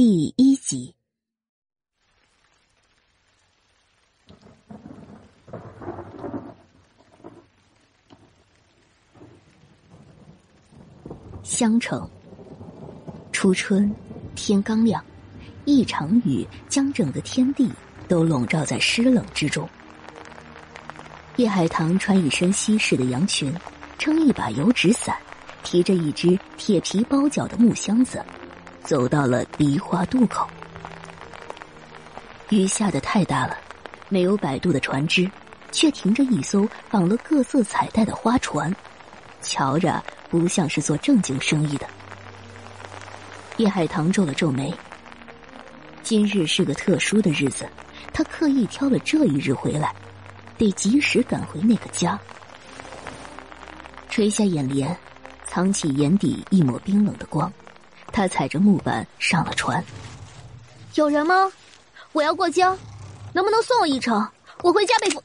第一集。襄城，初春，天刚亮，一场雨将整个天地都笼罩在湿冷之中。叶海棠穿一身西式的洋裙，撑一把油纸伞，提着一只铁皮包脚的木箱子，走到了梨花渡口。雨下的太大了，没有摆渡的船只，却停着一艘绑了各色彩带的花船，瞧着。不像是做正经生意的。叶海棠皱了皱眉。今日是个特殊的日子，他刻意挑了这一日回来，得及时赶回那个家。垂下眼帘，藏起眼底一抹冰冷的光，他踩着木板上了船。有人吗？我要过江，能不能送我一程？我回家被捕。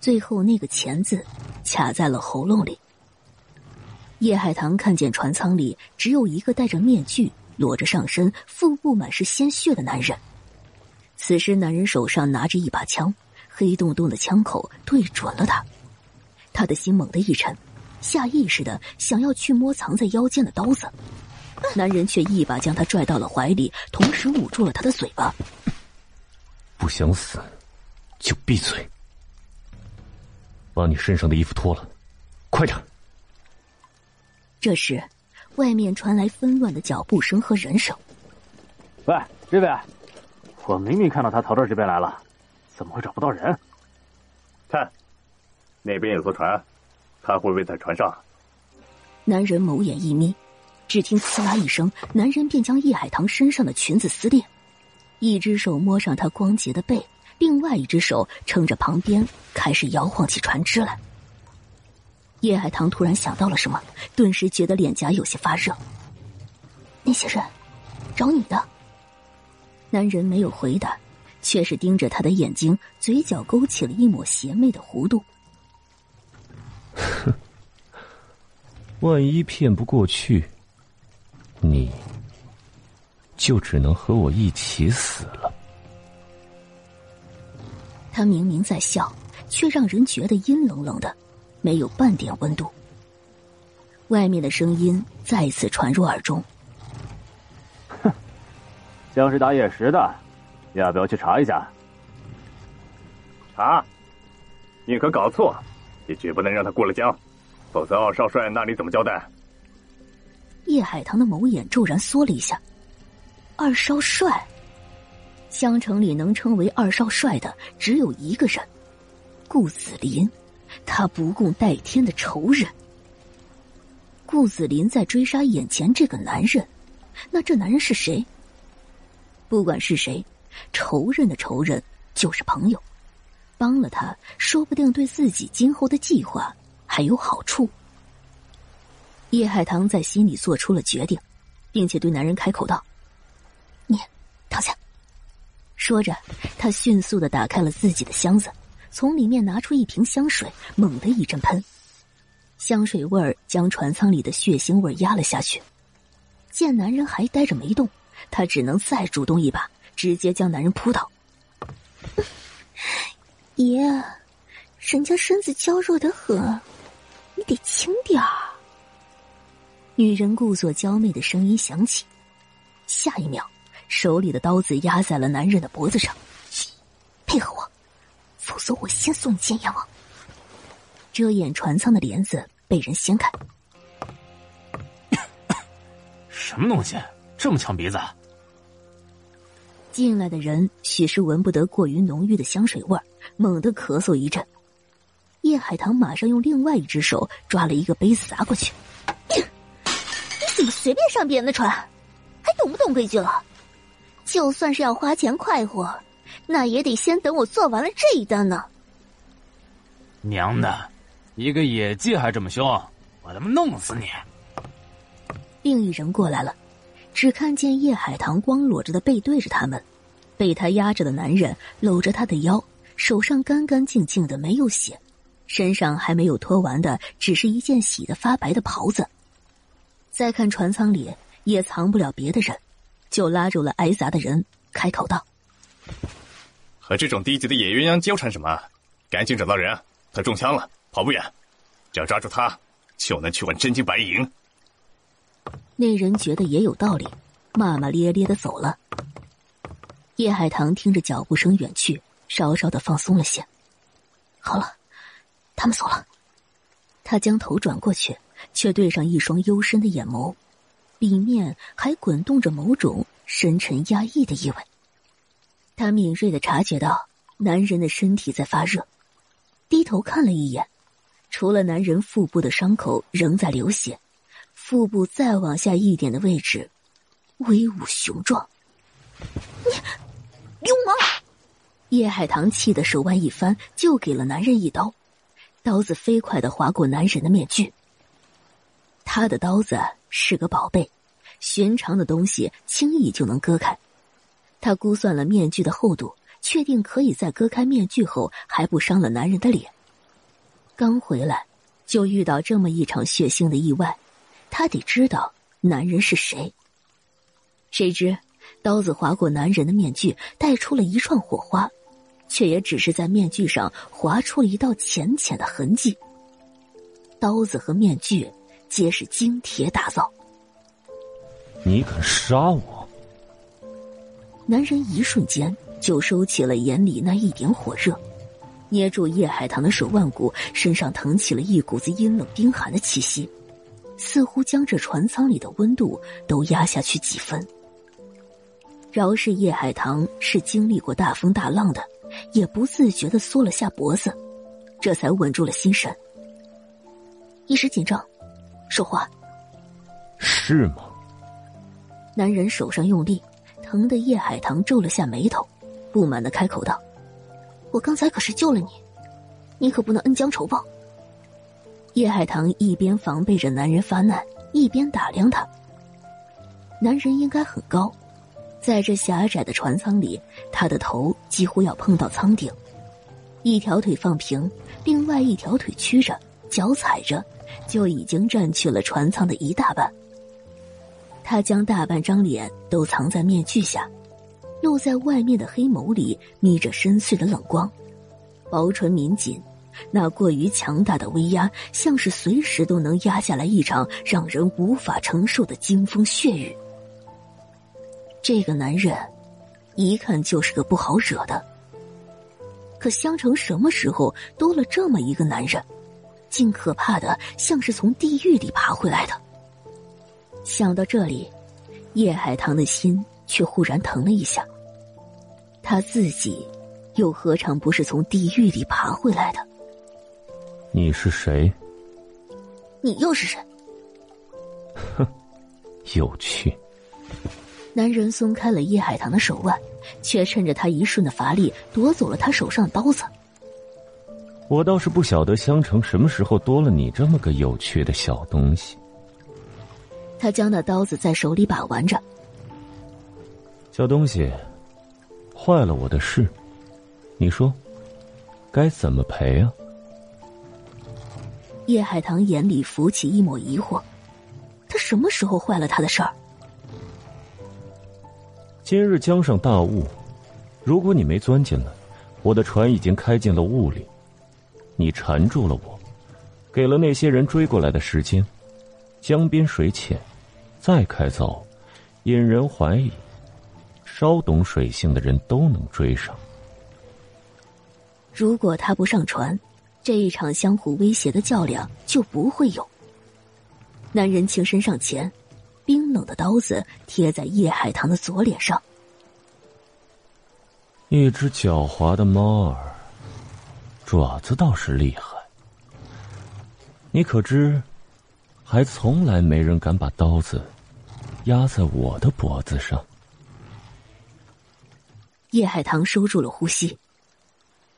最后那个“钱”字卡在了喉咙里。叶海棠看见船舱里只有一个戴着面具、裸着上身、腹部满是鲜血的男人。此时，男人手上拿着一把枪，黑洞洞的枪口对准了他。他的心猛地一沉，下意识的想要去摸藏在腰间的刀子，男人却一把将他拽到了怀里，同时捂住了他的嘴巴。不想死，就闭嘴。把你身上的衣服脱了，快点。这时，外面传来纷乱的脚步声和人声。喂，这位，我明明看到他逃到这边来了，怎么会找不到人？看，那边有艘船，他会不会在船上？男人眸眼一眯，只听“刺啦”一声，男人便将叶海棠身上的裙子撕裂，一只手摸上她光洁的背，另外一只手撑着旁边，开始摇晃起船只来。叶海棠突然想到了什么，顿时觉得脸颊有些发热。那些人找你的。男人没有回答，却是盯着他的眼睛，嘴角勾起了一抹邪魅的弧度。哼，万一骗不过去，你就只能和我一起死了。他明明在笑，却让人觉得阴冷冷的。没有半点温度。外面的声音再次传入耳中。哼，像是打野时的，要不要去查一下？查？宁可搞错，也绝不能让他过了江，否则二少帅那里怎么交代？叶海棠的眸眼骤然缩了一下。二少帅，香城里能称为二少帅的只有一个人，顾子林。他不共戴天的仇人，顾子林在追杀眼前这个男人，那这男人是谁？不管是谁，仇人的仇人就是朋友，帮了他，说不定对自己今后的计划还有好处。叶海棠在心里做出了决定，并且对男人开口道：“你躺下。”说着，他迅速的打开了自己的箱子。从里面拿出一瓶香水，猛地一阵喷，香水味儿将船舱里的血腥味压了下去。见男人还呆着没动，他只能再主动一把，直接将男人扑倒。爷，人家身子娇弱的很，你得轻点儿。女人故作娇媚的声音响起，下一秒，手里的刀子压在了男人的脖子上，配合我。否则，我先送你见阎王。遮掩船舱的帘子被人掀开。什么东西？这么呛鼻子？进来的人许是闻不得过于浓郁的香水味儿，猛地咳嗽一阵。叶海棠马上用另外一只手抓了一个杯子砸过去。你怎么随便上别人的船？还懂不懂规矩了？就算是要花钱快活。那也得先等我做完了这一单呢。娘的，一个野鸡还这么凶，我他妈弄死你！另一人过来了，只看见叶海棠光裸着的背对着他们，被他压着的男人搂着他的腰，手上干干净净的没有血，身上还没有脱完的只是一件洗的发白的袍子。再看船舱里也藏不了别的人，就拉住了挨砸的人，开口道：“和这种低级的野鸳鸯纠缠什么？赶紧找到人，他中枪了，跑不远，只要抓住他，就能去换真金白银。”那人觉得也有道理，骂骂咧咧的走了。叶海棠听着脚步声远去，稍稍的放松了些。好了，他们走了。他将头转过去，却对上一双幽深的眼眸，里面还滚动着某种深沉压抑的意味。他敏锐的察觉到男人的身体在发热，低头看了一眼，除了男人腹部的伤口仍在流血。腹部再往下一点的位置，威武雄壮。你流氓！叶海棠气得手腕一翻，就给了男人一刀。刀子飞快的划过男人的面具。他的刀子是个宝贝，寻常的东西轻易就能割开。他估算了面具的厚度，确定可以在割开面具后还不伤了男人的脸。刚回来，就遇到这么一场血腥的意外。他得知道男人是谁。谁知，刀子划过男人的面具，带出了一串火花，却也只是在面具上划出了一道浅浅的痕迹。刀子和面具皆是精铁打造。你敢杀我？男人一瞬间就收起了眼里那一点火热，捏住叶海棠的手腕骨，身上腾起了一股子阴冷冰寒的气息。似乎将这船舱里的温度都压下去几分。饶是叶海棠是经历过大风大浪的，也不自觉的缩了下脖子，这才稳住了心神。一时紧张，说话。是吗？男人手上用力，疼得叶海棠皱了下眉头，不满的开口道：“我刚才可是救了你，你可不能恩将仇报。”叶海棠一边防备着男人发难，一边打量他。男人应该很高，在这狭窄的船舱里，他的头几乎要碰到舱顶，一条腿放平，另外一条腿曲着，脚踩着，就已经占据了船舱的一大半。他将大半张脸都藏在面具下，露在外面的黑眸里眯着深邃的冷光，薄唇抿紧。那过于强大的威压，像是随时都能压下来一场让人无法承受的惊风血雨。这个男人，一看就是个不好惹的。可香城什么时候多了这么一个男人？竟可怕的像是从地狱里爬回来的。想到这里，叶海棠的心却忽然疼了一下。他自己，又何尝不是从地狱里爬回来的？你是谁？你又是谁？哼，有趣。男人松开了叶海棠的手腕，却趁着他一瞬的乏力，夺走了他手上的刀子。我倒是不晓得香城什么时候多了你这么个有趣的小东西。他将那刀子在手里把玩着。小东西，坏了我的事，你说该怎么赔啊？叶海棠眼里浮起一抹疑惑，他什么时候坏了他的事儿？今日江上大雾，如果你没钻进来，我的船已经开进了雾里。你缠住了我，给了那些人追过来的时间。江边水浅，再开凿，引人怀疑，稍懂水性的人都能追上。如果他不上船。这一场相互威胁的较量就不会有。男人轻身上前，冰冷的刀子贴在叶海棠的左脸上。一只狡猾的猫儿，爪子倒是厉害。你可知，还从来没人敢把刀子压在我的脖子上。叶海棠收住了呼吸，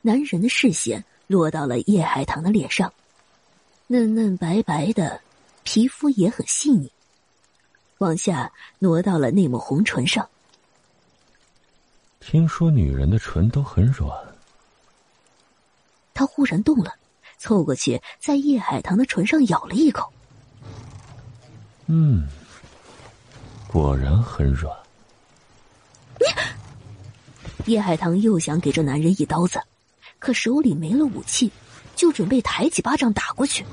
男人的视线。落到了叶海棠的脸上，嫩嫩白白的，皮肤也很细腻。往下挪到了那抹红唇上。听说女人的唇都很软。他忽然动了，凑过去在叶海棠的唇上咬了一口。嗯，果然很软。你叶海棠又想给这男人一刀子，可手里没了武器，就准备抬起巴掌打过去，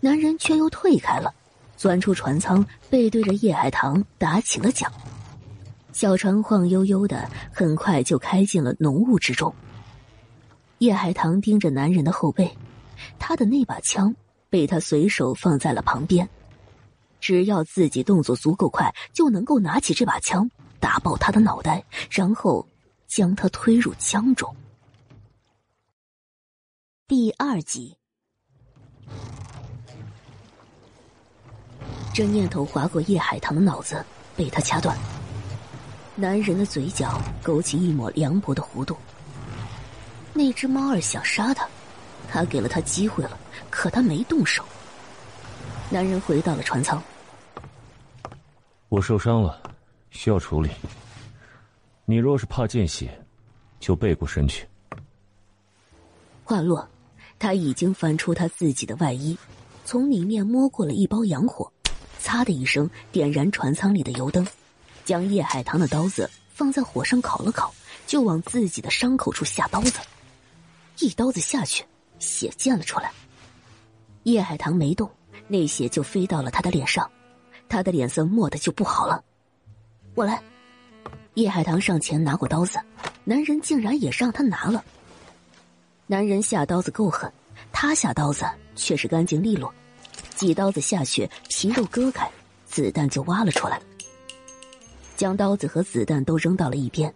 男人却又退开了，钻出船舱，背对着叶海棠打起了桨。小船晃悠悠的，很快就开进了浓雾之中。叶海棠盯着男人的后背，他的那把枪被他随手放在了旁边。只要自己动作足够快，就能够拿起这把枪打爆他的脑袋，然后将他推入江中。第二集，这念头划过叶海棠的脑子，被他掐断。男人的嘴角勾起一抹凉薄的弧度。那只猫儿想杀他，他给了他机会了，可他没动手。男人回到了船舱。我受伤了，需要处理。你若是怕见血，就背过身去。话落，他已经翻出他自己的外衣，从里面摸过了一包洋火，擦的一声点燃船舱里的油灯，将叶海棠的刀子放在火上烤了烤，就往自己的伤口处下刀子。一刀子下去，血溅了出来。叶海棠没动，那血就飞到了他的脸上，他的脸色蓦的就不好了。我来。叶海棠上前拿过刀子，男人竟然也让他拿了。男人下刀子够狠，他下刀子却是干净利落，几刀子下去，皮肉割开，子弹就挖了出来。将刀子和子弹都扔到了一边，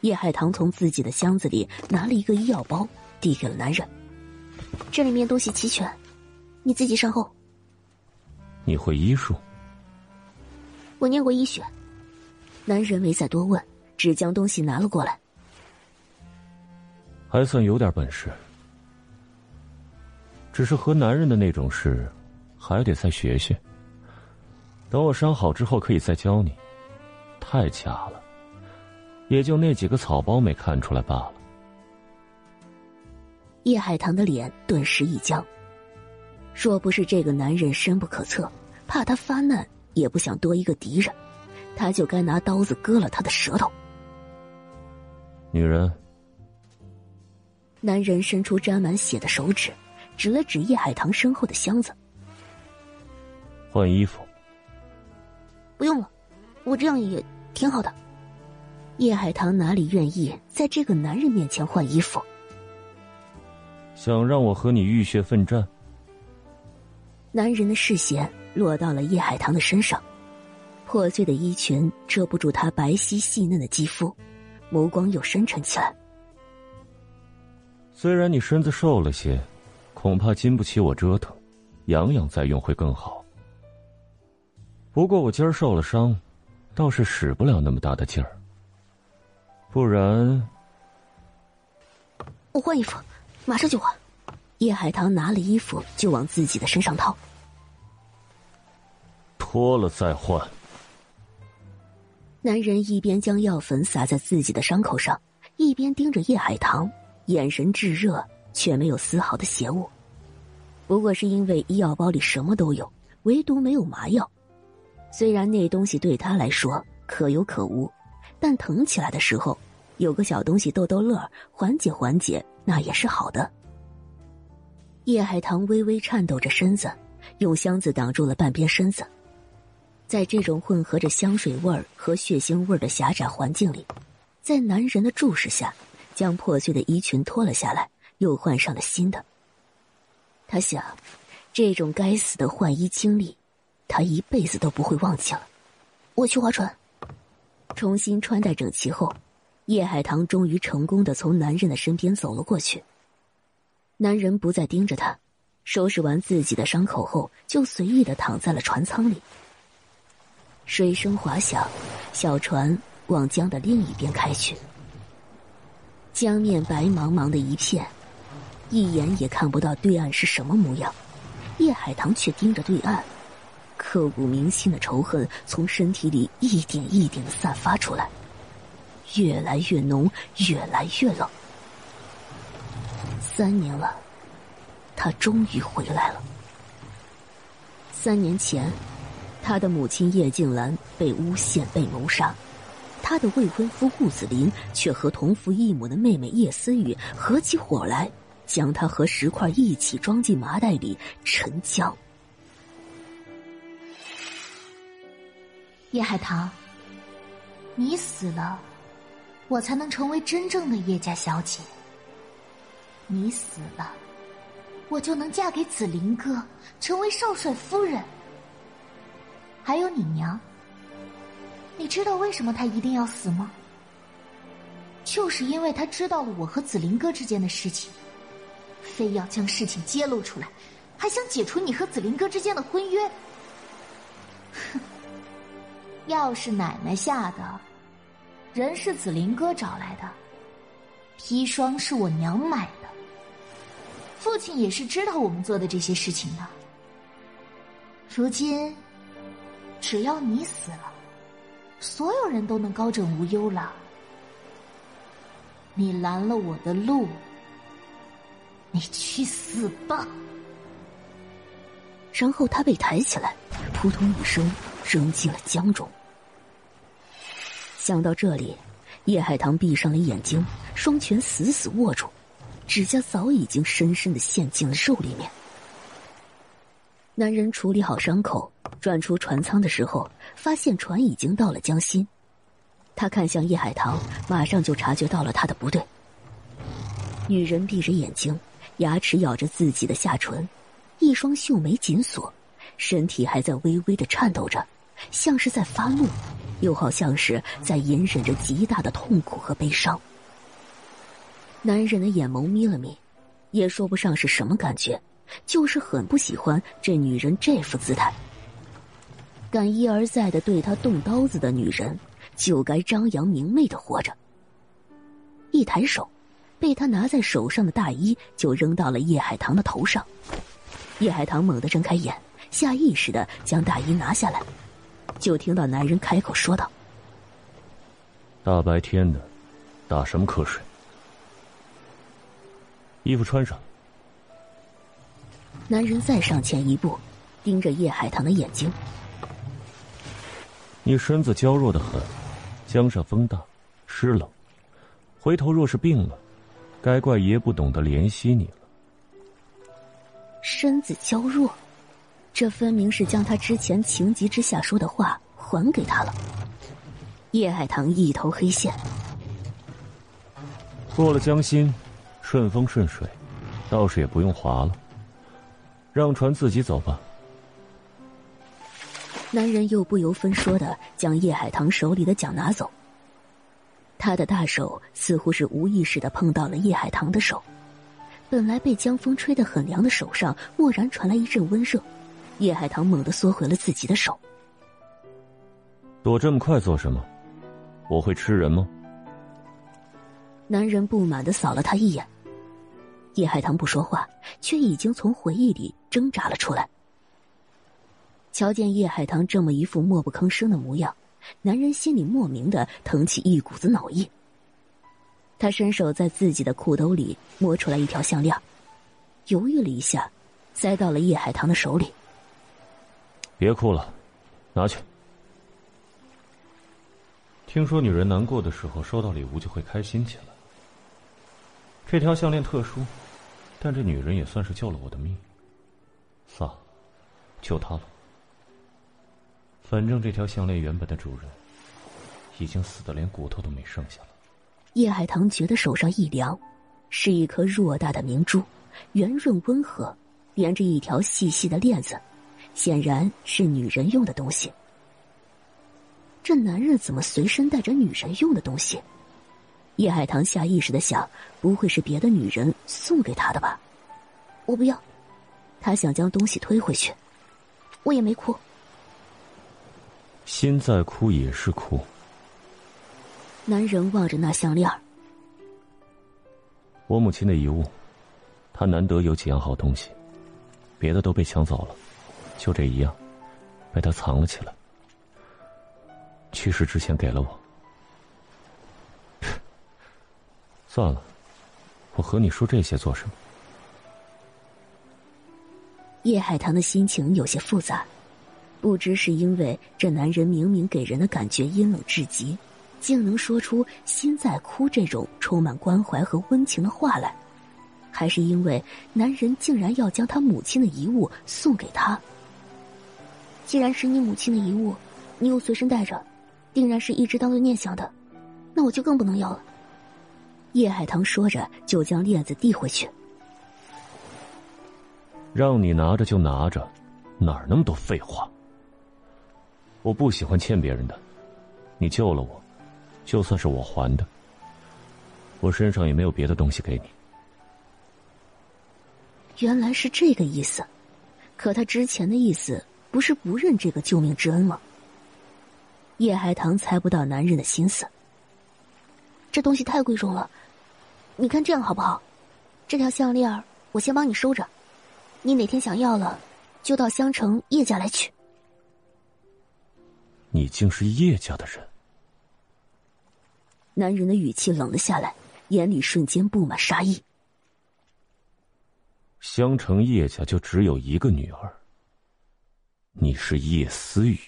叶海棠从自己的箱子里拿了一个医药包。递给了男人，这里面东西齐全，你自己善后。你会医术？我念过医学。男人没再多问，只将东西拿了过来。还算有点本事，只是和男人的那种事，还得再学学。等我伤好之后，可以再教你。太假了，也就那几个草包没看出来罢了。叶海棠的脸顿时一僵。若不是这个男人深不可测，怕他发难，也不想多一个敌人，他就该拿刀子割了他的舌头。女人。男人伸出沾满血的手指，指了指叶海棠身后的箱子。换衣服。不用了，我这样也挺好的。叶海棠哪里愿意在这个男人面前换衣服？想让我和你浴血奋战？男人的视线落到了叶海棠的身上，破碎的衣裙遮不住她白皙细嫩的肌肤，眸光又深沉起来。虽然你身子瘦了些，恐怕经不起我折腾，养养再用会更好。不过我今儿受了伤，倒是使不了那么大的劲儿。不然，我换衣服。马上就换。叶海棠拿了衣服就往自己的身上套。脱了再换。男人一边将药粉撒在自己的伤口上，一边盯着叶海棠，眼神炙热，却没有丝毫的邪物。不过是因为医药包里什么都有，唯独没有麻药。虽然那东西对他来说可有可无，但疼起来的时候，有个小东西逗逗乐，缓解缓解。那也是好的。叶海棠微微颤抖着身子，用箱子挡住了半边身子。在这种混合着香水味儿和血腥味儿的狭窄环境里，在男人的注视下，将破碎的衣裙脱了下来，又换上了新的。他想，这种该死的换衣经历，他一辈子都不会忘记了。我去划船。重新穿戴整齐后。叶海棠终于成功的从男人的身边走了过去。男人不再盯着他，收拾完自己的伤口后，就随意的躺在了船舱里。水声滑响，小船往江的另一边开去。江面白茫茫的一片，一眼也看不到对岸是什么模样。叶海棠却盯着对岸，刻骨铭心的仇恨从身体里一点一点的散发出来。越来越浓，越来越冷。三年了，他终于回来了。三年前，他的母亲叶静兰被诬陷、被谋杀，他的未婚夫顾子林却和同父异母的妹妹叶思雨合起伙来，将他和石块一起装进麻袋里沉江。叶海棠，你死了，我才能成为真正的叶家小姐。你死了，我就能嫁给紫林哥，成为少帅夫人。还有你娘。你知道为什么他一定要死吗？就是因为他知道了我和紫林哥之间的事情，非要将事情揭露出来，还想解除你和紫林哥之间的婚约。哼！要是奶奶下的，人是紫林哥找来的，砒霜是我娘买的，父亲也是知道我们做的这些事情的。如今，只要你死了。所有人都能高枕无忧了。你拦了我的路，你去死吧！然后他被抬起来，扑通一声扔进了江中。想到这里，叶海棠闭上了眼睛，双拳死死握住，指甲早已经深深的陷进了肉里面。男人处理好伤口，转出船舱的时候，发现船已经到了江心。他看向叶海棠，马上就察觉到了他的不对。女人闭着眼睛，牙齿咬着自己的下唇，一双秀眉紧锁，身体还在微微的颤抖着，像是在发怒，又好像是在隐忍着极大的痛苦和悲伤。男人的眼眸眯了眯，也说不上是什么感觉。就是很不喜欢这女人这副姿态。敢一而再的对他动刀子的女人，就该张扬明媚的活着。一抬手，被他拿在手上的大衣就扔到了叶海棠的头上。叶海棠猛地睁开眼，下意识的将大衣拿下来，就听到男人开口说道：“大白天的，打什么瞌睡？衣服穿上。”男人再上前一步，盯着叶海棠的眼睛。你身子娇弱的很，江上风大，湿冷，回头若是病了，该怪爷不懂得怜惜你了。身子娇弱，这分明是将他之前情急之下说的话还给他了。叶海棠一头黑线。过了江心，顺风顺水，倒是也不用划了。让船自己走吧。男人又不由分说的将叶海棠手里的桨拿走。他的大手似乎是无意识的碰到了叶海棠的手，本来被江风吹得很凉的手上，蓦然传来一阵温热。叶海棠猛地缩回了自己的手。躲这么快做什么？我会吃人吗？男人不满的扫了他一眼。叶海棠不说话，却已经从回忆里挣扎了出来。瞧见叶海棠这么一副默不吭声的模样，男人心里莫名的腾起一股子脑意。他伸手在自己的裤兜里摸出来一条项链，犹豫了一下，塞到了叶海棠的手里。别哭了，拿去。听说女人难过的时候收到礼物就会开心起来。这条项链特殊。但这女人也算是救了我的命，算了，就她了。反正这条项链原本的主人已经死的连骨头都没剩下了。叶海棠觉得手上一凉，是一颗偌大的明珠，圆润温和，连着一条细细的链子，显然是女人用的东西。这男人怎么随身带着女人用的东西？叶海棠下意识的想：不会是别的女人送给他的吧？我不要。他想将东西推回去。我也没哭。心在哭也是哭。男人望着那项链我母亲的遗物，她难得有几样好东西，别的都被抢走了，就这一样，被他藏了起来。去世之前给了我。算了，我和你说这些做什么？叶海棠的心情有些复杂，不知是因为这男人明明给人的感觉阴冷至极，竟能说出“心在哭”这种充满关怀和温情的话来，还是因为男人竟然要将他母亲的遗物送给他。既然是你母亲的遗物，你又随身带着，定然是一直当做念想的，那我就更不能要了。叶海棠说着，就将链子递回去。让你拿着就拿着，哪儿那么多废话？我不喜欢欠别人的，你救了我，就算是我还的。我身上也没有别的东西给你。原来是这个意思，可他之前的意思不是不认这个救命之恩吗？叶海棠猜不到男人的心思。这东西太贵重了，你看这样好不好？这条项链我先帮你收着，你哪天想要了，就到香城叶家来取。你竟是叶家的人！男人的语气冷了下来，眼里瞬间布满杀意。香城叶家就只有一个女儿，你是叶思雨。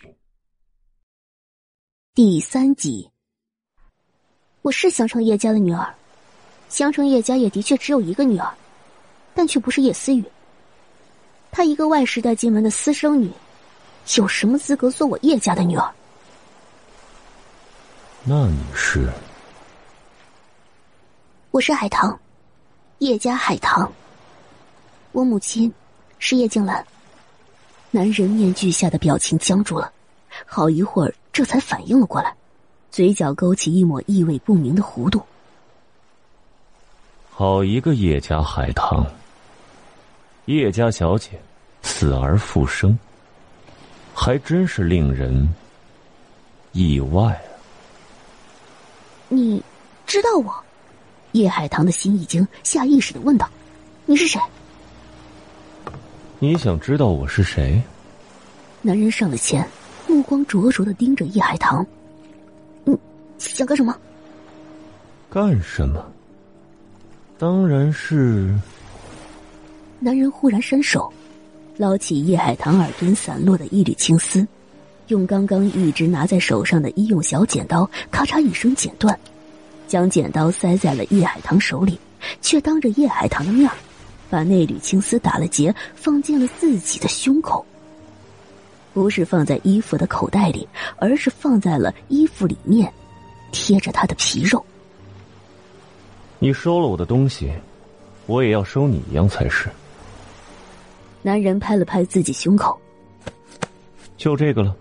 第三集。我是香城叶家的女儿，香城叶家也的确只有一个女儿，但却不是叶思雨。她一个外时代进门的私生女，有什么资格做我叶家的女儿？那你是？我是海棠，叶家海棠。我母亲是叶静兰。男人面具下的表情僵住了，好一会儿，这才反应了过来。嘴角勾起一抹意味不明的弧度。好一个叶家海棠，叶家小姐死而复生，还真是令人意外啊！你知道我？叶海棠的心已经下意识的问道：“你是谁？”你想知道我是谁？男人上了前，目光灼灼的盯着叶海棠。你想干什么？干什么？当然是。男人忽然伸手，捞起叶海棠耳边散落的一缕青丝，用刚刚一直拿在手上的医用小剪刀，咔嚓一声剪断，将剪刀塞在了叶海棠手里，却当着叶海棠的面把那缕青丝打了结，放进了自己的胸口。不是放在衣服的口袋里，而是放在了衣服里面。贴着他的皮肉，你收了我的东西，我也要收你一样才是。男人拍了拍自己胸口，就这个了。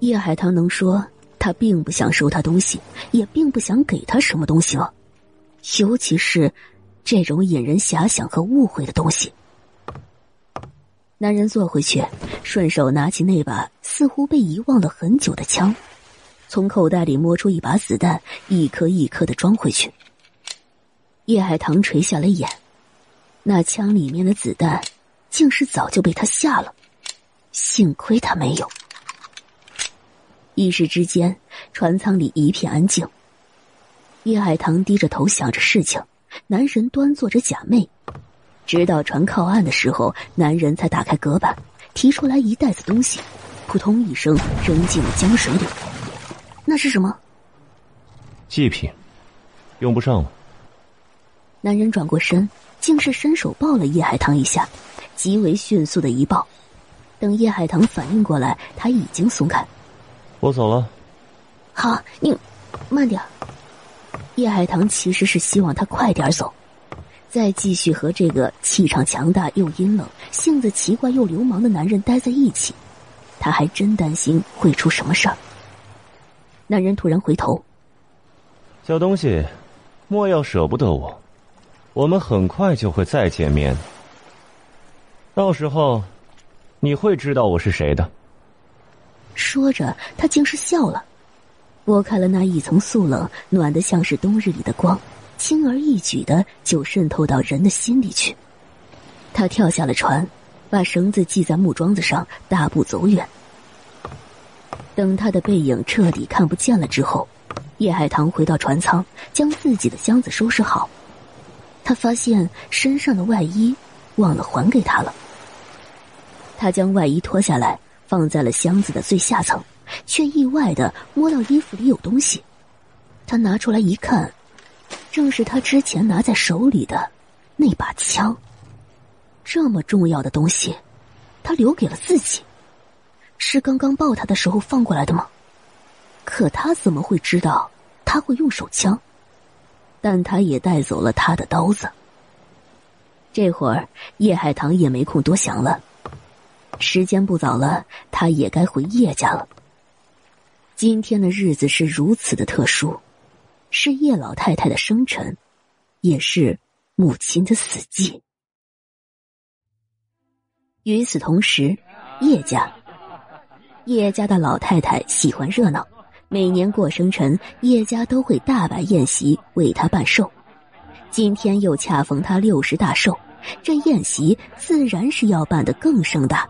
叶海棠能说他并不想收他东西，也并不想给他什么东西了？尤其是这种引人遐想和误会的东西。男人坐回去，顺手拿起那把似乎被遗忘了很久的枪。从口袋里摸出一把子弹，一颗一颗的装回去。叶海棠垂下了眼，那枪里面的子弹，竟是早就被他下了，幸亏他没有。一时之间，船舱里一片安静。叶海棠低着头想着事情，男人端坐着假寐，直到船靠岸的时候，男人才打开隔板，提出来一袋子东西，扑通一声扔进了江水里。那是什么？祭品，用不上了。男人转过身，竟是伸手抱了叶海棠一下，极为迅速的一抱。等叶海棠反应过来，他已经松开。我走了。好，你慢点。叶海棠其实是希望他快点走，再继续和这个气场强大又阴冷、性子奇怪又流氓的男人待在一起，他还真担心会出什么事儿。男人突然回头，小东西，莫要舍不得我，我们很快就会再见面。到时候，你会知道我是谁的。说着，他竟是笑了，拨开了那一层素冷，暖得像是冬日里的光，轻而易举的就渗透到人的心里去。他跳下了船，把绳子系在木桩子上，大步走远。等他的背影彻底看不见了之后，叶海棠回到船舱，将自己的箱子收拾好。他发现身上的外衣忘了还给他了。他将外衣脱下来，放在了箱子的最下层，却意外的摸到衣服里有东西。他拿出来一看，正是他之前拿在手里的那把枪。这么重要的东西，他留给了自己，是刚刚抱他的时候放过来的吗？可他怎么会知道他会用手枪？但他也带走了他的刀子。这会儿叶海棠也没空多想了，时间不早了，他也该回叶家了。今天的日子是如此的特殊。是叶老太太的生辰，也是母亲的死忌。与此同时，叶家，叶家的老太太喜欢热闹，每年过生辰，叶家都会大摆宴席为她办寿。今天又恰逢她六十大寿，这宴席自然是要办得更盛大。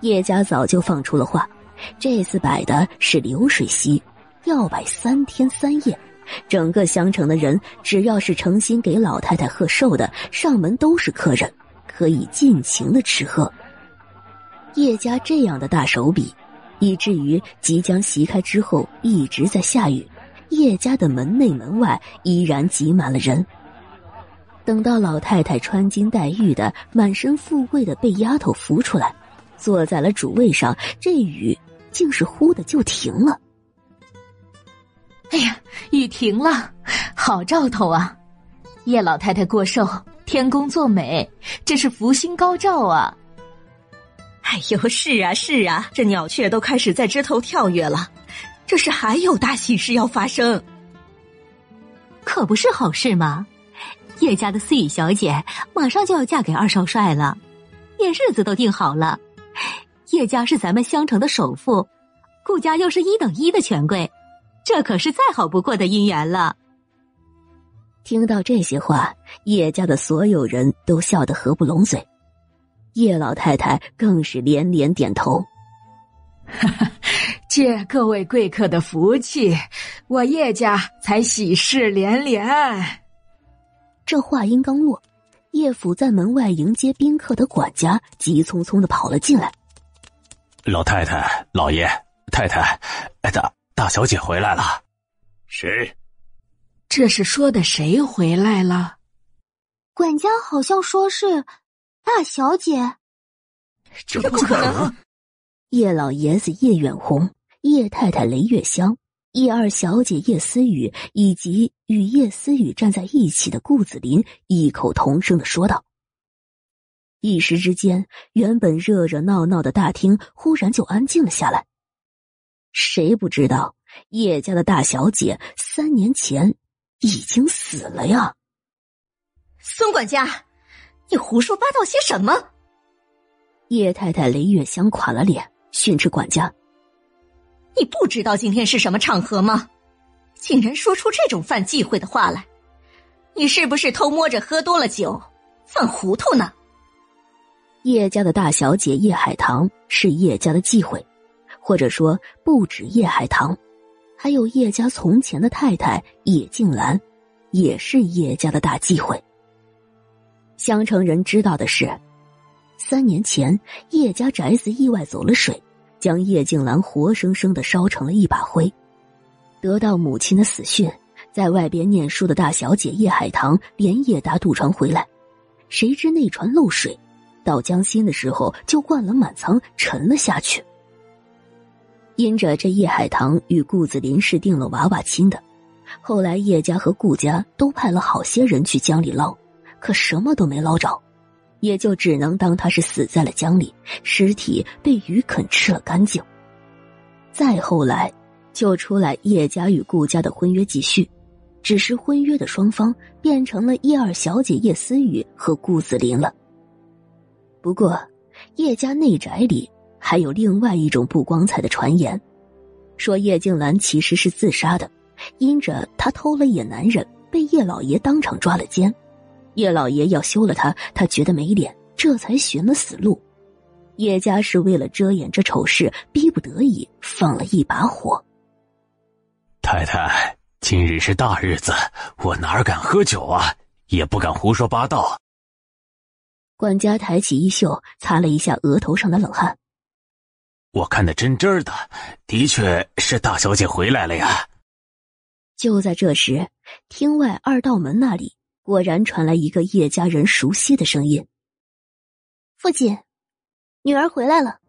叶家早就放出了话，这次摆的是流水席。要摆三天三夜，整个襄城的人只要是诚心给老太太贺寿的，上门都是客人，可以尽情的吃喝。叶家这样的大手笔，以至于即将席开之后一直在下雨，叶家的门内门外依然挤满了人。等到老太太穿金戴玉的、满身富贵的被丫头扶出来，坐在了主位上，这雨竟是忽的就停了。哎呀，雨停了，好兆头啊！叶老太太过寿，天公作美，这是福星高照啊！哎呦，是啊是啊，这鸟雀都开始在枝头跳跃了，这是还有大喜事要发生，可不是好事吗？叶家的思雨小姐马上就要嫁给二少帅了，连日子都定好了。叶家是咱们襄城的首富，顾家又是一等一的权贵。这可是再好不过的姻缘了。听到这些话，叶家的所有人都笑得合不拢嘴，叶老太太更是连连点头。哈哈借各位贵客的福气，我叶家才喜事连连。这话音刚落，叶府在门外迎接宾客的管家急匆匆的跑了进来。老太太、老爷、太太，哎的。大小姐回来了，谁？这是说的谁回来了？管家好像说是大小姐，这不可能！叶老爷子叶远红、叶太太雷月香、叶二小姐叶思雨以及与叶思雨站在一起的顾子林异口同声的说道。一时之间，原本热热闹闹的大厅忽然就安静了下来。谁不知道叶家的大小姐三年前已经死了呀？孙管家，你胡说八道些什么？叶太太雷月香垮了脸，训斥管家：“你不知道今天是什么场合吗？竟然说出这种犯忌讳的话来！你是不是偷摸着喝多了酒，犯糊涂呢？”叶家的大小姐叶海棠是叶家的忌讳。或者说，不止叶海棠，还有叶家从前的太太叶静兰，也是叶家的大忌讳。襄城人知道的是，三年前叶家宅子意外走了水，将叶静兰活生生的烧成了一把灰。得到母亲的死讯，在外边念书的大小姐叶海棠连夜搭渡船回来，谁知那船漏水，到江心的时候就灌了满仓，沉了下去。因着这叶海棠与顾子林是定了娃娃亲的，后来叶家和顾家都派了好些人去江里捞，可什么都没捞着，也就只能当他是死在了江里，尸体被鱼啃吃了干净。再后来，就出来叶家与顾家的婚约继续，只是婚约的双方变成了叶二小姐叶思雨和顾子林了。不过，叶家内宅里。还有另外一种不光彩的传言，说叶静兰其实是自杀的，因着她偷了野男人，被叶老爷当场抓了奸，叶老爷要休了她，她觉得没脸，这才寻了死路。叶家是为了遮掩这丑事，逼不得已放了一把火。太太，今日是大日子，我哪敢喝酒啊，也不敢胡说八道。管家抬起衣袖，擦了一下额头上的冷汗。我看的真真的，的确是大小姐回来了呀。就在这时，厅外二道门那里果然传来一个叶家人熟悉的声音：“父亲，女儿回来了。”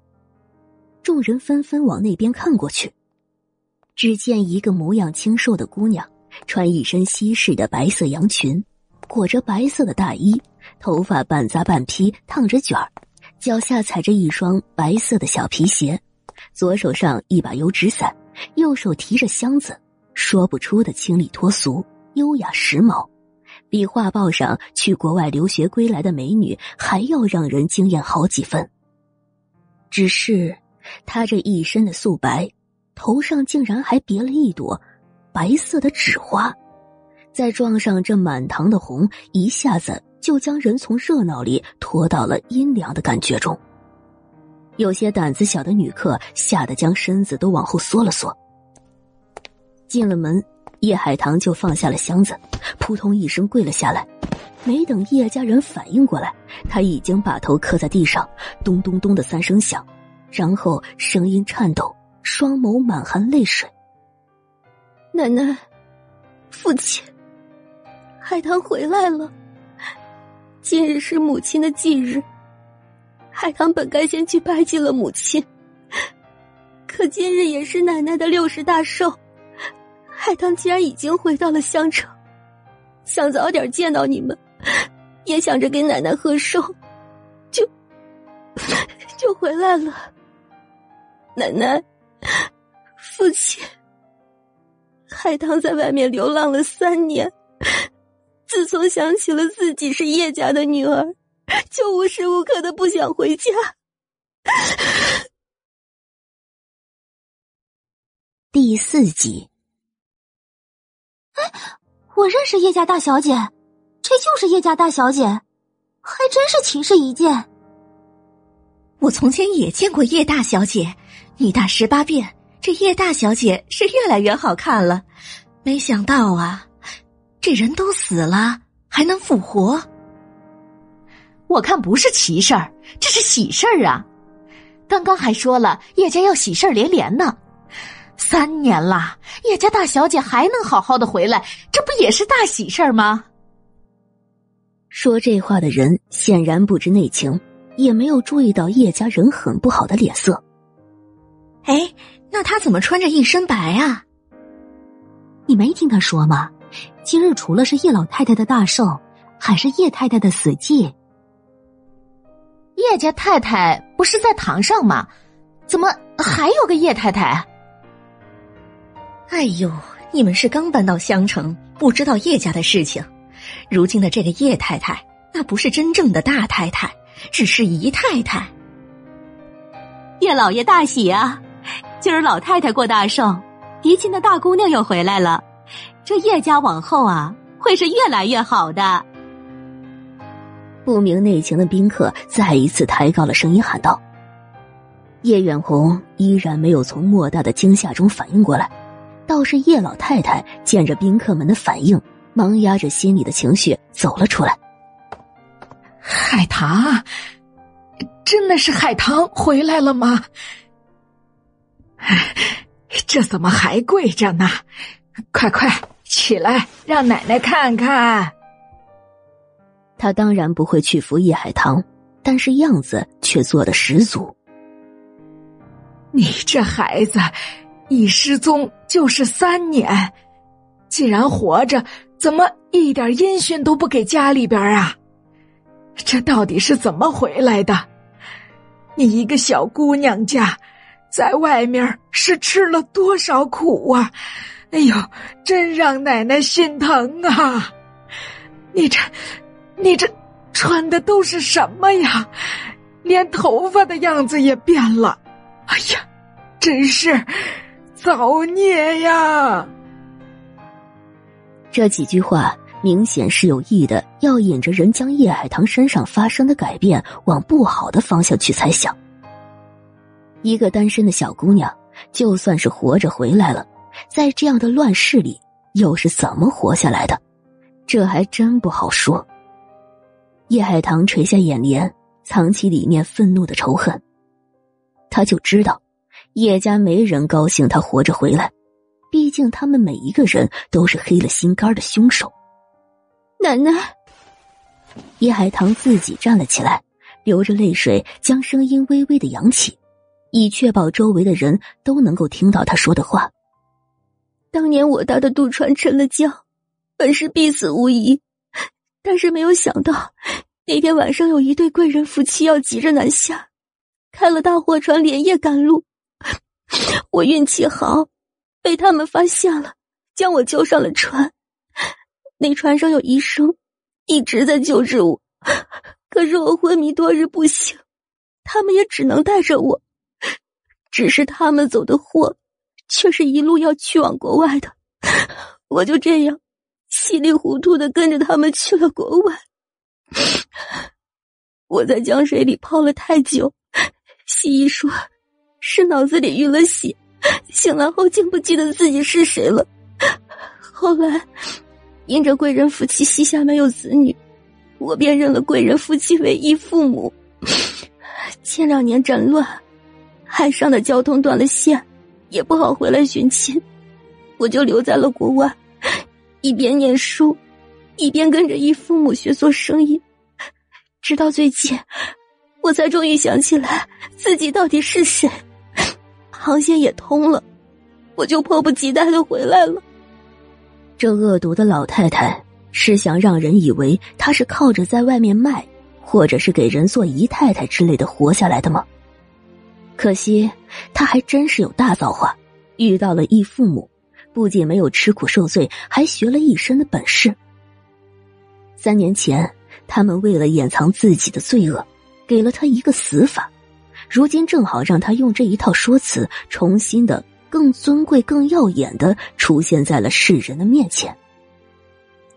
众人纷纷往那边看过去，只见一个模样清瘦的姑娘，穿一身西式的白色洋裙，裹着白色的大衣，头发半扎半披，烫着卷儿，脚下踩着一双白色的小皮鞋，左手上一把油纸伞，右手提着箱子。说不出的清丽脱俗、优雅时髦，比画报上去国外留学归来的美女还要让人惊艳好几分。只是，她这一身的素白，头上竟然还别了一朵白色的纸花，再撞上这满堂的红，一下子就将人从热闹里拖到了阴凉的感觉中。有些胆子小的女客吓得将身子都往后缩了缩。进了门，叶海棠就放下了箱子，扑通一声跪了下来。没等叶家人反应过来，他已经把头磕在地上，咚咚咚的三声响，然后声音颤抖，双眸满含泪水：“奶奶，父亲，海棠回来了。今日是母亲的忌日，海棠本该先去拜祭了母亲，可今日也是奶奶的六十大寿。”海棠既然已经回到了香城，想早点见到你们，也想着给奶奶贺寿，就就回来了。奶奶，父亲，海棠在外面流浪了三年，自从想起了自己是叶家的女儿，就无时无刻的不想回家。第四集。哎，我认识叶家大小姐，这就是叶家大小姐，还真是情事一件。我从前也见过叶大小姐，女大十八变，这叶大小姐是越来越好看了。没想到啊，这人都死了还能复活。我看不是奇事儿，这是喜事儿啊！刚刚还说了叶家要喜事儿连连呢。三年了，叶家大小姐还能好好的回来，这不也是大喜事儿吗？说这话的人显然不知内情，也没有注意到叶家人很不好的脸色。哎，那他怎么穿着一身白啊？你没听他说吗？今日除了是叶老太太的大寿，还是叶太太的死忌。叶家太太不是在堂上吗？怎么还有个叶太太？哎呦，你们是刚搬到襄城，不知道叶家的事情。如今的这个叶太太，那不是真正的大太太，只是姨太太。叶老爷大喜啊！今儿老太太过大寿，嫡亲的大姑娘又回来了。这叶家往后啊，会是越来越好的。不明内情的宾客再一次抬高了声音喊道：“叶远红依然没有从莫大的惊吓中反应过来。”倒是叶老太太见着宾客们的反应，忙压着心里的情绪走了出来。海棠，真的是海棠回来了吗？这怎么还跪着呢？快快起来，让奶奶看看。他当然不会去扶叶海棠，但是样子却做的十足。你这孩子。一失踪就是三年，既然活着，怎么一点音讯都不给家里边啊？这到底是怎么回来的？你一个小姑娘家，在外面是吃了多少苦啊？哎呦，真让奶奶心疼啊！你这，你这穿的都是什么呀？连头发的样子也变了。哎呀，真是。造孽呀！这几句话明显是有意的，要引着人将叶海棠身上发生的改变往不好的方向去猜想。一个单身的小姑娘，就算是活着回来了，在这样的乱世里，又是怎么活下来的？这还真不好说。叶海棠垂下眼帘，藏起里面愤怒的仇恨。他就知道。叶家没人高兴他活着回来，毕竟他们每一个人都是黑了心肝的凶手。奶奶，叶海棠自己站了起来，流着泪水，将声音微微的扬起，以确保周围的人都能够听到他说的话。当年我搭的渡船沉了江，本是必死无疑，但是没有想到那天晚上有一对贵人夫妻要急着南下，开了大货船连夜赶路。我运气好，被他们发现了，将我救上了船。那船上有医生，一直在救治我，可是我昏迷多日不醒，他们也只能带着我。只是他们走的货。却是一路要去往国外的，我就这样稀里糊涂的跟着他们去了国外。我在江水里泡了太久，西医说是脑子里淤了血，醒来后竟不记得自己是谁了。后来因着贵人夫妻膝下没有子女，我便认了贵人夫妻为义父母。前两年战乱，海上的交通断了线。也不好回来寻亲，我就留在了国外，一边念书，一边跟着义父母学做生意，直到最近，我才终于想起来自己到底是谁。航线也通了，我就迫不及待的回来了。这恶毒的老太太是想让人以为她是靠着在外面卖，或者是给人做姨太太之类的活下来的吗？可惜，他还真是有大造化，遇到了义父母，不仅没有吃苦受罪，还学了一身的本事。三年前，他们为了掩藏自己的罪恶，给了他一个死法，如今正好让他用这一套说辞，重新的、更尊贵、更耀眼的出现在了世人的面前。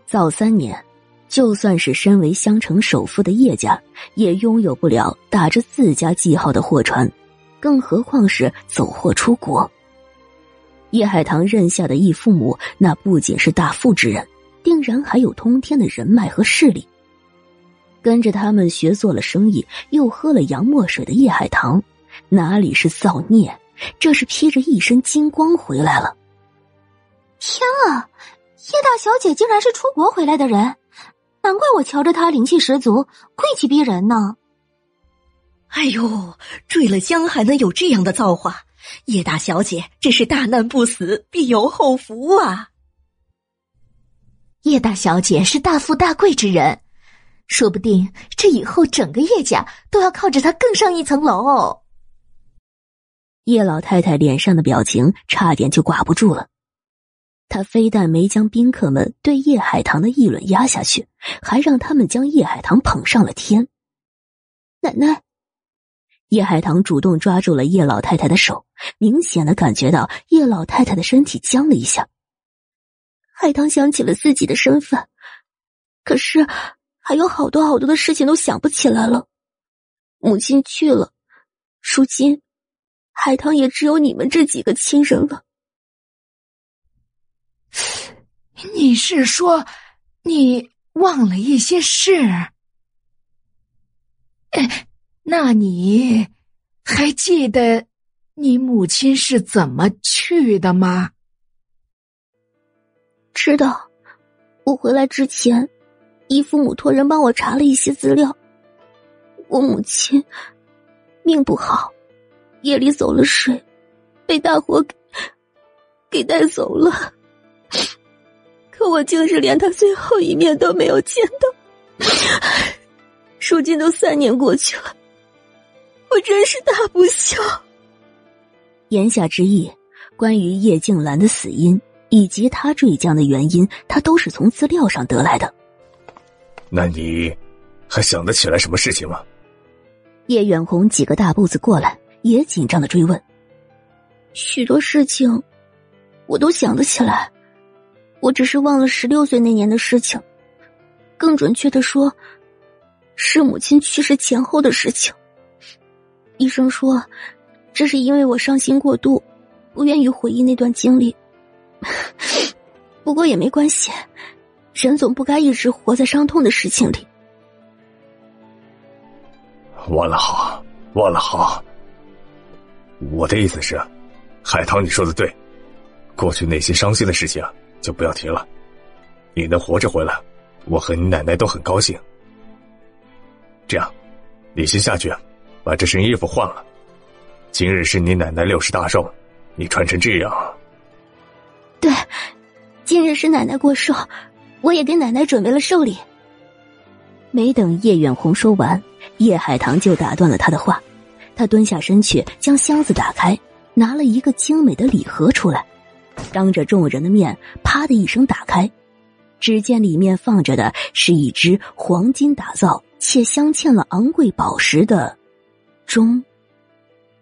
早三年，就算是身为襄城首富的叶家，也拥有不了打着自家记号的货船。更何况是走货出国。叶海棠认下的义父母，那不仅是大富之人，定然还有通天的人脉和势力。跟着他们学做了生意，又喝了洋墨水的叶海棠，哪里是造孽？这是披着一身金光回来了。天啊！叶大小姐竟然是出国回来的人，难怪我瞧着她灵气十足，贵气逼人呢。哎呦，坠了江还能有这样的造化？叶大小姐真是大难不死，必有后福啊！叶大小姐是大富大贵之人，说不定这以后整个叶家都要靠着她更上一层楼。叶老太太脸上的表情差点就挂不住了，她非但没将宾客们对叶海棠的议论压下去，还让他们将叶海棠捧上了天。奶奶。叶海棠主动抓住了叶老太太的手，明显的感觉到叶老太太的身体僵了一下。海棠想起了自己的身份，可是还有好多好多的事情都想不起来了。母亲去了，如今海棠也只有你们这几个亲人了。你是说，你忘了一些事？哎。那你还记得你母亲是怎么去的吗？知道，我回来之前，姨父母托人帮我查了一些资料。我母亲命不好，夜里走了水，被大火给给带走了。可我竟是连他最后一面都没有见到。如今都三年过去了。我真是大不孝。言下之意，关于叶静兰的死因以及她坠江的原因，他都是从资料上得来的。那你还想得起来什么事情吗？叶远红几个大步子过来，也紧张的追问。许多事情，我都想得起来，我只是忘了十六岁那年的事情。更准确的说，是母亲去世前后的事情。医生说，这是因为我伤心过度，不愿意回忆那段经历。不过也没关系，人总不该一直活在伤痛的事情里。忘了好，忘了好。我的意思是，海棠，你说的对，过去那些伤心的事情就不要提了。你能活着回来，我和你奶奶都很高兴。这样，你先下去，把这身衣服换了。今日是你奶奶六十大寿，你穿成这样。对，今日是奶奶过寿，我也给奶奶准备了寿礼。没等叶远红说完，叶海棠就打断了他的话。他蹲下身去，将箱子打开，拿了一个精美的礼盒出来，当着众人的面，啪的一声打开。只见里面放着的是一只黄金打造且镶嵌了昂贵宝石的钟。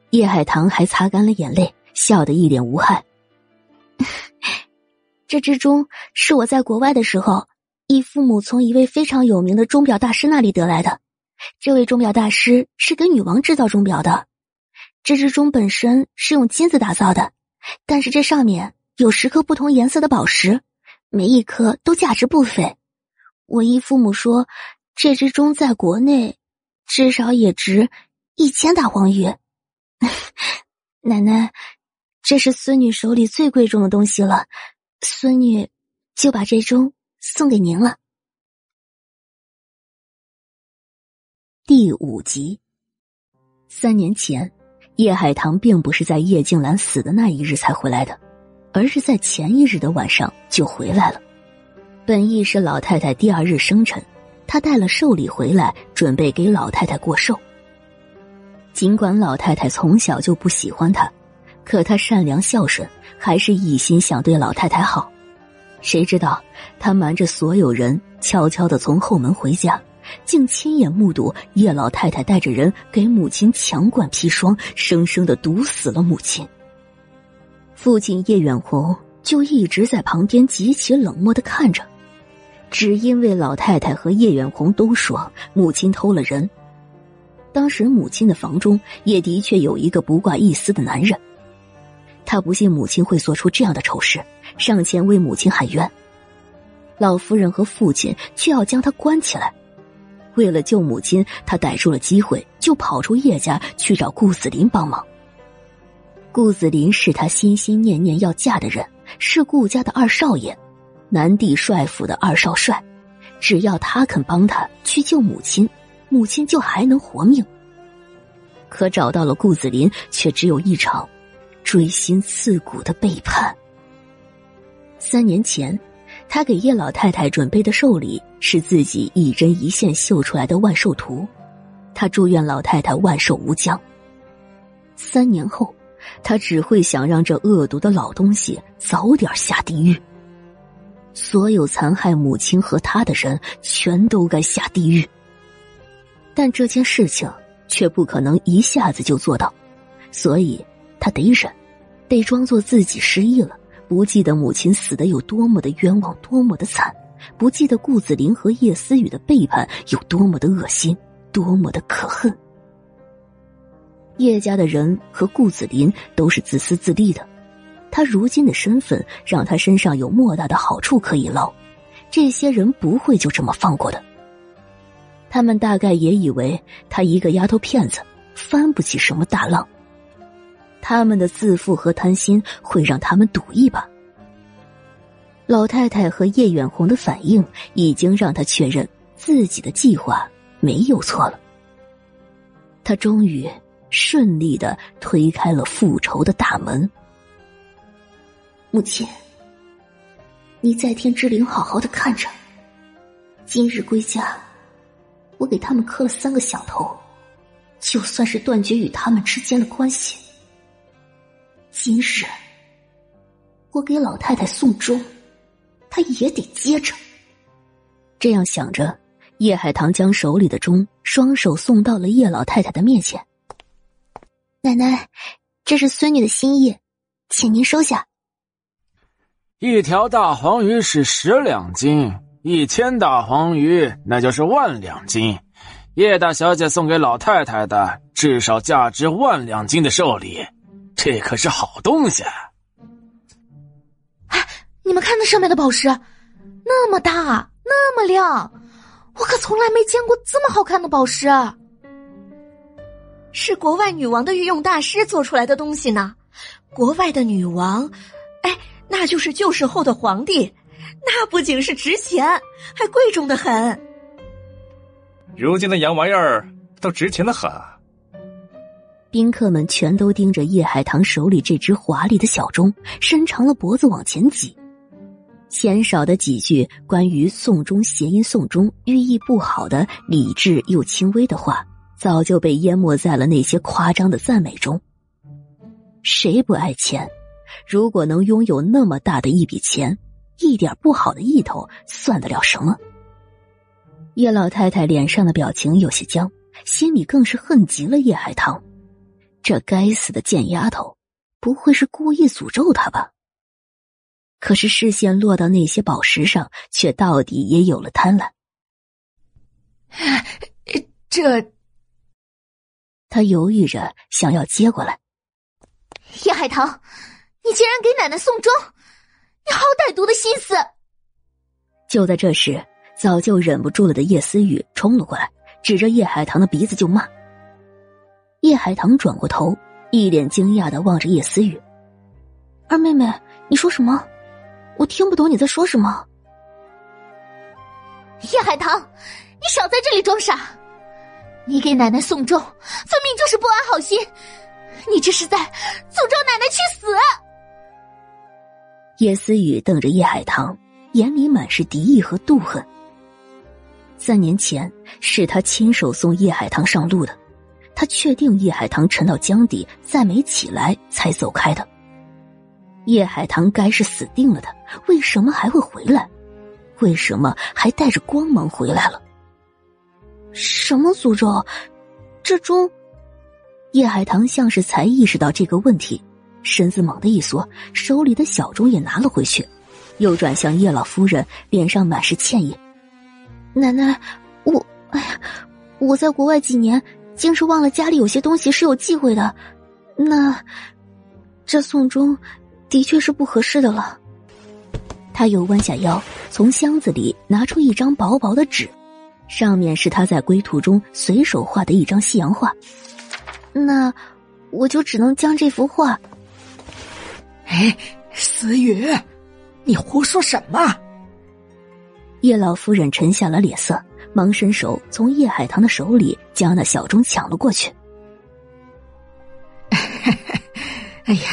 叶海棠还擦干了眼泪，笑得一脸无害。这只钟是我在国外的时候，义父母从一位非常有名的钟表大师那里得来的。这位钟表大师是给女王制造钟表的。这只钟本身是用金子打造的，但是这上面有十颗不同颜色的宝石，每一颗都价值不菲。我义父母说，这只钟在国内至少也值一千大黄鱼。奶奶，这是孙女手里最贵重的东西了，孙女就把这钟送给您了。第五集，三年前，叶海棠并不是在叶静兰死的那一日才回来的，而是在前一日的晚上就回来了。本意是老太太第二日生辰，她带了寿礼回来，准备给老太太过寿。尽管老太太从小就不喜欢他，可他善良孝顺，还是一心想对老太太好。谁知道他瞒着所有人，悄悄的从后门回家。竟亲眼目睹叶老太太带着人给母亲强灌砒霜，生生的毒死了母亲。父亲叶远红就一直在旁边极其冷漠的看着，只因为老太太和叶远红都说母亲偷了人。当时母亲的房中也的确有一个不挂一丝的男人，他不信母亲会做出这样的丑事，上前为母亲喊冤。老夫人和父亲却要将他关起来。为了救母亲，他逮住了机会，就跑出叶家去找顾子林帮忙。顾子林是他心心念念要嫁的人，是顾家的二少爷，南地帅府的二少帅。只要他肯帮他去救母亲，母亲就还能活命。可找到了顾子林，却只有一场锥心刺骨的背叛。三年前。他给叶老太太准备的寿礼是自己一针一线绣出来的万寿图，他祝愿老太太万寿无疆。三年后，他只会想让这恶毒的老东西早点下地狱。所有残害母亲和他的人，全都该下地狱。但这件事情却不可能一下子就做到，所以他得忍，得装作自己失忆了。不记得母亲死的有多么的冤枉，多么的惨；不记得顾子林和叶思雨的背叛有多么的恶心，多么的可恨。叶家的人和顾子林都是自私自利的，他如今的身份让他身上有莫大的好处可以捞，这些人不会就这么放过的。他们大概也以为他一个丫头片子翻不起什么大浪。他们的自负和贪心会让他们赌一把。老太太和叶远红的反应已经让他确认自己的计划没有错了。他终于顺利的推开了复仇的大门。母亲，你在天之灵好好的看着。今日归家，我给他们磕了三个响头，就算是断绝与他们之间的关系。今日，我给老太太送终，她也得接着。这样想着，叶海棠将手里的钟双手送到了叶老太太的面前。奶奶，这是孙女的心意，请您收下。一条大黄鱼是十两金，一千大黄鱼那就是万两金。叶大小姐送给老太太的，至少价值万两金的寿礼。这可是好东西！哎，你们看那上面的宝石，那么大，那么亮，我可从来没见过这么好看的宝石。是国外女王的御用大师做出来的东西呢。国外的女王，哎，那就是旧时候的皇帝，那不仅是值钱，还贵重的很。如今的洋玩意儿都值钱的很。宾客们全都盯着叶海棠手里这只华丽的小钟，伸长了脖子往前挤。鲜少的几句关于送钟谐音“送钟”寓意不好的理智又轻微的话，早就被淹没在了那些夸张的赞美中。谁不爱钱？如果能拥有那么大的一笔钱，一点不好的意头算得了什么？叶老太太脸上的表情有些僵，心里更是恨极了叶海棠。这该死的贱丫头，不会是故意诅咒她吧？可是视线落到那些宝石上，却到底也有了贪婪。这，他犹豫着想要接过来。叶海棠，你竟然给奶奶送钟，你好歹毒的心思！就在这时，早就忍不住了的叶思雨冲了过来，指着叶海棠的鼻子就骂。叶海棠转过头，一脸惊讶的望着叶思雨：“二妹妹，你说什么？我听不懂你在说什么。”叶海棠，你少在这里装傻！你给奶奶送终，分明就是不安好心，你这是在诅咒奶奶去死！叶思雨瞪着叶海棠，眼里满是敌意和妒恨。三年前，是他亲手送叶海棠上路的。他确定叶海棠沉到江底，再没起来，才走开的。叶海棠该是死定了的，为什么还会回来？为什么还带着光芒回来了？什么诅咒？这钟？叶海棠像是才意识到这个问题，身子猛地一缩，手里的小钟也拿了回去，又转向叶老夫人，脸上满是歉意：“奶奶，我……哎呀，我在国外几年。”竟是忘了家里有些东西是有忌讳的，那这送钟的确是不合适的了。他又弯下腰，从箱子里拿出一张薄薄的纸，上面是他在归途中随手画的一张西洋画。那我就只能将这幅画。哎，思雨，你胡说什么？叶老夫人沉下了脸色。忙伸手从叶海棠的手里将那小钟抢了过去。哎呀，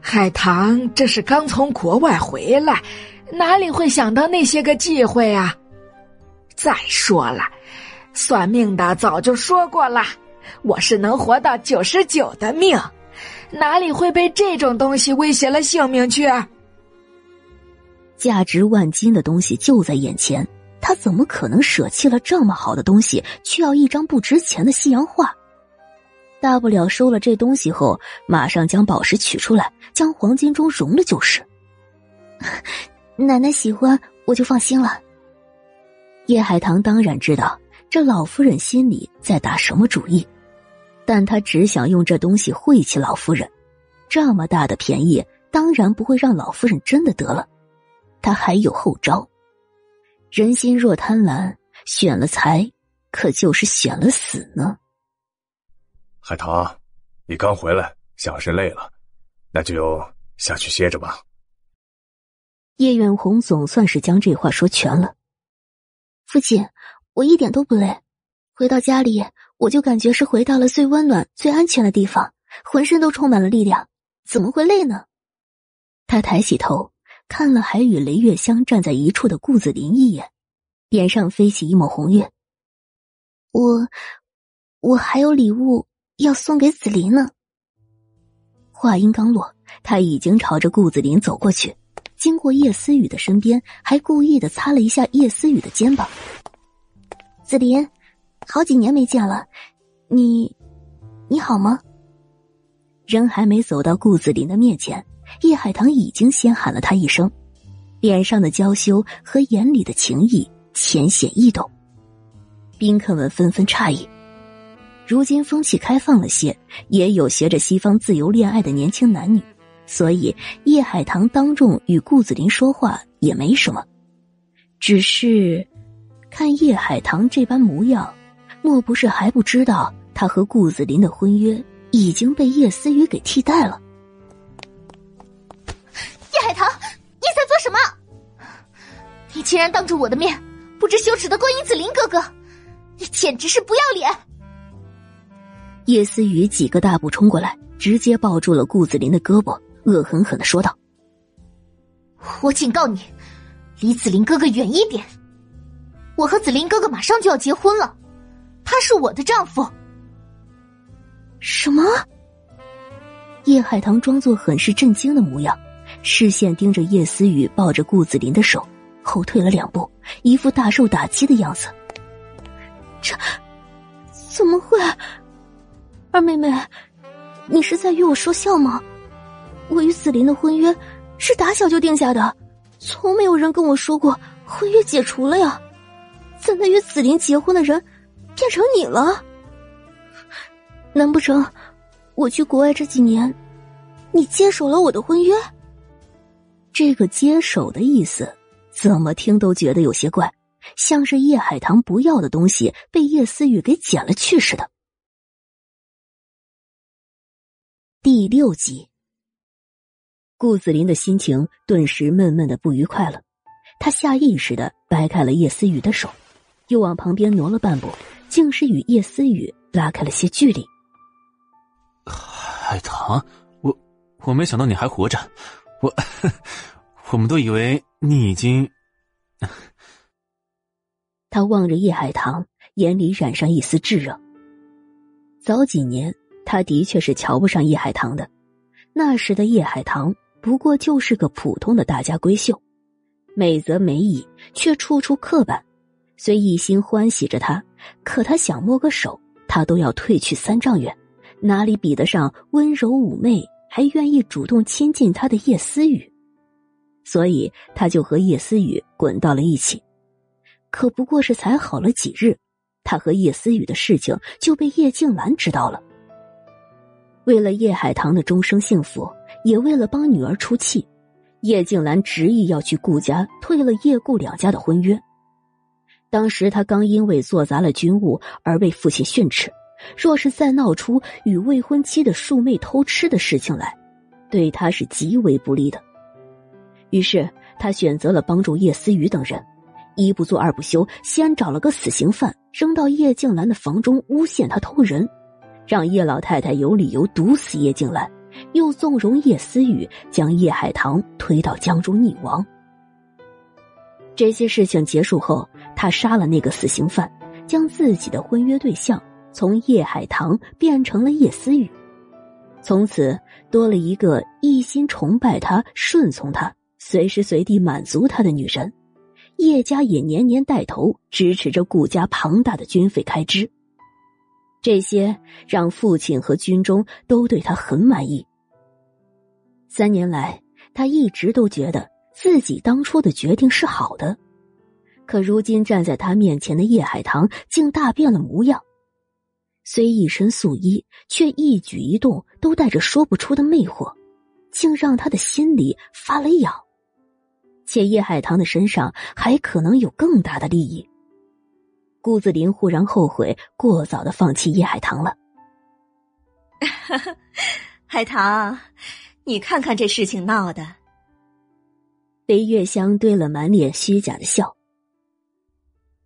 海棠这是刚从国外回来，哪里会想到那些个忌讳啊？再说了，算命的早就说过了，我是能活到九十九的命，哪里会被这种东西威胁了性命去？价值万金的东西就在眼前。他怎么可能舍弃了这么好的东西，去要一张不值钱的西洋画？大不了收了这东西后，马上将宝石取出来，将黄金钟融了就是。奶奶喜欢，我就放心了。叶海棠当然知道这老夫人心里在打什么主意，但他只想用这东西晦气老夫人。这么大的便宜，当然不会让老夫人真的得了。他还有后招。人心若贪婪，选了财，可就是选了死呢。海棠，你刚回来，想是累了，那就下去歇着吧。叶远红总算是将这话说全了。父亲，我一点都不累，回到家里，我就感觉是回到了最温暖、最安全的地方，浑身都充满了力量，怎么会累呢？他抬起头。看了还与雷月香站在一处的顾子霖一眼，脸上飞起一抹红晕。我，我还有礼物要送给子林呢。话音刚落，他已经朝着顾子霖走过去，经过叶思雨的身边，还故意的擦了一下叶思雨的肩膀。子林，好几年没见了，你，你好吗？人还没走到顾子霖的面前。叶海棠已经先喊了他一声，脸上的娇羞和眼里的情意浅显易懂。宾客们纷纷诧异。如今风气开放了些，也有学着西方自由恋爱的年轻男女，所以叶海棠当众与顾子霖说话也没什么。只是看叶海棠这般模样，莫不是还不知道他他和顾子林的婚约已经被叶思雨给替代了。叶海棠，你在做什么？你竟然当着我的面不知羞耻的勾引子林哥哥，你简直是不要脸！叶思雨几个大步冲过来，直接抱住了顾子林的胳膊，恶狠狠的说道：“我警告你，离子林哥哥远一点！我和子林哥哥马上就要结婚了，他是我的丈夫。”什么？叶海棠装作很是震惊的模样，视线盯着叶思雨抱着顾子林的手，后退了两步，一副大受打击的样子。这怎么会？二妹妹，你是在与我说笑吗？我与子林的婚约是打小就定下的，从没有人跟我说过婚约解除了呀。怎的与子林结婚的人变成你了？难不成我去国外这几年，你接手了我的婚约？这个“接手”的意思，怎么听都觉得有些怪，像是叶海棠不要的东西被叶思雨给捡了去似的。第六集，顾子林的心情顿时闷闷的不愉快了，他下意识的掰开了叶思雨的手，又往旁边挪了半步，竟是与叶思雨拉开了些距离。海棠，我我没想到你还活着，我 我们都以为你已经。他望着叶海棠，眼里染上一丝炙热。早几年，他的确是瞧不上叶海棠的。那时的叶海棠不过就是个普通的大家闺秀，美则美矣，却处处刻板。虽一心欢喜着她，可他想摸个手，他都要退去三丈远。哪里比得上温柔妩媚还愿意主动亲近他的叶思雨？所以他就和叶思雨滚到了一起。可不过是才好了几日，他和叶思雨的事情就被叶静兰知道了。为了叶海棠的终生幸福，也为了帮女儿出气，叶静兰执意要去顾家退了叶顾两家的婚约。当时他刚因为做砸了军务而被父亲训斥。若是再闹出与未婚妻的庶妹偷吃的事情来，对他是极为不利的。于是他选择了帮助叶思雨等人，一不做二不休，先找了个死刑犯扔到叶静兰的房中，诬陷他偷人，让叶老太太有理由毒死叶静兰，又纵容叶思雨将叶海棠推到江中溺亡。这些事情结束后，他杀了那个死刑犯，将自己的婚约对象。从叶海棠变成了叶思雨，从此多了一个一心崇拜他、顺从他、随时随地满足他的女人。叶家也年年带头支持着顾家庞大的军费开支，这些让父亲和军中都对他很满意。三年来，他一直都觉得自己当初的决定是好的，可如今站在他面前的叶海棠竟大变了模样。虽一身素衣，却一举一动都带着说不出的魅惑，竟让他的心里发了痒。且叶海棠的身上还可能有更大的利益。顾子林忽然后悔过早的放弃叶海棠了。海棠，你看看这事情闹的。裴月香堆了满脸虚假的笑。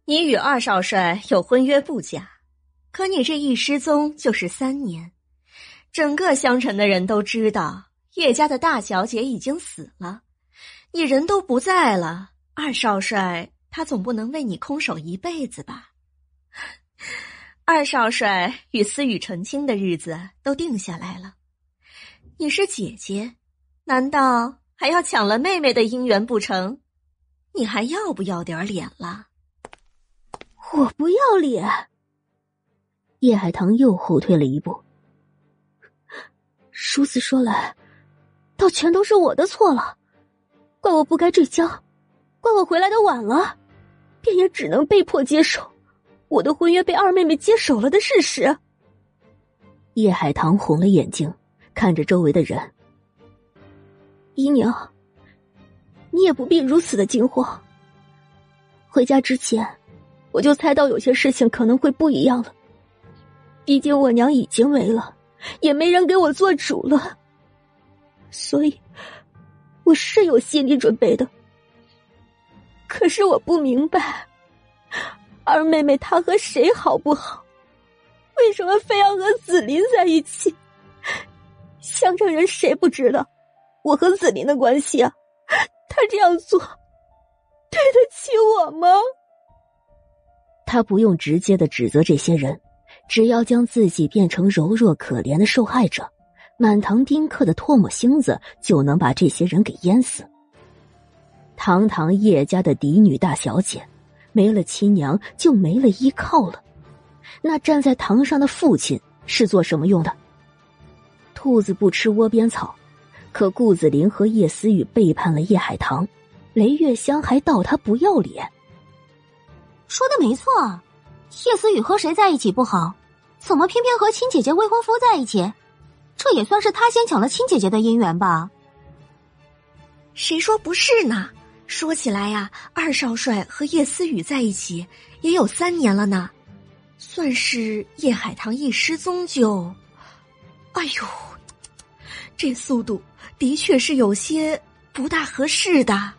你与二少帅有婚约不假。可你这一失踪就是三年，整个香城的人都知道叶家的大小姐已经死了，你人都不在了，二少帅他总不能为你空守一辈子吧？二少帅与思雨成亲的日子都定下来了，你是姐姐，难道还要抢了妹妹的姻缘不成？你还要不要点脸了？我不要脸。叶海棠又后退了一步。如此说来，倒全都是我的错了，怪我不该坠江，怪我回来的晚了，便也只能被迫接受我的婚约被二妹妹接手了的事实。叶海棠红了眼睛，看着周围的人：“姨娘，你也不必如此的惊慌。回家之前，我就猜到有些事情可能会不一样了。”毕竟我娘已经没了，也没人给我做主了，所以我是有心理准备的。可是我不明白，二妹妹她和谁好不好？为什么非要和紫林在一起？乡城人谁不知道我和紫林的关系啊？他这样做，对得起我吗？他不用直接的指责这些人，只要将自己变成柔弱可怜的受害者，满堂宾客的唾沫星子就能把这些人给淹死。堂堂叶家的嫡女大小姐，没了亲娘就没了依靠了。那站在堂上的父亲是做什么用的？兔子不吃窝边草，可顾子霖和叶思雨背叛了叶海棠，雷月香还道他不要脸。说的没错，叶思雨和谁在一起不好，怎么偏偏和亲姐姐未婚夫在一起？这也算是他先抢了亲姐姐的姻缘吧？谁说不是呢？说起来呀，二少帅和叶思雨在一起也有三年了呢，算是叶海棠一失踪就……哎呦，这速度的确是有些不大合适的。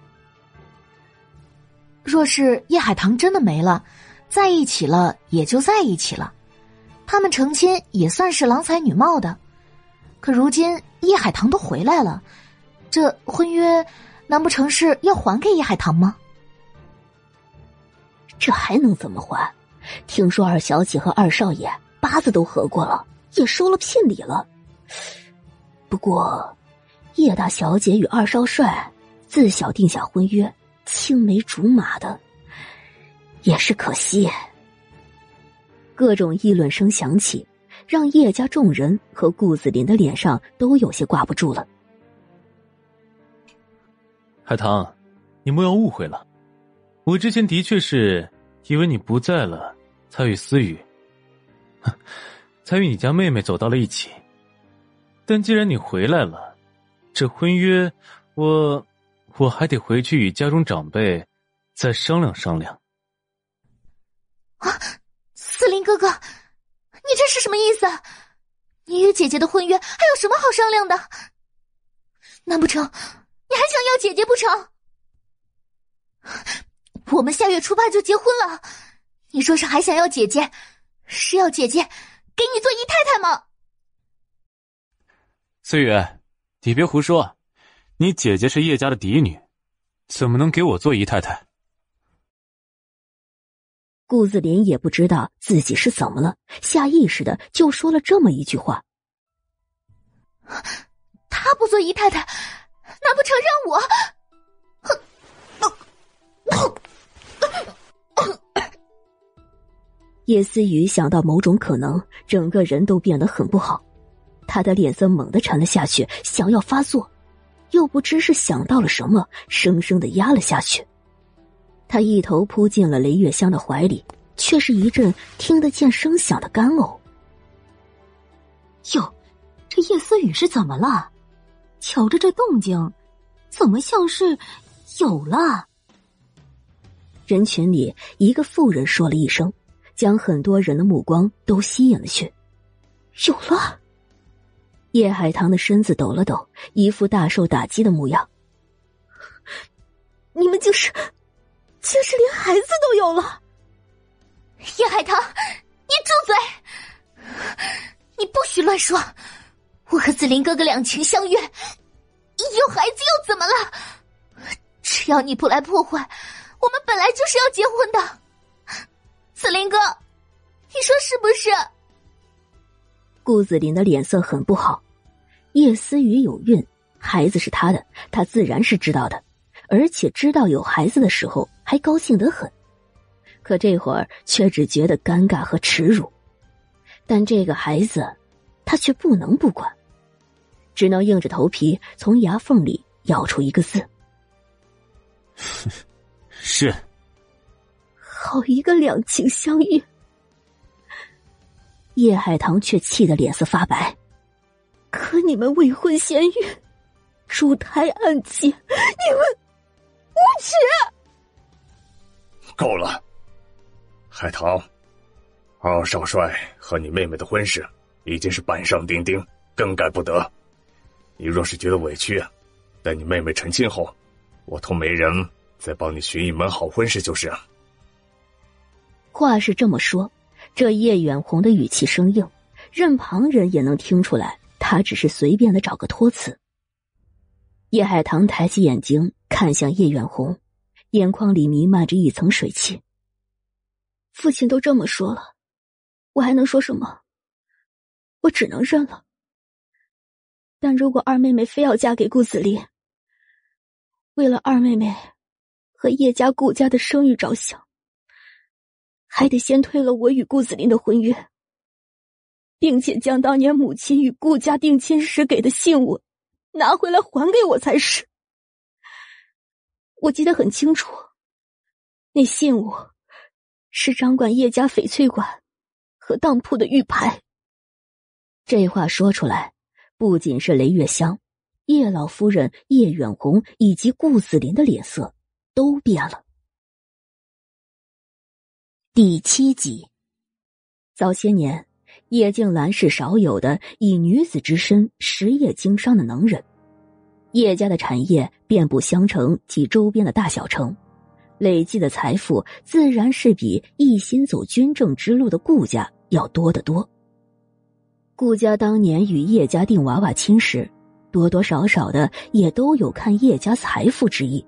若是叶海棠真的没了，在一起了也就在一起了，他们成亲也算是郎才女貌的。可如今叶海棠都回来了，这婚约难不成是要还给叶海棠吗？这还能怎么还？听说二小姐和二少爷八字都合过了，也收了聘礼了。不过，叶大小姐与二少帅自小定下婚约。青梅竹马的，也是可惜。各种议论声响起，让叶家众人和顾子霖的脸上都有些挂不住了。海棠，你莫要误会了，我之前的确是以为你不在了，才与思雨，才与你家妹妹走到了一起。但既然你回来了，这婚约我。我还得回去与家中长辈再商量商量。啊，司林哥哥，你这是什么意思？你与姐姐的婚约还有什么好商量的？难不成你还想要姐姐不成？我们下月初八就结婚了，你说是还想要姐姐，是要姐姐给你做姨太太吗？思雨，你别胡说。你姐姐是叶家的嫡女，怎么能给我做姨太太？顾子林也不知道自己是怎么了，下意识的就说了这么一句话。他不做姨太太，难不成让我？叶思雨想到某种可能，整个人都变得很不好，他的脸色猛地沉了下去，想要发作。又不知是想到了什么，生生的压了下去。他一头扑进了雷月香的怀里，却是一阵听得见声响的干呕。哟，这叶思雨是怎么了？瞧着这动静，怎么像是有了？人群里，一个妇人说了一声，将很多人的目光都吸引了去。有了。叶海棠的身子抖了抖，一副大受打击的模样。你们竟是，竟是连孩子都有了！叶海棠，你住嘴！你不许乱说！我和子林哥哥两情相悦，有孩子又怎么了？只要你不来破坏，我们本来就是要结婚的。子林哥，你说是不是？顾子林的脸色很不好。叶思雨有孕，孩子是他的，他自然是知道的，而且知道有孩子的时候还高兴得很，可这会儿却只觉得尴尬和耻辱。但这个孩子，他却不能不管，只能硬着头皮从牙缝里咬出一个字：“是。”好一个两情相悦！叶海棠却气得脸色发白。可你们未婚先孕，珠胎暗结，你们无耻！够了，海棠，二少帅和你妹妹的婚事已经是板上钉钉，更改不得。你若是觉得委屈，待你妹妹成亲后，我同媒人再帮你寻一门好婚事就是。话是这么说，这叶远红的语气生硬，任旁人也能听出来，他只是随便的找个托词。叶海棠抬起眼睛看向叶远红，眼眶里弥漫着一层水汽。父亲都这么说了。我还能说什么？我只能认了。但如果二妹妹非要嫁给顾子林，为了二妹妹和叶家、顾家的声誉着想，还得先退了我与顾子林的婚约，并且将当年母亲与顾家定亲时给的信物拿回来还给我才是。我记得很清楚，那信物是掌管叶家翡翠馆。和当铺的玉牌。这话说出来，不仅是雷月香、叶老夫人、叶远红以及顾子林的脸色都变了。第七集，早些年，叶静兰是少有的以女子之身实业经商的能人，叶家的产业遍布襄城及周边的大小城，累计的财富自然是比一心走军政之路的顾家。要多得多。顾家当年与叶家定娃娃亲时，多多少少的也都有看叶家财富之意。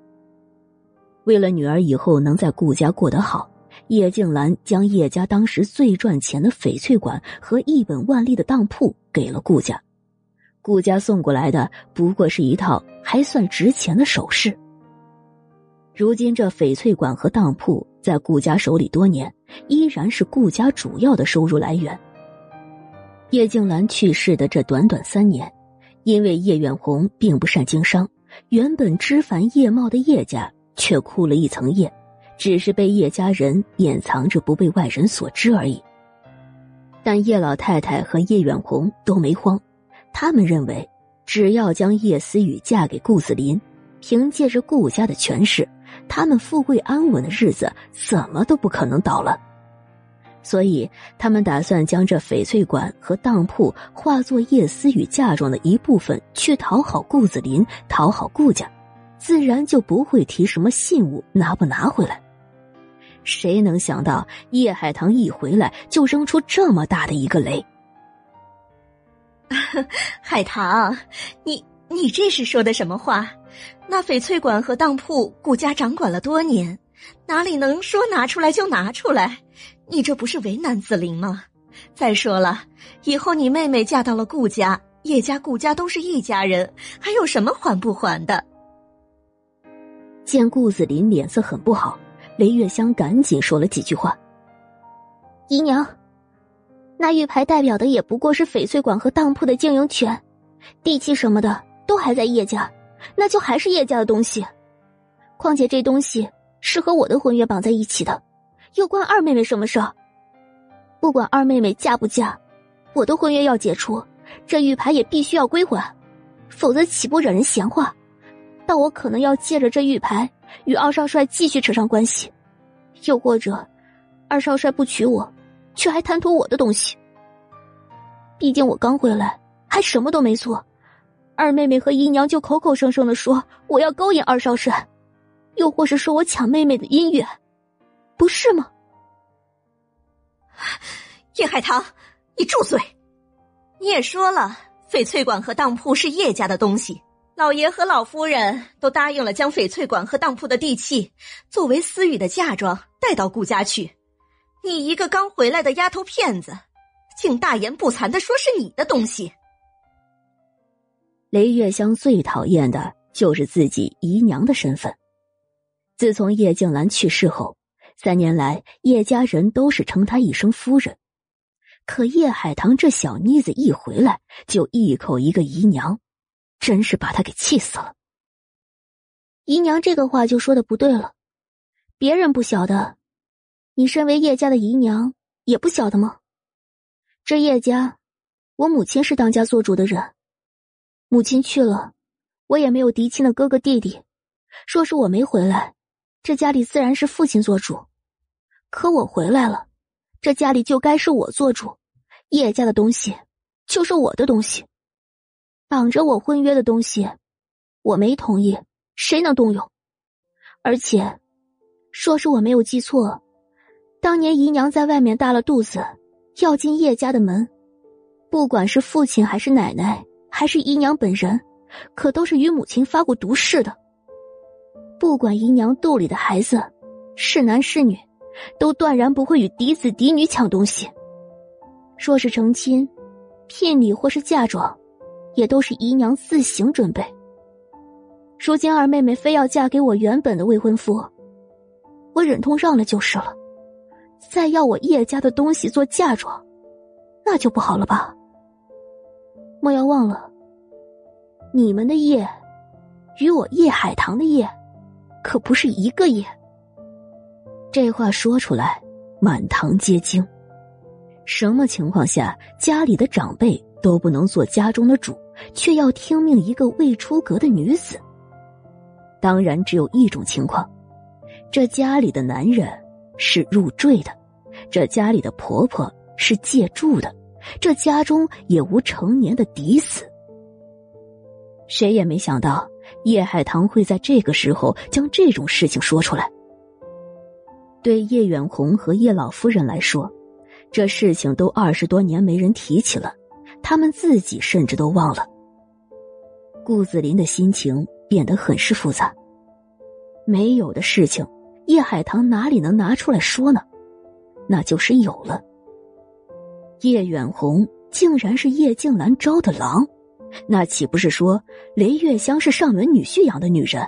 为了女儿以后能在顾家过得好，叶静兰将叶家当时最赚钱的翡翠馆和一本万利的当铺给了顾家。顾家送过来的不过是一套还算值钱的首饰。如今这翡翠馆和当铺在顾家手里多年，依然是顾家主要的收入来源。叶静兰去世的这短短三年，因为叶远红并不善经商，原本枝繁叶茂的叶家却枯了一层叶，只是被叶家人掩藏着不被外人所知而已。但叶老太太和叶远红都没慌，他们认为，只要将叶思雨嫁给顾子林，凭借着顾家的权势。他们富贵安稳的日子怎么都不可能倒了，所以他们打算将这翡翠馆和当铺化作叶思雨嫁妆的一部分，去讨好顾子林，讨好顾家，自然就不会提什么信物拿不拿回来。谁能想到叶海棠一回来就扔出这么大的一个雷？海棠，你你这是说的什么话？那翡翠馆和当铺，顾家掌管了多年，哪里能说拿出来就拿出来？你这不是为难子林吗？再说了，以后你妹妹嫁到了顾家，叶家、顾家都是一家人，还有什么还不还的？见顾子林脸色很不好，雷月香赶紧说了几句话：“姨娘，那玉牌代表的也不过是翡翠馆和当铺的经营权，地契什么的都还在叶家。”那就还是叶家的东西，况且这东西是和我的婚约绑在一起的，又关二妹妹什么事？不管二妹妹嫁不嫁，我的婚约要解除，这玉牌也必须要归还，否则岂不惹人闲话？但我可能要借着这玉牌与二少帅继续扯上关系，又或者二少帅不娶我，却还贪图我的东西。毕竟我刚回来，还什么都没做。二妹妹和姨娘就口口声声的说我要勾引二少帅，又或是说我抢妹妹的姻缘，不是吗？叶海棠，你住嘴！你也说了，翡翠馆和当铺是叶家的东西，老爷和老夫人都答应了，将翡翠馆和当铺的地契作为思雨的嫁妆带到顾家去。你一个刚回来的丫头片子，竟大言不惭的说是你的东西！雷月香最讨厌的就是自己姨娘的身份。自从叶静兰去世后，三年来叶家人都是称她一声夫人。可叶海棠这小妮子一回来就一口一个姨娘，真是把他给气死了。姨娘这个话就说的不对了，别人不晓得，你身为叶家的姨娘也不晓得吗？这叶家，我母亲是当家做主的人。母亲去了，我也没有嫡亲的哥哥弟弟。若是我没回来，这家里自然是父亲做主。可我回来了，这家里就该是我做主，叶家的东西就是我的东西。绑着我婚约的东西，我没同意，谁能动用？而且，说是我没有记错，当年姨娘在外面大了肚子，要进叶家的门，不管是父亲还是奶奶，还是姨娘本人，可都是与母亲发过毒誓的。不管姨娘肚里的孩子是男是女，都断然不会与嫡子嫡女抢东西。若是成亲、聘礼或是嫁妆。也都是姨娘自行准备。如今二妹妹非要嫁给我原本的未婚夫，我忍痛让了就是了。再要我叶家的东西做嫁妆，那就不好了吧？莫要忘了，你们的叶与我叶海棠的叶可不是一个叶。这话说出来，满堂皆惊。什么情况下家里的长辈都不能做家中的主？却要听命一个未出阁的女子。当然，只有一种情况：这家里的男人是入赘的，这家里的婆婆是借住的，这家中也无成年的嫡子。谁也没想到叶海棠会在这个时候将这种事情说出来。对叶远红和叶老夫人来说，这事情都二十多年没人提起了。他们自己甚至都忘了。顾子林的心情变得很是复杂。没有的事情，叶海棠哪里能拿出来说呢？那就是有了。叶远红竟然是叶静兰招的狼，那岂不是说雷月香是上门女婿养的女人？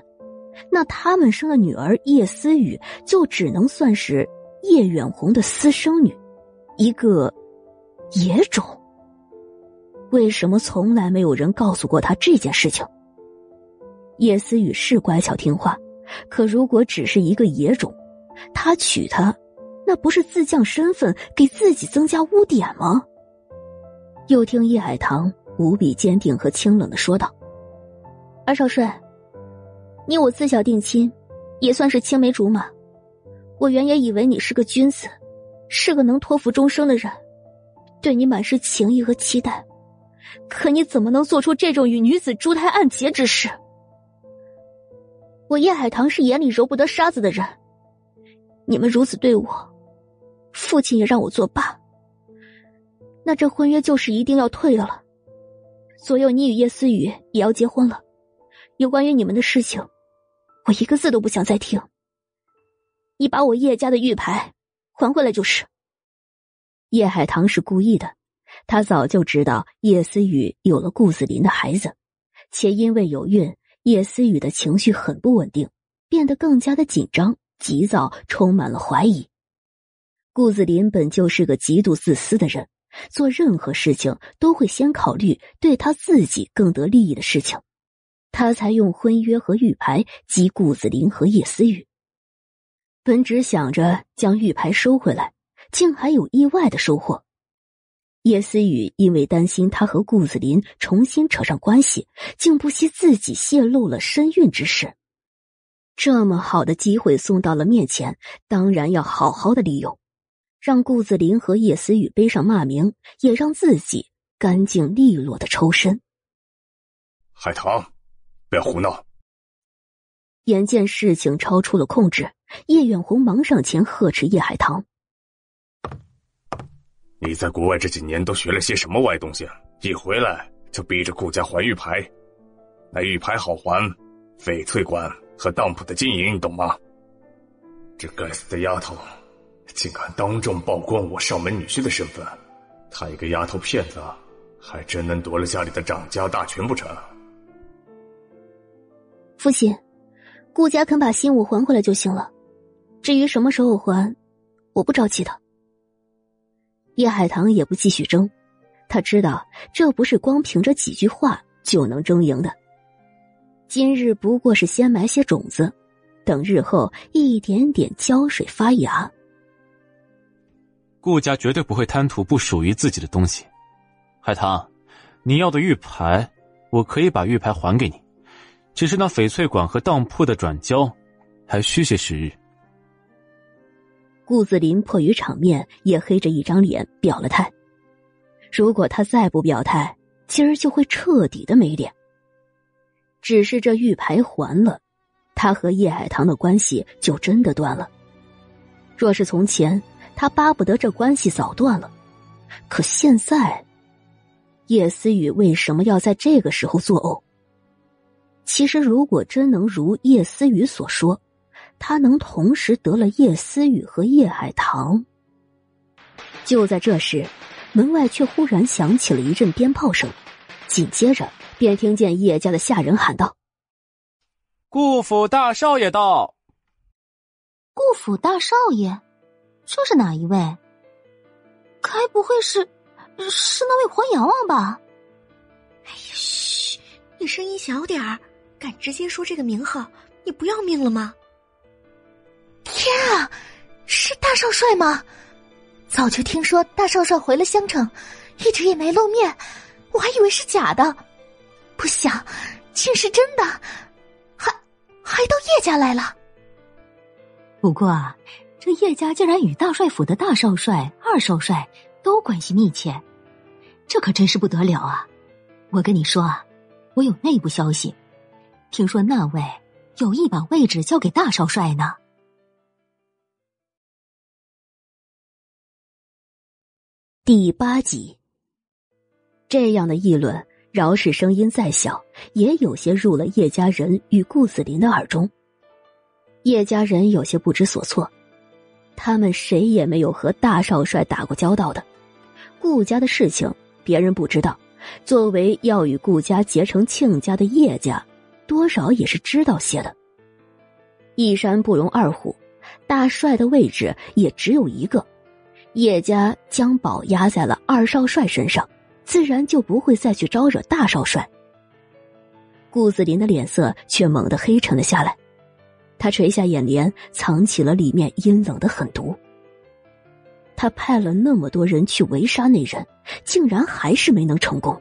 那他们生的女儿叶思雨就只能算是叶远红的私生女，一个野种。为什么从来没有人告诉过他这件事情？叶思雨是乖巧听话，可如果只是一个野种，他娶她，那不是自降身份，给自己增加污点吗？又听叶海棠无比坚定和清冷的说道：“二少帅，你我自小定亲，也算是青梅竹马。我原也以为你是个君子，是个能托付终生的人，对你满是情谊和期待。”可你怎么能做出这种与女子珠胎暗结之事？我叶海棠是眼里揉不得沙子的人，你们如此对我，父亲也让我作罢。那这婚约就是一定要退了了。左右你与叶思雨也要结婚了，有关于你们的事情，我一个字都不想再听。你把我叶家的玉牌还回来就是。叶海棠是故意的。他早就知道叶思雨有了顾子林的孩子，且因为有孕，叶思雨的情绪很不稳定，变得更加的紧张、急躁，充满了怀疑。顾子林本就是个极度自私的人，做任何事情都会先考虑对他自己更得利益的事情，他才用婚约和玉牌激顾子林和叶思雨。本只想着将玉牌收回来，竟还有意外的收获。叶思雨因为担心他和顾子林重新扯上关系，竟不惜自己泄露了身孕之事。这么好的机会送到了面前，当然要好好的利用，让顾子林和叶思雨背上骂名，也让自己干净利落的抽身。海棠，不要胡闹！眼见事情超出了控制，叶远红忙上前呵斥叶海棠。你在国外这几年都学了些什么歪东西？一回来就逼着顾家还玉牌，那玉牌好还，翡翠馆和当铺的经营，你懂吗？这该死的丫头，竟敢当众曝光我上门女婿的身份，她一个丫头片子，还真能夺了家里的掌家大权不成？父亲，顾家肯把新物还回来就行了，至于什么时候还，我不着急的。叶海棠也不继续争，他知道这不是光凭着几句话就能争赢的。今日不过是先埋些种子，等日后一点点浇水发芽。顾家绝对不会贪图不属于自己的东西。海棠，你要的玉牌，我可以把玉牌还给你，只是那翡翠馆和当铺的转交，还需些时日。顾子林迫于场面，也黑着一张脸表了态。如果他再不表态，今儿就会彻底的没脸。只是这玉牌还了，他和叶海棠的关系就真的断了。若是从前，他巴不得这关系早断了，可现在，叶思雨为什么要在这个时候作呕？其实，如果真能如叶思雨所说。他能同时得了叶思雨和叶海棠。就在这时，门外却忽然响起了一阵鞭炮声，紧接着便听见叶家的下人喊道：“顾府大少爷到！”顾府大少爷，这是哪一位？该不会是是那位黄阎王吧？哎呀，嘘，你声音小点儿，敢直接说这个名号，你不要命了吗？天啊，是大少帅吗？早就听说大少帅回了襄城，一直也没露面，我还以为是假的，不想竟是真的，还还到叶家来了。不过啊，这叶家竟然与大帅府的大少帅、二少帅都关系密切，这可真是不得了啊！我跟你说啊，我有内部消息，听说那位有意把位置交给大少帅呢。第八集，这样的议论，饶是声音再小，也有些入了叶家人与顾子林的耳中。叶家人有些不知所措，他们谁也没有和大少帅打过交道的，顾家的事情别人不知道。作为要与顾家结成亲家的叶家，多少也是知道些的。一山不容二虎，大帅的位置也只有一个。叶家将宝压在了二少帅身上，自然就不会再去招惹大少帅。顾子林的脸色却猛地黑沉了下来，他垂下眼帘，藏起了里面阴冷的狠毒。他派了那么多人去围杀那人，竟然还是没能成功。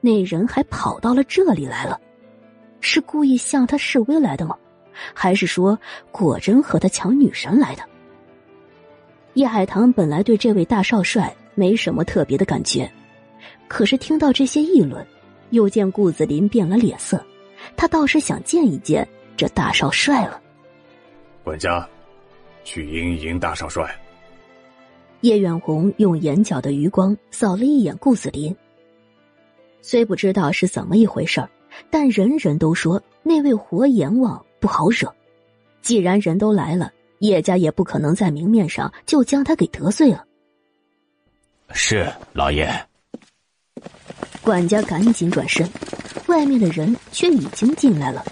那人还跑到了这里来了，是故意向他示威来的吗？还是说果真和他抢女神来的？叶海棠本来对这位大少帅没什么特别的感觉，可是听到这些议论，又见顾子林变了脸色，他倒是想见一见这大少帅了。管家，去迎一迎大少帅。叶远红用眼角的余光扫了一眼顾子林，虽不知道是怎么一回事但人人都说那位活阎王不好惹，既然人都来了。叶家也不可能在明面上就将他给得罪了。是老爷。管家赶紧转身，外面的人却已经进来了。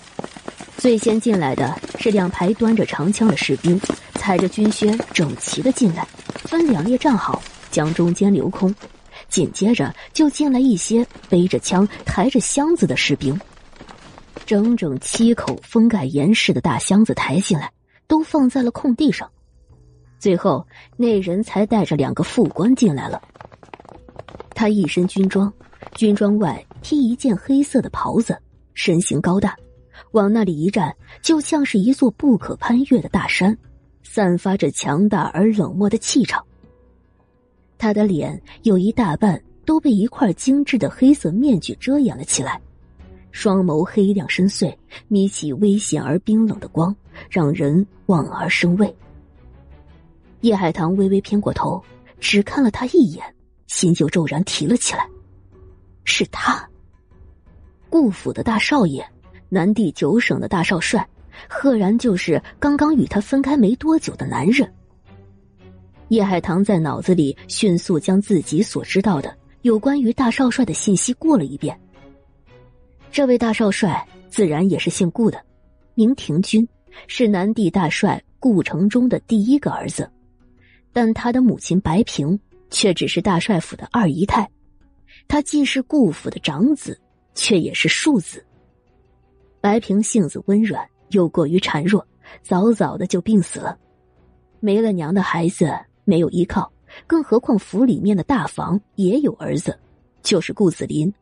最先进来的是两排端着长枪的士兵，踩着军靴整齐的进来，分两列站好，将中间留空。紧接着就进来一些背着枪、抬着箱子的士兵，整整七口封盖严实的大箱子抬进来。都放在了空地上，最后那人才带着两个副官进来了。他一身军装，军装外披一件黑色的袍子，身形高大，往那里一站，就像是一座不可攀越的大山，散发着强大而冷漠的气场。他的脸有一大半都被一块精致的黑色面具遮掩了起来。双眸黑亮深邃，眯起危险而冰冷的光，让人望而生畏。叶海棠微微偏过头，只看了他一眼，心就骤然提了起来。是他，顾府的大少爷，南地九省的大少帅，赫然就是刚刚与他分开没多久的男人。叶海棠在脑子里迅速将自己所知道的有关于大少帅的信息过了一遍。这位大少帅自然也是姓顾的，名廷君，是南帝大帅顾城中的第一个儿子，但他的母亲白萍却只是大帅府的二姨太，他既是顾府的长子，却也是庶子。白萍性子温软，又过于孱弱，早早的就病死了，没了娘的孩子没有依靠，更何况府里面的大房也有儿子，就是顾子林。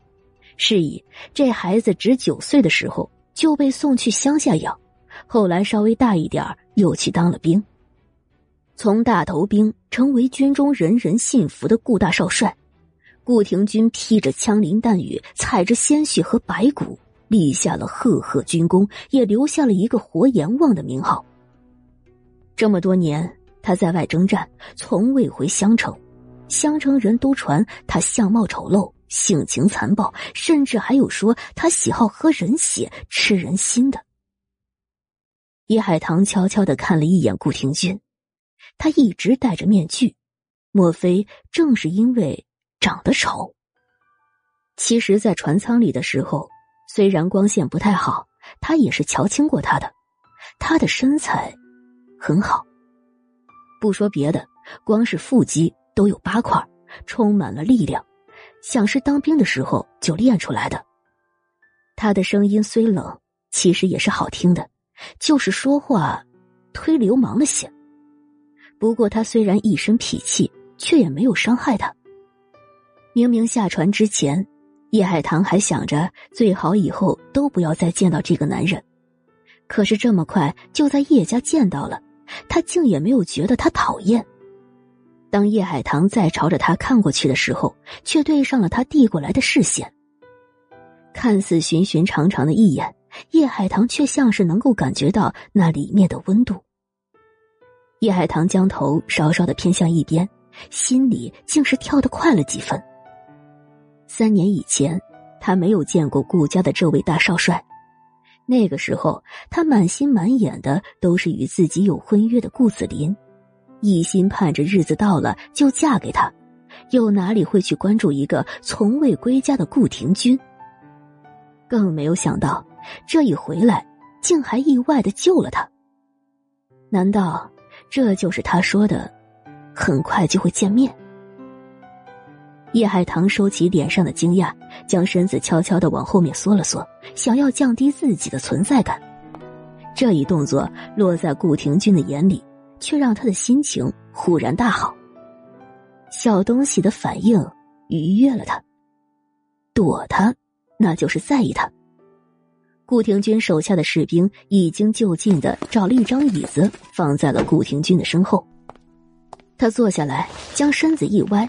是以，这孩子只九岁的时候就被送去乡下养，后来稍微大一点又去当了兵。从大头兵成为军中人人信服的顾大少帅，顾廷钧披着枪林弹雨，踩着鲜血和白骨，立下了赫赫军功，也留下了一个活阎王的名号。这么多年，他在外征战，从未回襄城，襄城人都传他相貌丑陋。性情残暴，甚至还有说他喜好喝人血、吃人心的。叶海棠悄悄的看了一眼顾廷钧，他一直戴着面具，莫非正是因为长得丑？其实，在船舱里的时候，虽然光线不太好，他也是瞧清过他的。他的身材很好，不说别的，光是腹肌都有八块，充满了力量。想是当兵的时候就练出来的。他的声音虽冷，其实也是好听的，就是说话忒流氓了些。不过他虽然一身痞气，却也没有伤害他。明明下船之前，叶海棠还想着最好以后都不要再见到这个男人，可是这么快就在叶家见到了，他竟也没有觉得他讨厌。当叶海棠再朝着他看过去的时候，却对上了他递过来的视线。看似寻寻常常的一眼，叶海棠却像是能够感觉到那里面的温度。叶海棠将头稍稍的偏向一边，心里竟是跳得快了几分。三年以前，他没有见过顾家的这位大少帅，那个时候他满心满眼的都是与自己有婚约的顾子林。一心盼着日子到了就嫁给他，又哪里会去关注一个从未归家的顾廷钧？更没有想到，这一回来竟还意外的救了他。难道这就是他说的“很快就会见面”？叶海棠收起脸上的惊讶，将身子悄悄的往后面缩了缩，想要降低自己的存在感。这一动作落在顾廷钧的眼里。却让他的心情忽然大好。小东西的反应愉悦了他，躲他，那就是在意他。顾廷钧手下的士兵已经就近的找了一张椅子放在了顾廷钧的身后，他坐下来，将身子一歪，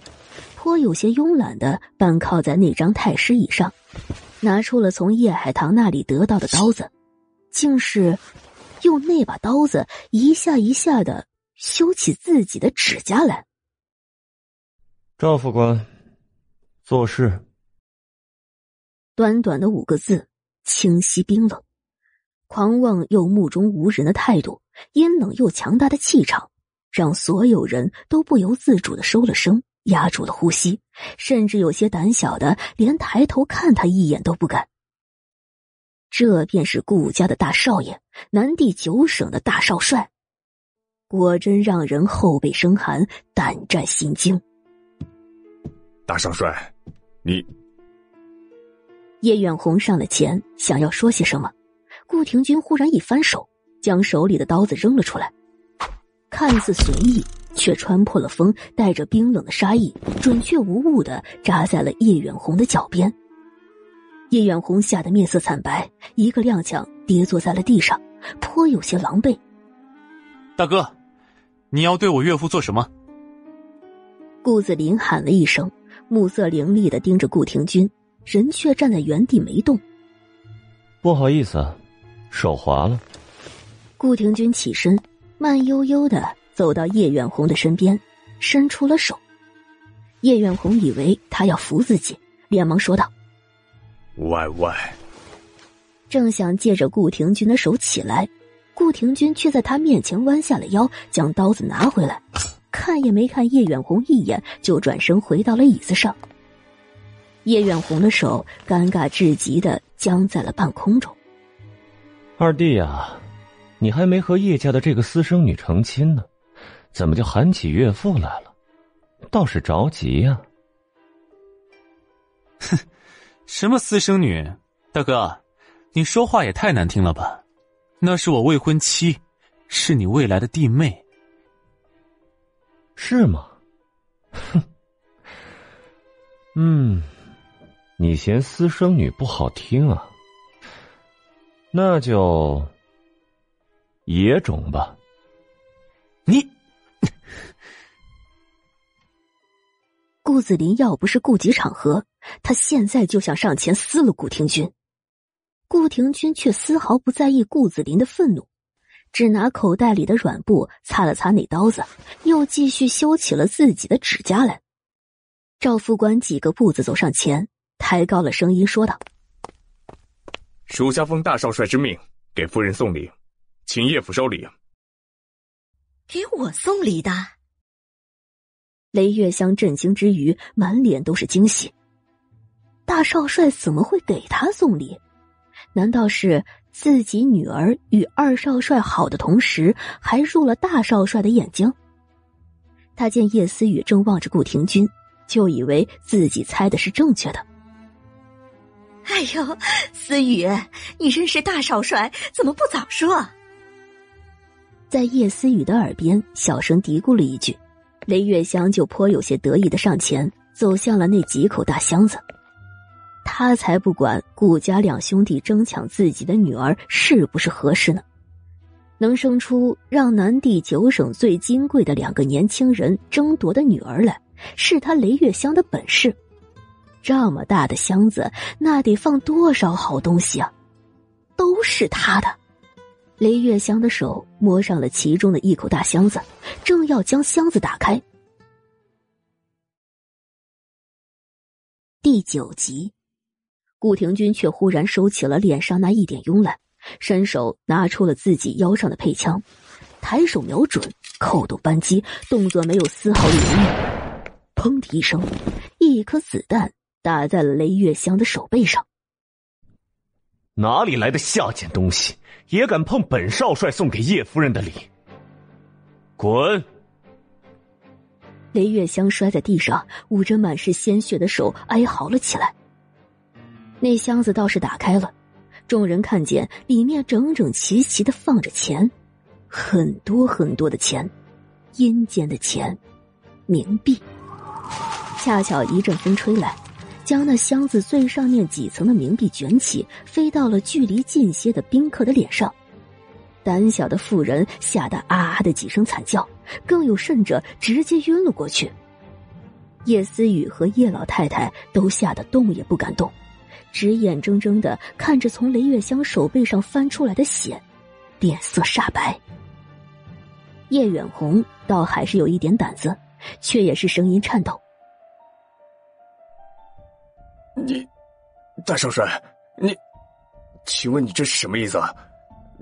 颇有些慵懒的半靠在那张太师椅上，拿出了从叶海棠那里得到的刀子，竟是。用那把刀子一下一下的修起自己的指甲来。赵副官，做事。短短的五个字，清晰冰冷，狂妄又目中无人的态度，阴冷又强大的气场，让所有人都不由自主的收了声，压住了呼吸，甚至有些胆小的连抬头看他一眼都不敢。这便是顾家的大少爷，南地九省的大少帅，果真让人后背生寒，胆战心惊。大少帅，你……叶远红上了前，想要说些什么，顾廷钧忽然一翻手，将手里的刀子扔了出来，看似随意，却穿破了风，带着冰冷的杀意，准确无误的扎在了叶远红的脚边。叶远红吓得面色惨白，一个踉跄，跌坐在了地上，颇有些狼狈。大哥，你要对我岳父做什么？顾子林喊了一声，目色凌厉的盯着顾廷钧，人却站在原地没动。不好意思，手滑了。顾廷钧起身，慢悠悠的走到叶远红的身边，伸出了手。叶远红以为他要扶自己，连忙说道。喂喂，正想借着顾廷钧的手起来，顾廷钧却在他面前弯下了腰，将刀子拿回来，看也没看叶远红一眼，就转身回到了椅子上。叶远红的手尴尬至极的僵在了半空中。二弟呀，你还没和叶家的这个私生女成亲呢，怎么就喊起岳父来了？倒是着急呀。哼。什么私生女，大哥，你说话也太难听了吧？那是我未婚妻，是你未来的弟妹，是吗？哼，嗯，你嫌私生女不好听啊？那就野种吧。你，顾子林要不是顾及场合，他现在就想上前撕了顾廷君。顾廷君却丝毫不在意顾子林的愤怒，只拿口袋里的软布擦了擦那刀子，又继续修起了自己的指甲来。赵副官几个步子走上前，抬高了声音说道：“属下奉大少帅之命，给夫人送礼，请叶府收礼。”给我送礼的。雷月香震惊之余，满脸都是惊喜。大少帅怎么会给他送礼？难道是自己女儿与二少帅好的同时，还入了大少帅的眼睛？他见叶思雨正望着顾廷君，就以为自己猜的是正确的。哎呦，思雨，你认识大少帅，怎么不早说？在叶思雨的耳边小声嘀咕了一句。雷月香就颇有些得意的上前，走向了那几口大箱子。他才不管顾家两兄弟争抢自己的女儿是不是合适呢？能生出让南地九省最金贵的两个年轻人争夺的女儿来，是他雷月香的本事。这么大的箱子，那得放多少好东西啊！都是他的。雷月香的手摸上了其中的一口大箱子，正要将箱子打开。第九集，顾廷君却忽然收起了脸上那一点慵懒，伸手拿出了自己腰上的配枪，抬手瞄准，扣动扳机，动作没有丝毫犹豫。砰的一声，一颗子弹打在了雷月香的手背上。哪里来的下贱东西！也敢碰本少帅送给叶夫人的礼？滚！雷月香摔在地上，捂着满是鲜血的手哀嚎了起来。那箱子倒是打开了，众人看见里面整整齐齐的放着钱，很多很多的钱，阴间的钱，冥币。恰巧一阵风吹来。将那箱子最上面几层的冥币卷起，飞到了距离近些的宾客的脸上。胆小的妇人吓得啊啊的几声惨叫，更有甚者直接晕了过去。叶思雨和叶老太太都吓得动也不敢动，只眼睁睁的看着从雷月香手背上翻出来的血，脸色煞白。叶远红倒还是有一点胆子，却也是声音颤抖。你，大少帅，你，请问你这是什么意思？啊？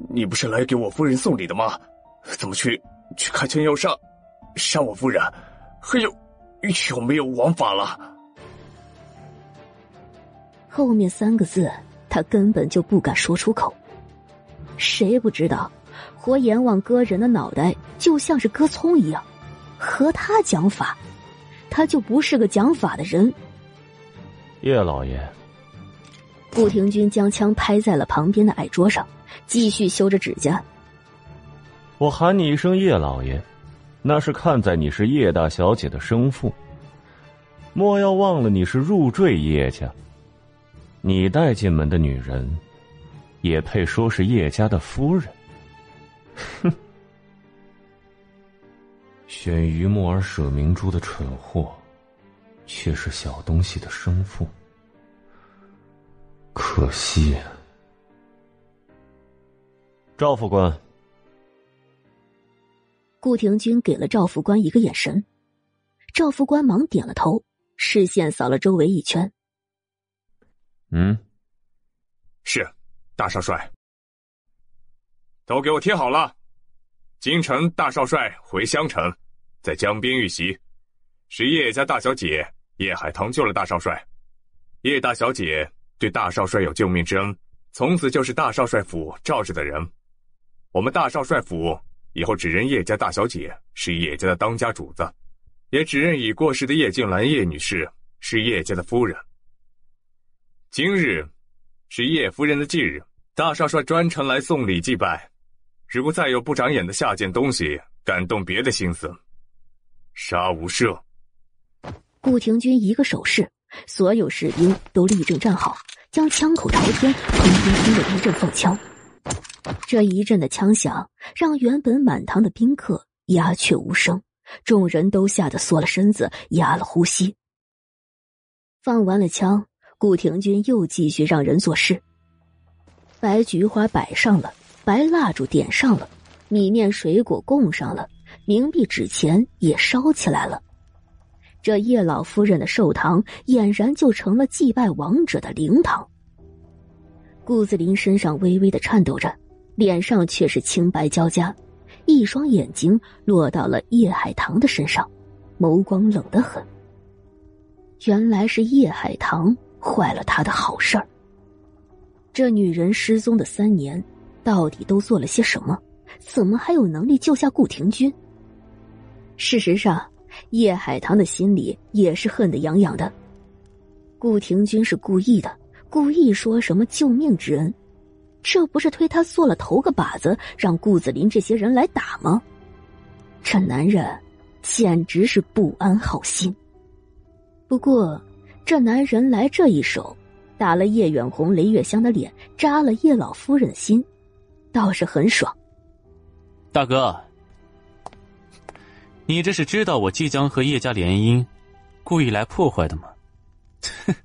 你不是来给我夫人送礼的吗？怎么去去开枪要杀，杀我夫人？还有有没有王法了？后面三个字他根本就不敢说出口。谁不知道，活阎王割人的脑袋就像是割葱一样，和他讲法，他就不是个讲法的人。叶老爷，顾廷君将枪拍在了旁边的矮桌上，继续修着指甲。我喊你一声叶老爷，那是看在你是叶大小姐的生父。莫要忘了，你是入赘叶家，你带进门的女人，也配说是叶家的夫人？哼！选榆木而舍明珠的蠢货。却是小东西的生父，可惜。赵副官，顾廷君给了赵副官一个眼神，赵副官忙点了头，视线扫了周围一圈。嗯，是大少帅，都给我贴好了。京城大少帅回襄城，在江边遇袭，是叶家大小姐。叶海棠救了大少帅，叶大小姐对大少帅有救命之恩，从此就是大少帅府罩着的人。我们大少帅府以后只认叶家大小姐是叶家的当家主子，也只认已过世的叶静兰叶女士是叶家的夫人。今日是叶夫人的忌日，大少帅专程来送礼祭拜。如果再有不长眼的下贱东西敢动别的心思，杀无赦。顾廷君一个手势，所有士兵都立正站好，将枪口朝天，砰砰砰的一阵放枪。这一阵的枪响，让原本满堂的宾客鸦雀无声，众人都吓得缩了身子，压了呼吸，放完了枪，顾廷钧又继续让人做事。白菊花摆上了，白蜡烛点上了，米面水果供上了，冥币纸钱也烧起来了。这叶老夫人的寿堂俨然就成了祭拜亡者的灵堂。顾子林身上微微的颤抖着，脸上却是清白交加，一双眼睛落到了叶海棠的身上，眸光冷得很。原来是叶海棠坏了他的好事儿。这女人失踪的三年，到底都做了些什么？怎么还有能力救下顾廷钧？事实上，叶海棠的心里也是恨得痒痒的。顾廷钧是故意的，故意说什么救命之恩，这不是推他做了头个靶子，让顾子林这些人来打吗？这男人简直是不安好心。不过，这男人来这一手。打了叶远红、雷月香的脸，扎了叶老夫人的心，倒是很爽。大哥，你这是知道我即将和叶家联姻，故意来破坏的吗？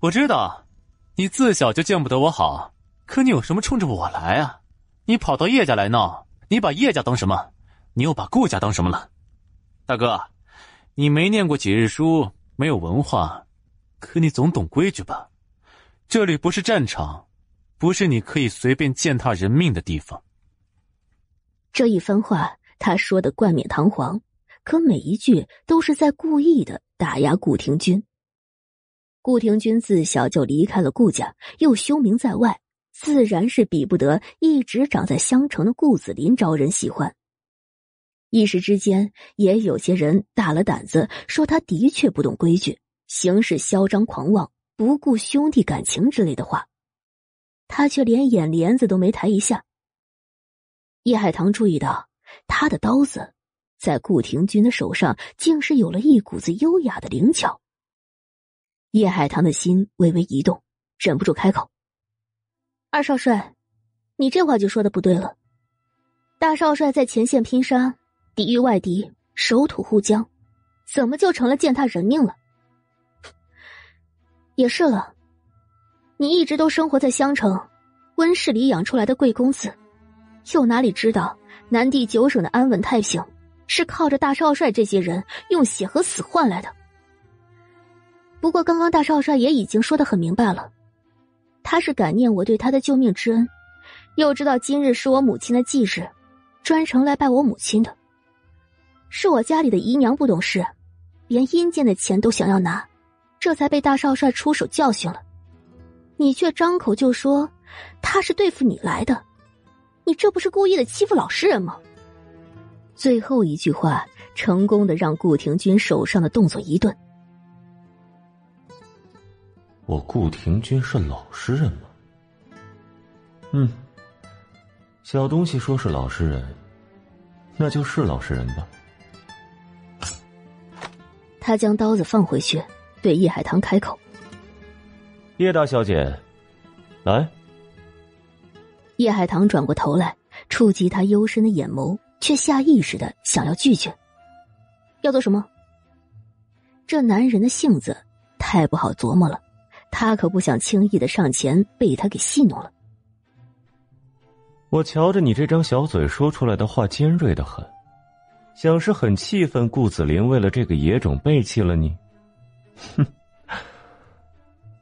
我知道，你自小就见不得我好，可你有什么冲着我来啊？你跑到叶家来闹，你把叶家当什么？你又把顾家当什么了？大哥，你没念过几日书，没有文化，可你总懂规矩吧？这里不是战场，不是你可以随便践踏人命的地方。这一番话他说的冠冕堂皇，可每一句都是在故意的打压顾廷钧。顾廷钧自小就离开了顾家，又休名在外，自然是比不得一直长在襄城的顾子林招人喜欢。一时之间，也有些人大了胆子说他的确不懂规矩，行事嚣张狂妄。不顾兄弟感情之类的话，他却连眼帘子都没抬一下。叶海棠注意到，他的刀子在顾廷钧的手上，竟是有了一股子优雅的灵巧。叶海棠的心微微一动，忍不住开口：“二少帅，你这话就说的不对了。大少帅在前线拼杀，抵御外敌，守土护疆，怎么就成了践踏人命了？”也是了，你一直都生活在襄城，温室里养出来的贵公子，又哪里知道南地九省的安稳太平是靠着大少帅这些人用血和死换来的？不过刚刚大少帅也已经说的很明白了，他是感念我对他的救命之恩，又知道今日是我母亲的忌日，专程来拜我母亲的。是我家里的姨娘不懂事，连阴间的钱都想要拿。这才被大少帅出手教训了，你却张口就说他是对付你来的，你这不是故意的欺负老实人吗？最后一句话成功的让顾廷钧手上的动作一顿。我顾廷钧是老实人吗？嗯，小东西说是老实人，那就是老实人吧。他将刀子放回去。对叶海棠开口：“叶大小姐，来。”叶海棠转过头来，触及他幽深的眼眸，却下意识的想要拒绝。要做什么？这男人的性子太不好琢磨了，他可不想轻易的上前被他给戏弄了。我瞧着你这张小嘴说出来的话尖锐的很，想是很气愤顾子林为了这个野种背弃了你。哼，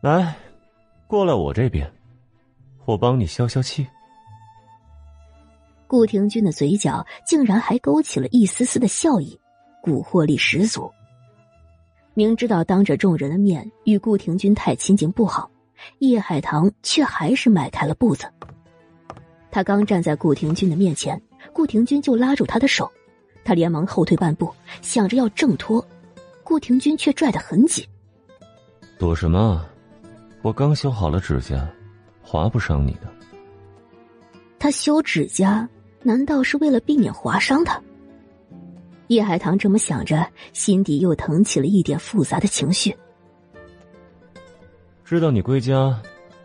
来，过来我这边，我帮你消消气。顾廷钧的嘴角竟然还勾起了一丝丝的笑意，蛊惑力十足。明知道当着众人的面与顾廷钧太亲近不好，叶海棠却还是迈开了步子。他刚站在顾廷钧的面前，顾廷钧就拉住他的手，他连忙后退半步，想着要挣脱。顾廷钧却拽得很紧。躲什么？我刚修好了指甲，划不伤你的。他修指甲，难道是为了避免划伤他？叶海棠这么想着，心底又腾起了一点复杂的情绪。知道你归家，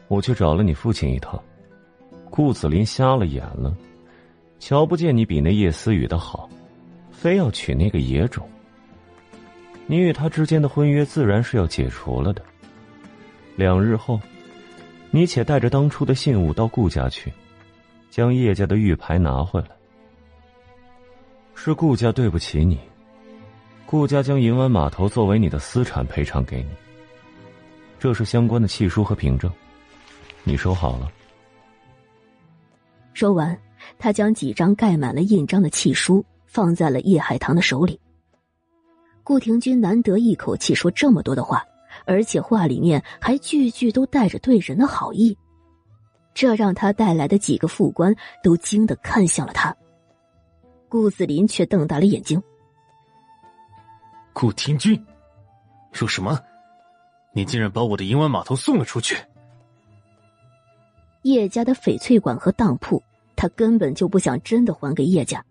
我去找了你父亲一趟。顾子林瞎了眼了，瞧不见你比那叶思雨的好，非要娶那个野种。你与他之间的婚约自然是要解除了的。两日后，你且带着当初的信物到顾家去，将叶家的玉牌拿回来。是顾家对不起你，顾家将银湾码头作为你的私产赔偿给你。这是相关的契书和凭证，你收好了。说完，他将几张盖满了印章的契书放在了叶海棠的手里。顾廷钧难得一口气说这么多的话，而且话里面还句句都带着对人的好意，这让他带来的几个副官都惊得看向了他。顾子林却瞪大了眼睛：“顾廷钧，说什么？你竟然把我的银湾码头送了出去！”叶家的翡翠馆和当铺，他根本就不想真的还给叶家。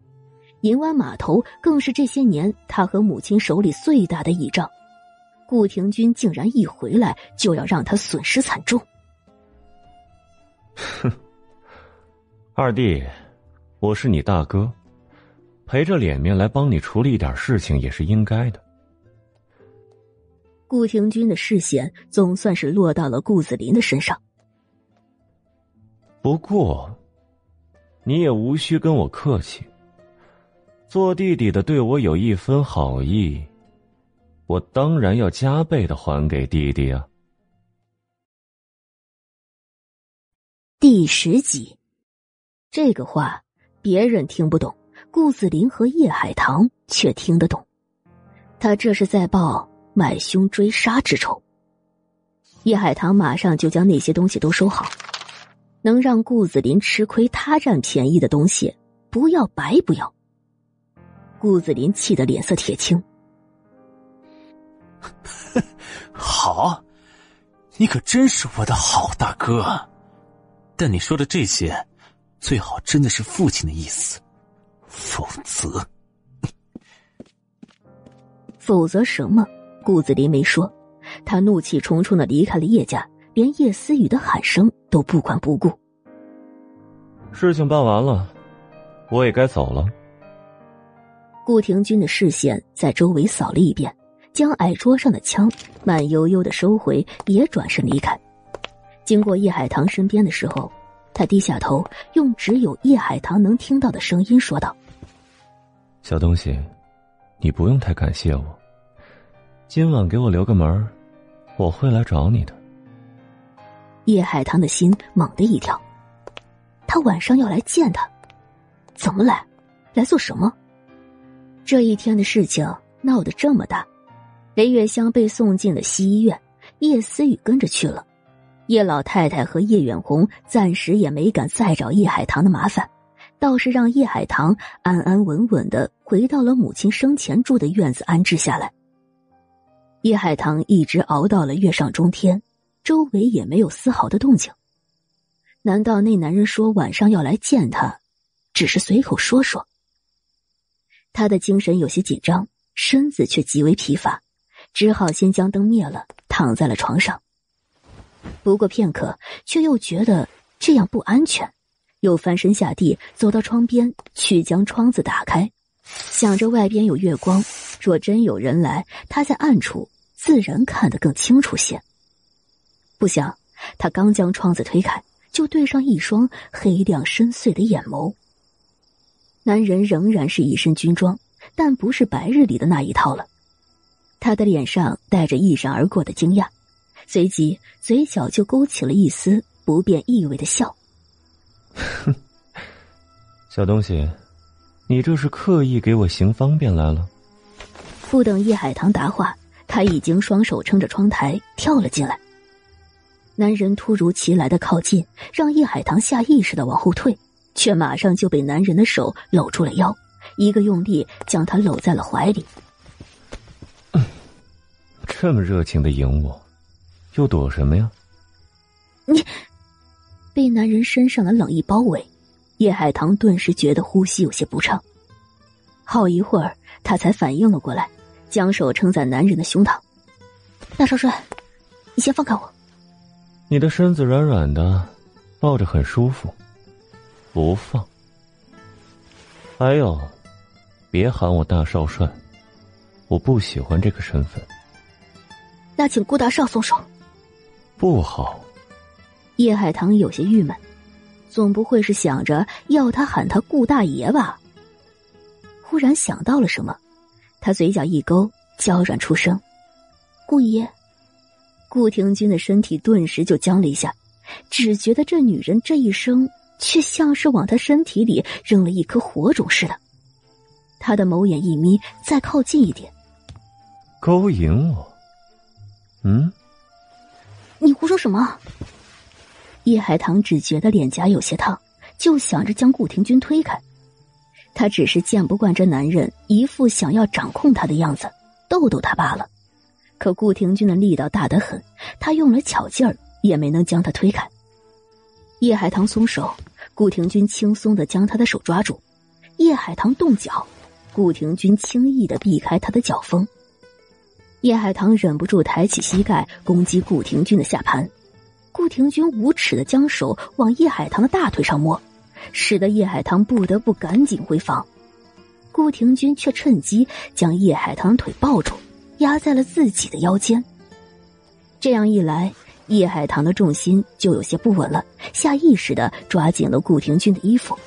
银湾码头更是这些年他和母亲手里最大的倚仗。顾廷钧竟然一回来就要让他损失惨重。哼，二弟，我是你大哥。陪着脸面来帮你处理一点事情也是应该的。顾廷钧的视线总算是落到了顾子林的身上。不过，你也无需跟我客气。做弟弟的对我有一分好意，我当然要加倍的还给弟弟啊。第十集，这个话别人听不懂。顾子林和叶海棠却听得懂，他这是在报买凶追杀之仇。叶海棠马上就将那些东西都收好，能让顾子林吃亏、他占便宜的东西，不要白不要。顾子林气得脸色铁青。好，你可真是我的好大哥，但你说的这些，最好真的是父亲的意思。否则，否则什么？顾子林没说，他怒气冲冲的离开了叶家，连叶思雨的喊声都不管不顾。事情办完了，我也该走了。顾廷钧的视线在周围扫了一遍，将矮桌上的枪慢悠悠的收回，也转身离开。经过叶海棠身边的时候。他低下头，用只有叶海棠能听到的声音说道：“小东西，你不用太感谢我。今晚给我留个门我会来找你的。”叶海棠的心猛地一跳，他晚上要来见他，怎么来？来做什么？这一天的事情闹得这么大，雷月香被送进了西医院，叶思雨跟着去了。叶老太太和叶远红暂时也没敢再找叶海棠的麻烦，倒是让叶海棠安安稳稳的回到了母亲生前住的院子安置下来。叶海棠一直熬到了月上中天，周围也没有丝毫的动静。难道那男人说晚上要来见他，只是随口说说？他的精神有些紧张，身子却极为疲乏，只好先将灯灭了，躺在了床上。不过片刻，却又觉得这样不安全，又翻身下地，走到窗边去将窗子打开，想着外边有月光，若真有人来，他在暗处自然看得更清楚些。不想他刚将窗子推开，就对上一双黑亮深邃的眼眸。男人仍然是一身军装，但不是白日里的那一套了，他的脸上带着一闪而过的惊讶。随即，嘴角就勾起了一丝不变意味的笑。哼，小东西，你这是刻意给我行方便来了？不等叶海棠答话，他已经双手撑着窗台跳了进来。男人突如其来的靠近，让叶海棠下意识的往后退，却马上就被男人的手搂住了腰，一个用力将他搂在了怀里。这么热情的迎我。又躲什么呀？你 被男人身上的冷意包围，叶海棠顿时觉得呼吸有些不畅。好一会儿，他才反应了过来，将手撑在男人的胸膛。大少帅，你先放开我。你的身子软软的，抱着很舒服，不放。还有，别喊我大少帅，我不喜欢这个身份。那请顾大少松手。不好。叶海棠有些郁闷，总不会是想着要他喊他顾大爷吧？忽然想到了什么，他嘴角一勾，娇软出声：“顾爷。”顾廷君的身体顿时就僵了一下，只觉得这女人这一生，却像是往他身体里扔了一颗火种似的。他的眸眼一眯，再靠近一点，勾引我？嗯？你胡说什么？叶海棠只觉得脸颊有些烫，就想着将顾廷君推开。他只是见不惯这男人一副想要掌控他的样子，逗逗他罢了。可顾廷君的力道大得很，他用了巧劲儿也没能将他推开。叶海棠松手，顾廷君轻松的将他的手抓住。叶海棠动脚，顾廷君轻易的避开他的脚风。叶海棠忍不住抬起膝盖攻击顾廷君的下盘。顾廷君无耻的将手往叶海棠的大腿上摸，使得叶海棠不得不赶紧回防。顾廷君却趁机将叶海棠腿抱住，压在了自己的腰间。这样一来，叶海棠的重心就有些不稳了，下意识的抓紧了顾廷君的衣服。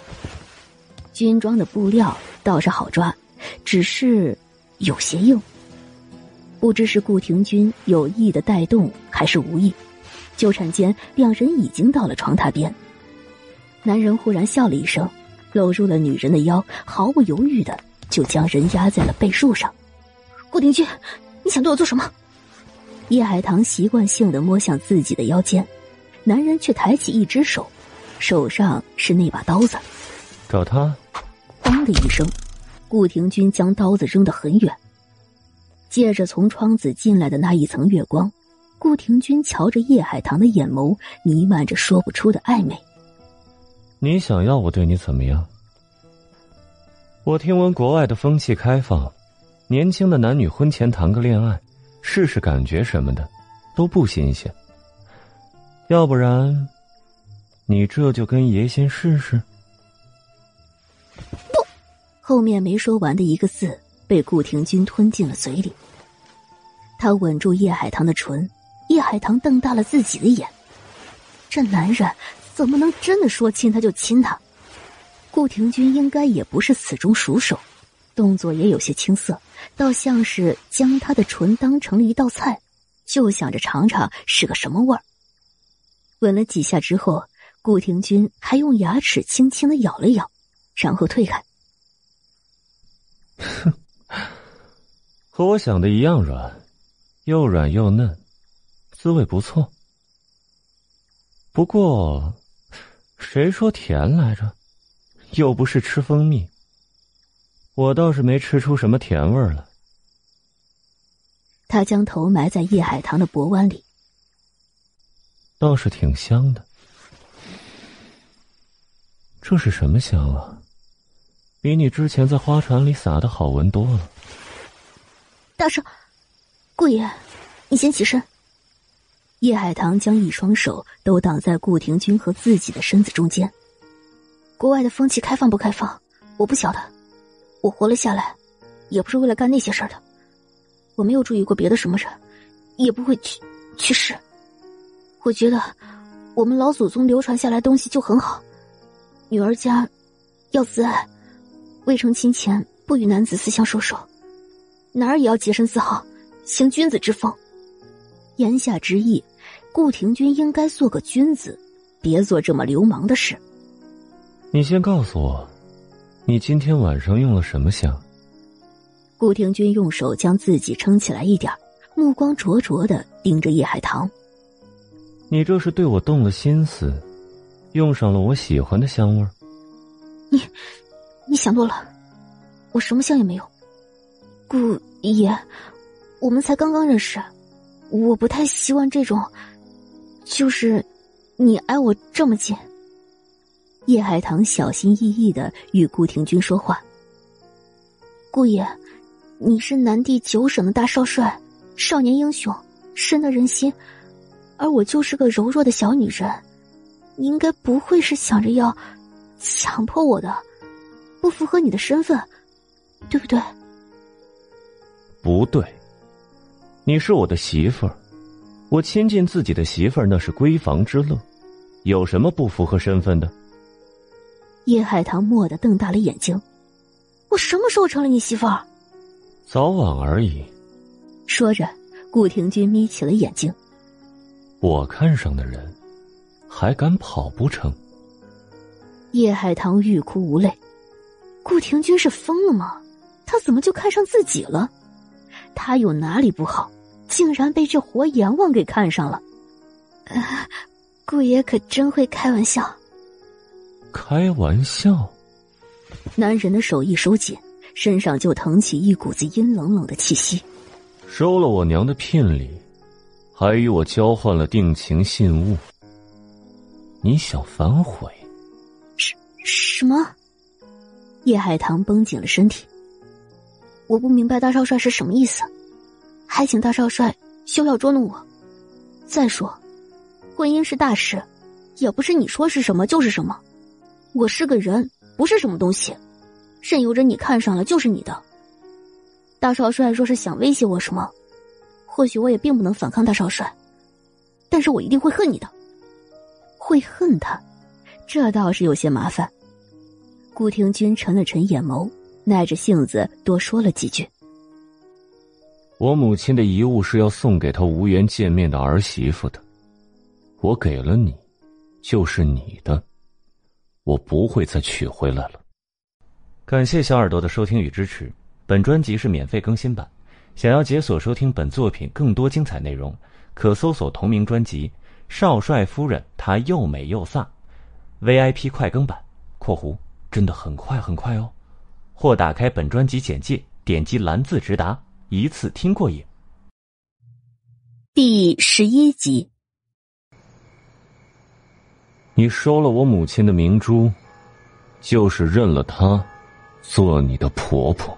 军装的布料倒是好抓，只是有些硬。不知是顾廷君有意的带动，还是无意。纠缠间，两人已经到了床榻边。男人忽然笑了一声，搂住了女人的腰，毫不犹豫的就将人压在了被褥上。顾廷君，你想对我做什么？叶海棠习惯性的摸向自己的腰间，男人却抬起一只手，手上是那把刀子。找他！当的一声，顾廷君将刀子扔得很远。借着从窗子进来的那一层月光。顾廷君瞧着叶海棠的眼眸，弥漫着说不出的暧昧。你想要我对你怎么样？我听闻国外的风气开放，年轻的男女婚前谈个恋爱，试试感觉什么的，都不新鲜。要不然，你这就跟爷先试试。不，后面没说完的一个字被顾廷君吞进了嘴里。他吻住叶海棠的唇。叶海棠瞪大了自己的眼，这男人怎么能真的说亲他就亲他？顾廷君应该也不是此中熟手，动作也有些青涩，倒像是将他的唇当成了一道菜，就想着尝尝是个什么味儿。吻了几下之后，顾廷君还用牙齿轻轻的咬了咬，然后退开。哼，和我想的一样软，又软又嫩。滋味不错，不过，谁说甜来着？又不是吃蜂蜜，我倒是没吃出什么甜味来。他将头埋在叶海棠的脖弯里，倒是挺香的。这是什么香啊？比你之前在花船里撒的好闻多了。大少，顾爷，你先起身。叶海棠将一双手都挡在顾廷君和自己的身子中间。国外的风气开放不开放，我不晓得。我活了下来，也不是为了干那些事儿的。我没有注意过别的什么人，也不会去去世。我觉得我们老祖宗流传下来东西就很好。女儿家要自爱，未成亲前不与男子私相授受，男儿也要洁身自好，行君子之风。言下之意。顾廷君应该做个君子，别做这么流氓的事。你先告诉我，你今天晚上用了什么香？顾廷君用手将自己撑起来一点，目光灼灼的盯着叶海棠。你这是对我动了心思，用上了我喜欢的香味儿。你，你想多了，我什么香也没有。顾爷，我们才刚刚认识，我不太希望这种。就是，你挨我这么近。叶海棠小心翼翼的与顾廷君说话。顾爷，你是南地九省的大少帅，少年英雄，深得人心，而我就是个柔弱的小女人，你应该不会是想着要强迫我的，不符合你的身份，对不对？不对，你是我的媳妇儿，我亲近自己的媳妇儿那是闺房之乐，有什么不符合身份的？叶海棠蓦地瞪大了眼睛：“我什么时候成了你媳妇儿？”早晚而已。说着，顾廷君眯起了眼睛。我看上的人，还敢跑不成？叶海棠欲哭无泪。顾廷君是疯了吗？他怎么就看上自己了？他有哪里不好？竟然被这活阎王给看上了？呃，顾爷可真会开玩笑。开玩笑。男人的手一收紧，身上就腾起一股子阴冷冷的气息。收了我娘的聘礼。还与我交换了定情信物，你想反悔？什什么？叶海棠绷紧了身体。我不明白大少帅是什么意思，还请大少帅休要捉弄我。再说，婚姻是大事，也不是你说是什么就是什么。我是个人，不是什么东西，任由着你看上了就是你的。大少帅若是想威胁我什么？或许我也并不能反抗大少帅，但是我一定会恨你的。会恨他，这倒是有些麻烦。顾廷君沉了沉眼眸，耐着性子多说了几句。我母亲的遗物是要送给她无缘见面的儿媳妇的，我给了你，就是你的，我不会再取回来了。感谢小耳朵的收听与支持，本专辑是免费更新版。想要解锁收听本作品更多精彩内容，可搜索同名专辑《少帅夫人》，她又美又飒，VIP 快更版（括弧真的很快很快哦）。或打开本专辑简介，点击蓝字直达，一次听过瘾。第十一集，你收了我母亲的明珠，就是认了她做你的婆婆。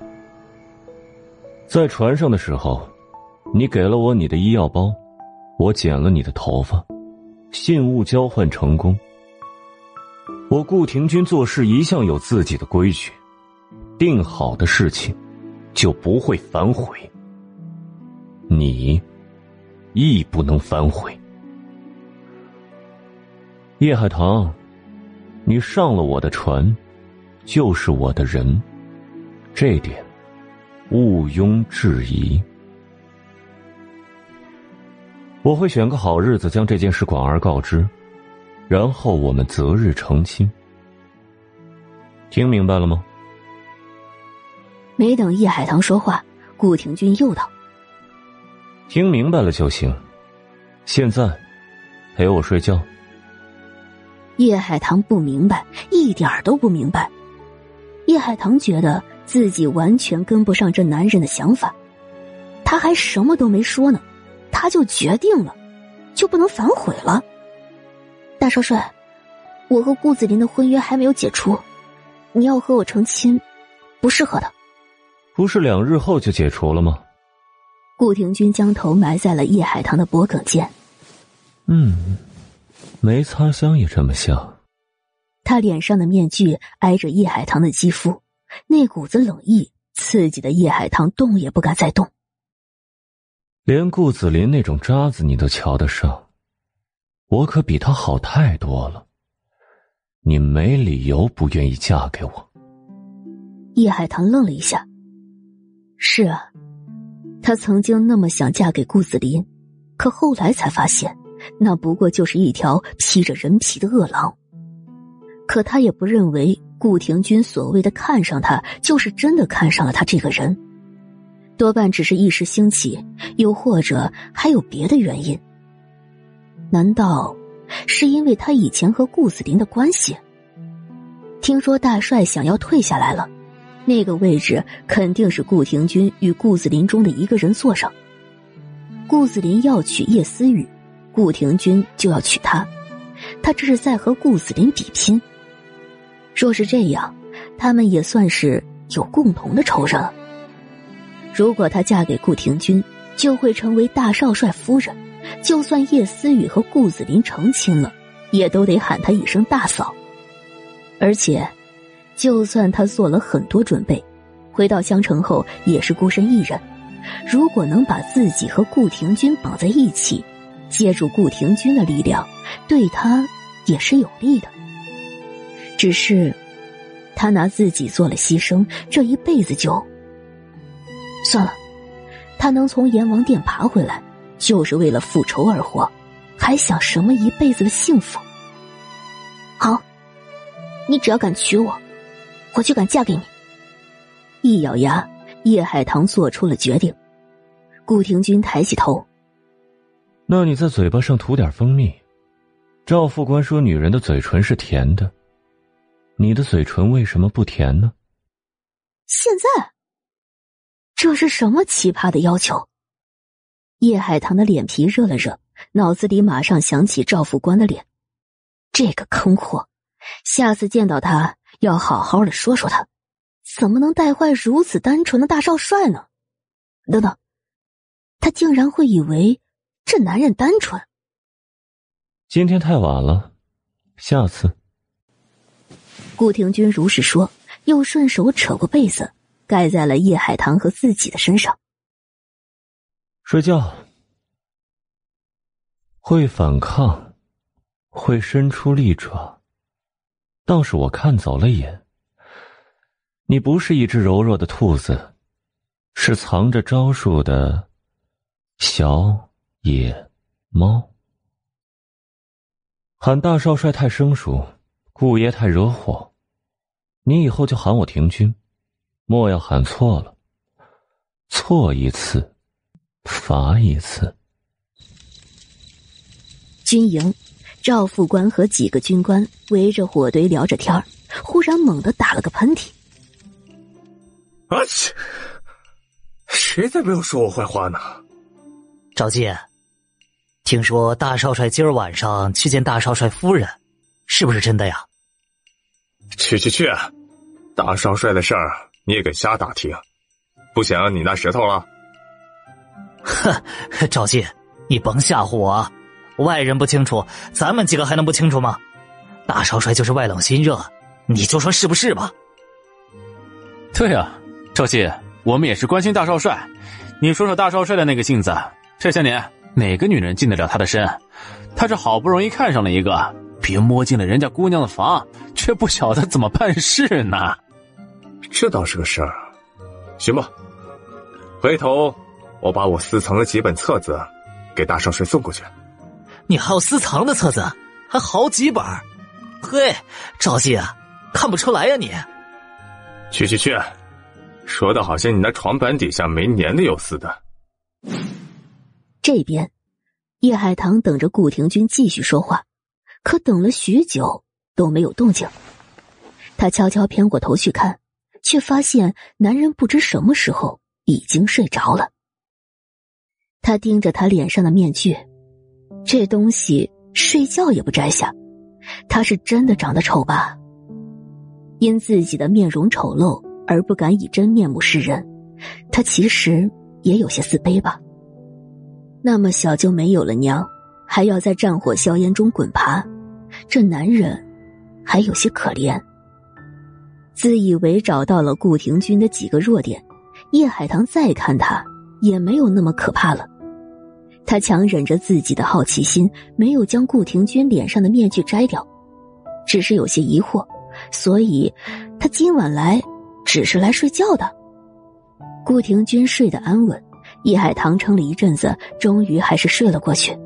在船上的时候，你给了我你的医药包，我剪了你的头发，信物交换成功。我顾廷君做事一向有自己的规矩，定好的事情就不会反悔。你亦不能反悔。叶海棠，你上了我的船，就是我的人，这点。毋庸置疑，我会选个好日子将这件事广而告之，然后我们择日成亲。听明白了吗？没等叶海棠说话，顾廷君又道：“听明白了就行，现在陪我睡觉。”叶海棠不明白，一点都不明白。叶海棠觉得。自己完全跟不上这男人的想法，他还什么都没说呢，他就决定了，就不能反悔了。大少帅，我和顾子林的婚约还没有解除，你要和我成亲，不适合的。不是两日后就解除了吗？顾廷君将头埋在了叶海棠的脖颈间。嗯，没擦香也这么香。他脸上的面具挨着叶海棠的肌肤。那股子冷意刺激的叶海棠动也不敢再动。连顾子林那种渣子你都瞧得上，我可比他好太多了。你没理由不愿意嫁给我。叶海棠愣了一下。是啊，她曾经那么想嫁给顾子林，可后来才发现，那不过就是一条披着人皮的恶狼。可他也不认为。顾廷君所谓的看上他，就是真的看上了他这个人，多半只是一时兴起，又或者还有别的原因。难道是因为他以前和顾子林的关系？听说大帅想要退下来了，那个位置肯定是顾廷君与顾子林中的一个人坐上。顾子林要娶叶思雨，顾廷君就要娶她，他这是在和顾子林比拼。若是这样，他们也算是有共同的仇人了。如果她嫁给顾廷君，就会成为大少帅夫人。就算叶思雨和顾子林成亲了，也都得喊她一声大嫂。而且，就算他做了很多准备，回到襄城后也是孤身一人，如果能把自己和顾廷君绑在一起，借助顾廷君的力量，对他也是有利的。只是，他拿自己做了牺牲，这一辈子就算了。他能从阎王殿爬回来，就是为了复仇而活，还想什么一辈子的幸福？好，你只要敢娶我，我就敢嫁给你。一咬牙，叶海棠做出了决定。顾廷君抬起头，那你在嘴巴上涂点蜂蜜。赵副官说，女人的嘴唇是甜的，你的嘴唇为什么不甜呢？现在。这是什么奇葩的要求？叶海棠的脸皮热了热，脑子里马上想起赵副官的脸，这个坑货，下次见到他要好好的说说他，怎么能带坏如此单纯的大少帅呢？等等，他竟然会以为这男人单纯？今天太晚了，下次。顾廷君如是说，又顺手扯过被子。盖在了叶海棠和自己的身上。睡觉，会反抗，会伸出利爪，倒是我看走了眼。你不是一只柔弱的兔子，是藏着招数的小野猫。喊大少帅太生疏，顾爷太惹火，你以后就喊我廷君。莫要喊错了，错一次，罚一次。军营，赵副官和几个军官围着火堆聊着天忽然猛地打了个喷嚏。啊切！谁在背后说我坏话呢？赵记，听说大少帅今儿晚上去见大少帅夫人，是不是真的呀？去去去！大少帅的事儿。你也敢瞎打听？不想要你那舌头了？哼，赵进，你甭吓唬我！外人不清楚，咱们几个还能不清楚吗？大少帅就是外冷心热，你就说是不是吧？对啊，赵信，我们也是关心大少帅。你说说大少帅的那个性子，这些年哪个女人进得了他的身？他这好不容易看上了一个，别摸进了人家姑娘的房，却不晓得怎么办事呢？这倒是个事儿，行吧。回头我把我私藏的几本册子给大少帅送过去。你还有私藏的册子，还好几本？嘿，赵记，看不出来呀你。去去去，说的好像你那床板底下没粘的有似的。这边，叶海棠等着顾廷君继续说话，可等了许久都没有动静。他悄悄偏过头去看。却发现男人不知什么时候已经睡着了。他盯着他脸上的面具，这东西睡觉也不摘下，他是真的长得丑吧？因自己的面容丑陋而不敢以真面目示人，他其实也有些自卑吧？那么小就没有了娘，还要在战火硝烟中滚爬，这男人还有些可怜。自以为找到了顾廷君的几个弱点，叶海棠再看他也没有那么可怕了。他强忍着自己的好奇心，没有将顾廷君脸上的面具摘掉，只是有些疑惑。所以，他今晚来只是来睡觉的。顾廷君睡得安稳，叶海棠撑了一阵子，终于还是睡了过去。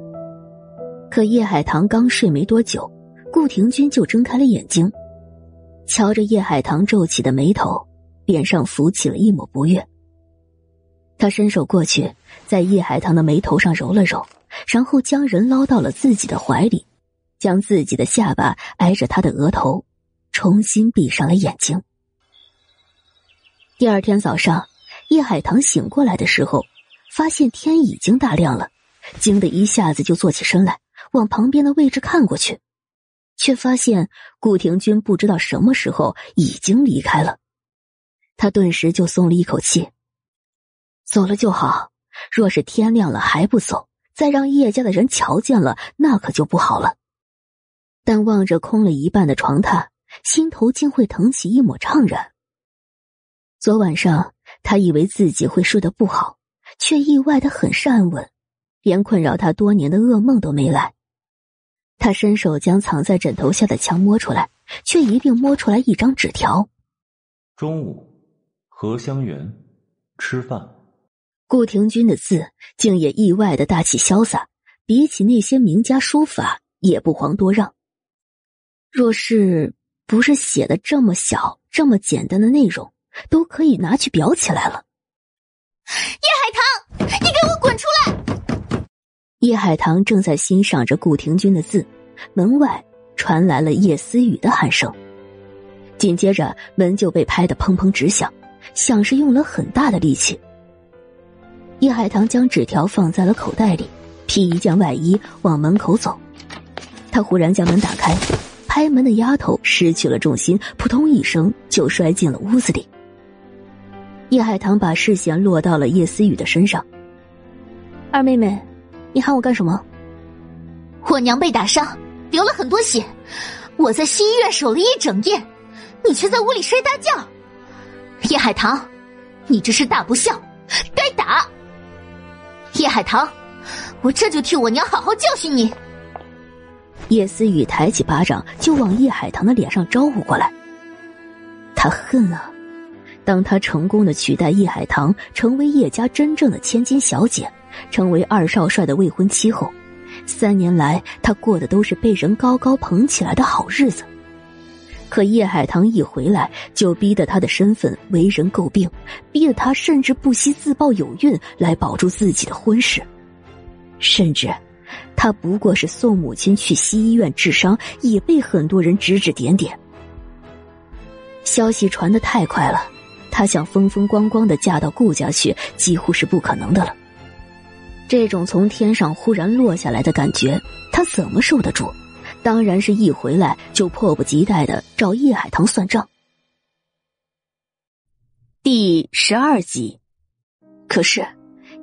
可叶海棠刚睡没多久，顾廷君就睁开了眼睛。瞧着叶海棠皱起的眉头，脸上浮起了一抹不悦。他伸手过去，在叶海棠的眉头上揉了揉，然后将人捞到了自己的怀里，将自己的下巴挨着他的额头，重新闭上了眼睛。第二天早上，叶海棠醒过来的时候，发现天已经大亮了，惊得一下子就坐起身来，往旁边的位置看过去。却发现顾廷君不知道什么时候已经离开了，他顿时就松了一口气。走了就好，若是天亮了还不走，再让叶家的人瞧见了，那可就不好了。但望着空了一半的床榻，心头竟会腾起一抹怅然。昨晚上他以为自己会睡得不好，却意外的很是安稳，连困扰他多年的噩梦都没来。他伸手将藏在枕头下的枪摸出来，却一并摸出来一张纸条。中午，荷香园吃饭。顾廷钧的字竟也意外的大气潇洒，比起那些名家书法也不遑多让。若是不是写的这么小、这么简单的内容，都可以拿去裱起来了。叶海棠，你给我滚出来！叶海棠正在欣赏着顾廷钧的字，门外传来了叶思雨的喊声，紧接着门就被拍得砰砰直响，像是用了很大的力气。叶海棠将纸条放在了口袋里，披一件外衣往门口走。他忽然将门打开，拍门的丫头失去了重心，扑通一声就摔进了屋子里。叶海棠把视线落到了叶思雨的身上。二妹妹，你喊我干什么？我娘被打伤，流了很多血，我在西医院守了一整夜，你却在屋里睡大觉。叶海棠，你这是大不孝，该打！叶海棠，我这就替我娘好好教训你。叶思雨抬起巴掌就往叶海棠的脸上招呼过来。他恨啊！当他成功的取代叶海棠成为叶家真正的千金小姐，成为二少帅的未婚妻后，三年来他过的都是被人高高捧起来的好日子。可叶海棠一回来，就逼得他的身份为人诟病，逼得他甚至不惜自曝有孕来保住自己的婚事，甚至，他不过是送母亲去西医院治伤，也被很多人指指点点。消息传得太快了，他想风风光光的嫁到顾家去，几乎是不可能的了。这种从天上忽然落下来的感觉，他怎么受得住？当然是一回来就迫不及待的找叶海棠算账。第十二集，可是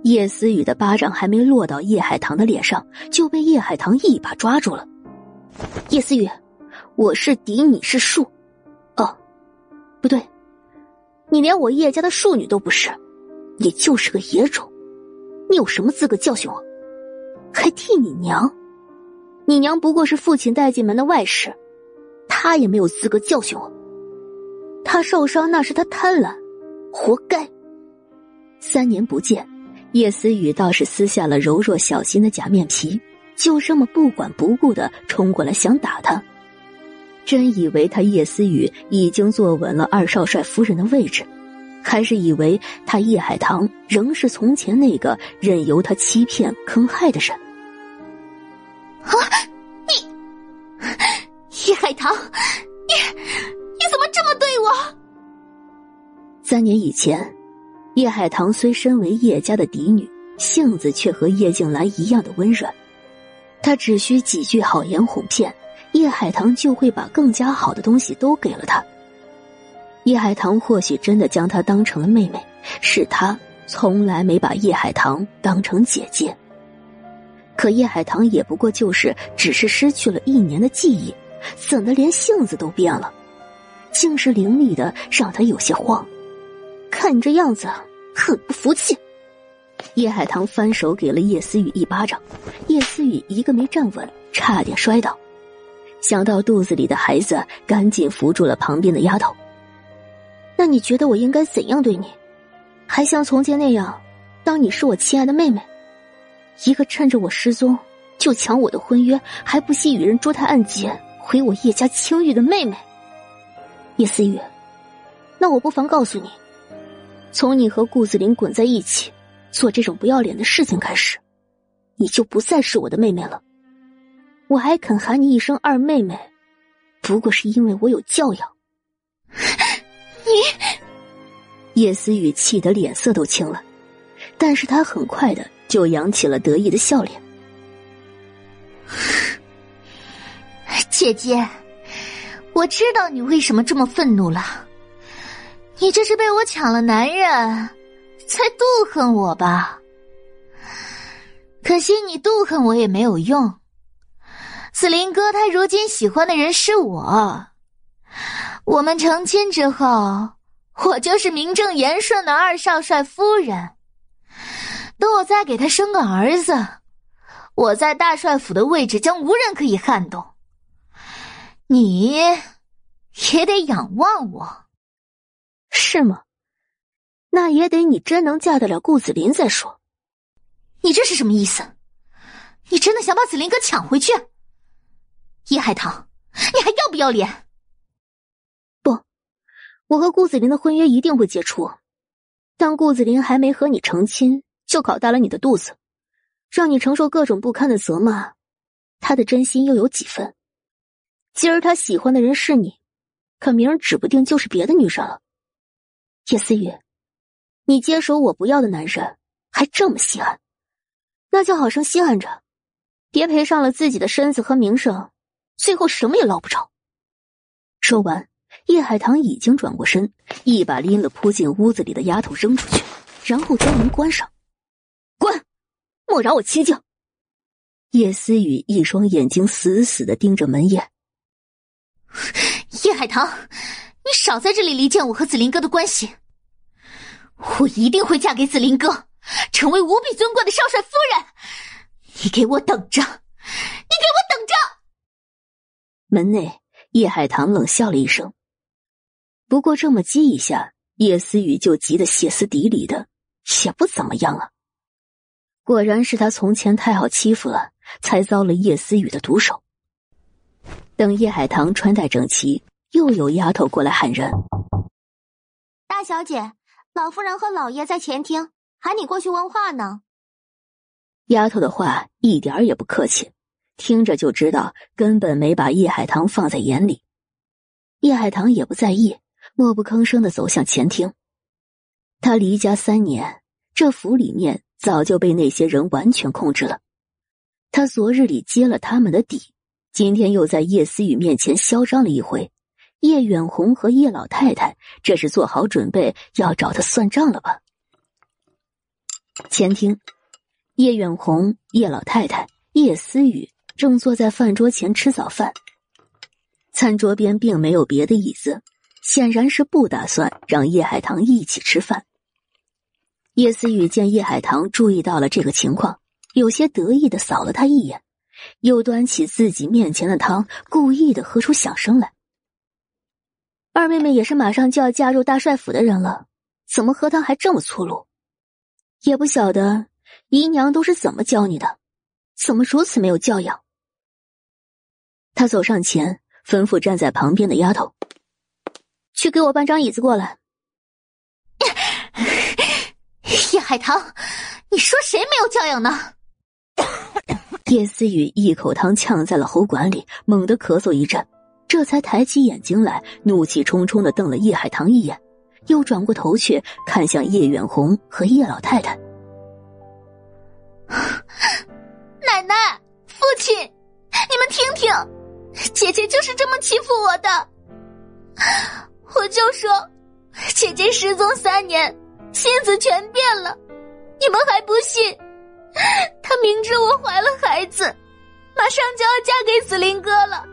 叶思雨的巴掌还没落到叶海棠的脸上，就被叶海棠一把抓住了。叶思雨，我是嫡，你是庶，哦，不对，你连我叶家的庶女都不是，你就是个野种，你有什么资格教训我？还替你娘？你娘不过是父亲带进门的外室，她也没有资格教训我。她受伤那是她贪婪，活该。三年不见，叶思雨倒是撕下了柔弱小心的假面皮，就这么不管不顾的冲过来想打他。真以为他叶思雨已经坐稳了二少帅夫人的位置，还是以为他叶海棠仍是从前那个任由他欺骗坑害的人？啊！你叶海棠，你你怎么这么对我？三年以前，叶海棠虽身为叶家的嫡女，性子却和叶静兰一样的温软。她只需几句好言哄骗，叶海棠就会把更加好的东西都给了她。叶海棠或许真的将她当成了妹妹，是她从来没把叶海棠当成姐姐。可叶海棠也不过就是只是失去了一年的记忆，怎的连性子都变了？竟是凌厉的，让他有些慌。看你这样子，很不服气。叶海棠翻手给了叶思雨一巴掌，叶思雨一个没站稳，差点摔倒。想到肚子里的孩子，赶紧扶住了旁边的丫头。那你觉得我应该怎样对你？还像从前那样，当你是我亲爱的妹妹？一个趁着我失踪就抢我的婚约，还不惜与人捉他暗结，毁我叶家清誉的妹妹叶思雨，那我不妨告诉你，从你和顾子林滚在一起，做这种不要脸的事情开始，你就不再是我的妹妹了。我还肯喊你一声二妹妹，不过是因为我有教养。你，叶思雨气得脸色都青了，但是他很快的。就扬起了得意的笑脸。姐姐，我知道你为什么这么愤怒了。你这是被我抢了男人，才妒恨我吧？可惜你妒恨我也没有用。子林哥他如今喜欢的人是我，我们成亲之后，我就是名正言顺的二少帅夫人。等我再给他生个儿子，我在大帅府的位置将无人可以撼动。你也得仰望我，是吗？那也得你真能嫁得了顾子林再说。你这是什么意思？你真的想把子林哥抢回去？叶海棠，你还要不要脸？不，我和顾子林的婚约一定会解除。但顾子林还没和你成亲，就搞大了你的肚子，让你承受各种不堪的责骂，他的真心又有几分？今儿他喜欢的人是你，可明儿指不定就是别的女人了。叶思雨，你接手我不要的男人，还这么稀罕，那就好生稀罕着，别赔上了自己的身子和名声，最后什么也捞不着。说完。叶海棠已经转过身，一把拎了扑进屋子里的丫头扔出去，然后将门关上。莫扰我清静。叶思雨一双眼睛死死的盯着门眼。叶海棠，你少在这里离间我和紫林哥的关系。我一定会嫁给紫林哥，成为无比尊贵的少帅夫人。你给我等着！你给我等着！门内，叶海棠冷笑了一声。不过这么激一下，叶思雨就急得歇斯底里的，也不怎么样啊。果然是他从前太好欺负了，才遭了叶思雨的毒手。等叶海棠穿戴整齐，又有丫头过来喊人：“大小姐，老夫人和老爷在前厅，喊你过去问话呢。”丫头的话一点也不客气，听着就知道根本没把叶海棠放在眼里。叶海棠也不在意。默不吭声的走向前厅。他离家三年，这府里面早就被那些人完全控制了。他昨日里揭了他们的底，今天又在叶思雨面前嚣张了一回。叶远红和叶老太太，这是做好准备要找他算账了吧？前厅，叶远红、叶老太太、叶思雨正坐在饭桌前吃早饭。餐桌边并没有别的椅子。显然是不打算让叶海棠一起吃饭。叶思雨见叶海棠注意到了这个情况，有些得意的扫了他一眼，又端起自己面前的汤，故意的喝出响声来。二妹妹也是马上就要嫁入大帅府的人了，怎么喝汤还这么粗鲁？也不晓得姨娘都是怎么教你的，怎么如此没有教养？他走上前，吩咐站在旁边的丫头。去给我搬张椅子过来。叶海棠，你说谁没有教养呢？叶思雨一口汤呛在了喉管里，猛地咳嗽一阵，这才抬起眼睛来，怒气冲冲的瞪了叶海棠一眼，又转过头去看向叶远红和叶老太太。奶奶、父亲，你们听听，姐姐就是这么欺负我的。我就说，姐姐失踪三年，心思全变了，你们还不信？她明知我怀了孩子，马上就要嫁给紫林哥了，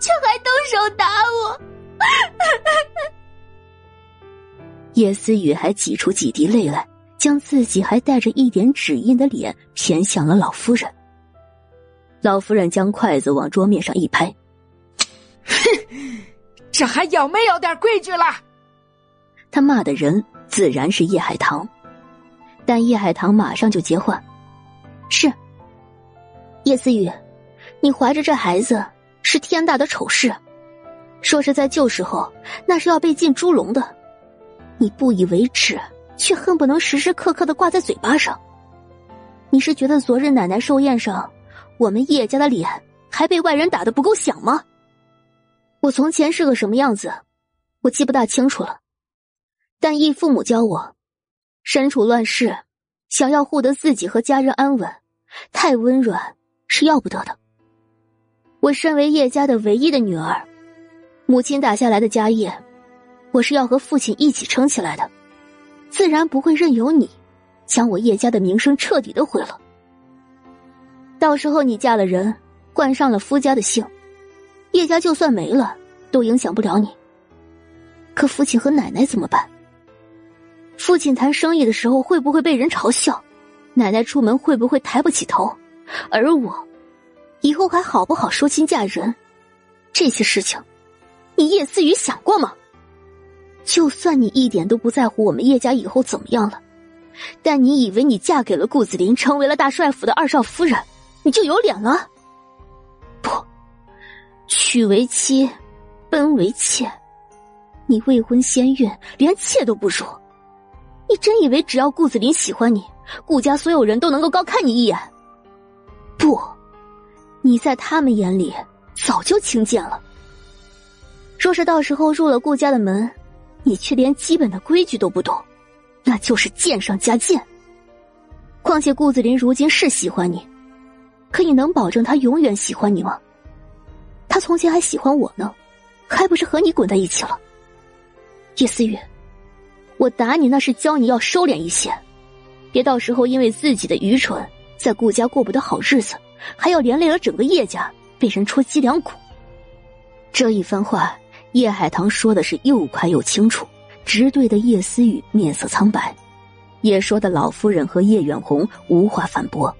却还动手打我。叶思雨还挤出几滴泪来，将自己还带着一点指印的脸偏向了老夫人。老夫人将筷子往桌面上一拍，哼。这还有没有点规矩了？他骂的人自然是叶海棠，但叶海棠马上就接话：“是叶思雨，你怀着这孩子是天大的丑事，说是在旧时候那是要被进猪笼的，你不以为耻，却恨不能时时刻刻的挂在嘴巴上。你是觉得昨日奶奶寿宴上，我们叶家的脸还被外人打的不够响吗？”我从前是个什么样子，我记不大清楚了。但义父母教我，身处乱世，想要护得自己和家人安稳，太温软是要不得的。我身为叶家的唯一的女儿，母亲打下来的家业，我是要和父亲一起撑起来的，自然不会任由你将我叶家的名声彻底的毁了。到时候你嫁了人，冠上了夫家的姓。叶家就算没了，都影响不了你。可父亲和奶奶怎么办？父亲谈生意的时候会不会被人嘲笑？奶奶出门会不会抬不起头？而我，以后还好不好收亲嫁人？这些事情，你叶思雨想过吗？就算你一点都不在乎我们叶家以后怎么样了，但你以为你嫁给了顾子林，成为了大帅府的二少夫人，你就有脸了？不，娶为妻，奔为妾，你未婚先孕，连妾都不如。你真以为只要顾子林喜欢你，顾家所有人都能够高看你一眼？不，你在他们眼里。早就轻贱了。若是到时候入了顾家的门，你却连基本的规矩都不懂，那就是贱上加贱。况且顾子林如今是喜欢你，可你能保证他永远喜欢你吗？他从前还喜欢我呢，还不是和你滚在一起了？叶思雨，我打你那是教你要收敛一些，别到时候因为自己的愚蠢，在顾家过不得好日子，还要连累了整个叶家。被人戳脊梁骨，这一番话，叶海棠说的是又快又清楚，直对的叶思雨面色苍白，也说的老夫人和叶远红无话反驳。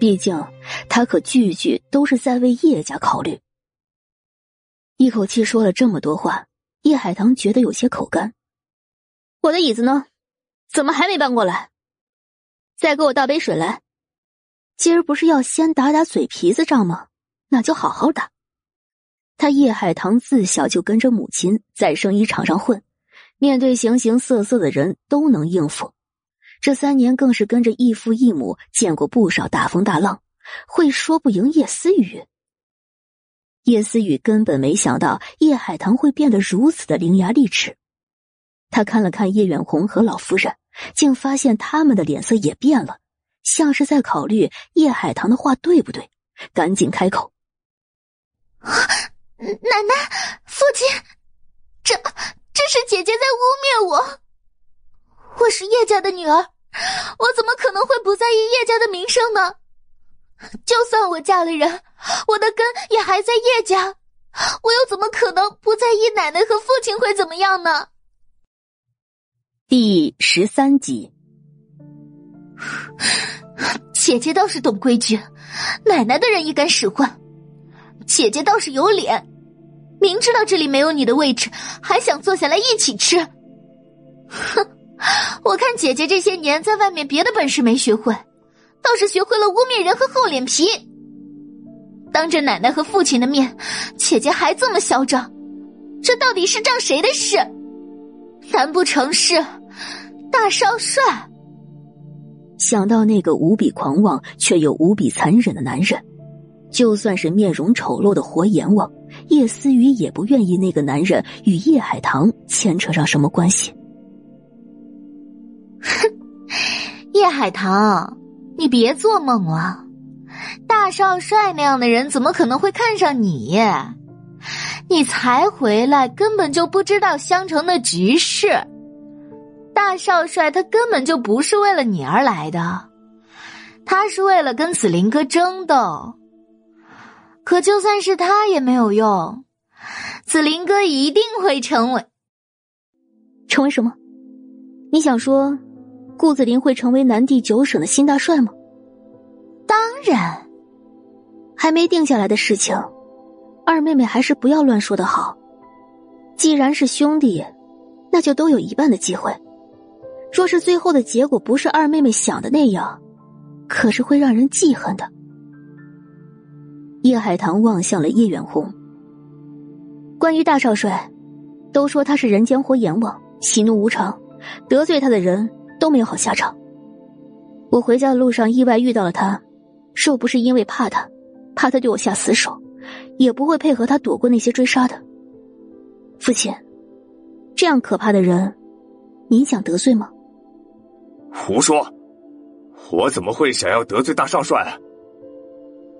毕竟他可句句都是在为叶家考虑。一口气说了这么多话，叶海棠觉得有些口干。我的椅子呢？怎么还没搬过来？再给我倒杯水来。今儿不是要先打打嘴皮子仗吗？那就好好打。他叶海棠自小就跟着母亲在生意场上混，面对形形色色的人都能应付。这三年更是跟着义父义母见过不少大风大浪，会说不赢叶思雨。叶思雨根本没想到叶海棠会变得如此的伶牙俐齿。他看了看叶远红和老夫人，竟发现他们的脸色也变了，像是在考虑叶海棠的话对不对，赶紧开口。奶奶，父亲，这这是姐姐在污蔑我。我是叶家的女儿，我怎么可能会不在意叶家的名声呢？就算我嫁了人，我的根也还在叶家，我又怎么可能不在意奶奶和父亲会怎么样呢？第十三集，姐姐倒是懂规矩，奶奶的人也敢使唤。姐姐倒是有脸，明知道这里没有你的位置，还想坐下来一起吃。哼，我看姐姐这些年在外面别的本事没学会，倒是学会了污蔑人和厚脸皮。当着奶奶和父亲的面，姐姐还这么嚣张，这到底是仗谁的势？难不成是大少帅？想到那个无比狂妄却又无比残忍的男人。就算是面容丑陋的活阎王，叶思雨也不愿意那个男人与叶海棠牵扯上什么关系。哼，叶海棠，你别做梦了！大少帅那样的人怎么可能会看上你？你才回来，根本就不知道襄城的局势。大少帅他根本就不是为了你而来的，他是为了跟紫林哥争斗。可就算是他也没有用，紫林哥一定会成为成为什么？你想说，顾子林会成为南地九省的新大帅吗？当然，还没定下来的事情，二妹妹还是不要乱说的好。既然是兄弟，那就都有一半的机会。若是最后的结果不是二妹妹想的那样，可是会让人记恨的。叶海棠望向了叶远红。关于大少帅，都说他是人间活阎王，喜怒无常，得罪他的人都没有好下场。我回家的路上意外遇到了他，若不是因为怕他，怕他对我下死手，也不会配合他躲过那些追杀的。父亲，这样可怕的人，你想得罪吗？胡说！我怎么会想要得罪大少帅？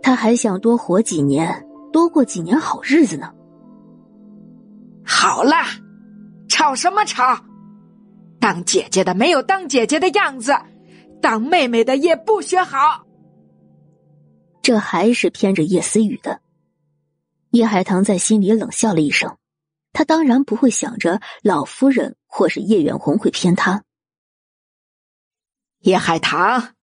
他还想多活几年，多过几年好日子呢。好啦，吵什么吵？当姐姐的没有当姐姐的样子，当妹妹的也不学好。这还是偏着叶思雨的。叶海棠在心里冷笑了一声，他当然不会想着老夫人或是叶远红会偏他。叶海棠。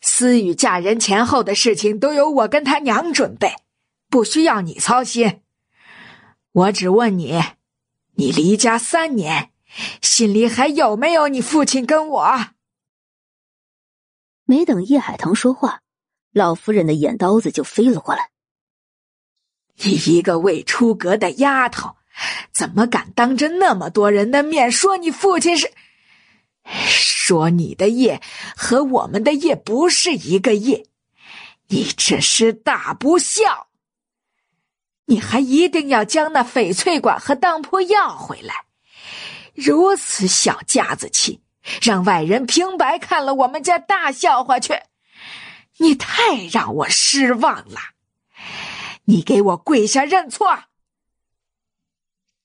思雨嫁人前后的事情都由我跟他娘准备，不需要你操心。我只问你，你离家三年，心里还有没有你父亲跟我？没等叶海棠说话，老夫人的眼刀子就飞了过来。你一个未出阁的丫头，怎么敢当着那么多人的面说你父亲是？说你的业和我们的业不是一个业，你这是大不孝！你还一定要将那翡翠馆和当铺要回来，如此小家子气，让外人平白看了我们家大笑话去，你太让我失望了！你给我跪下认错！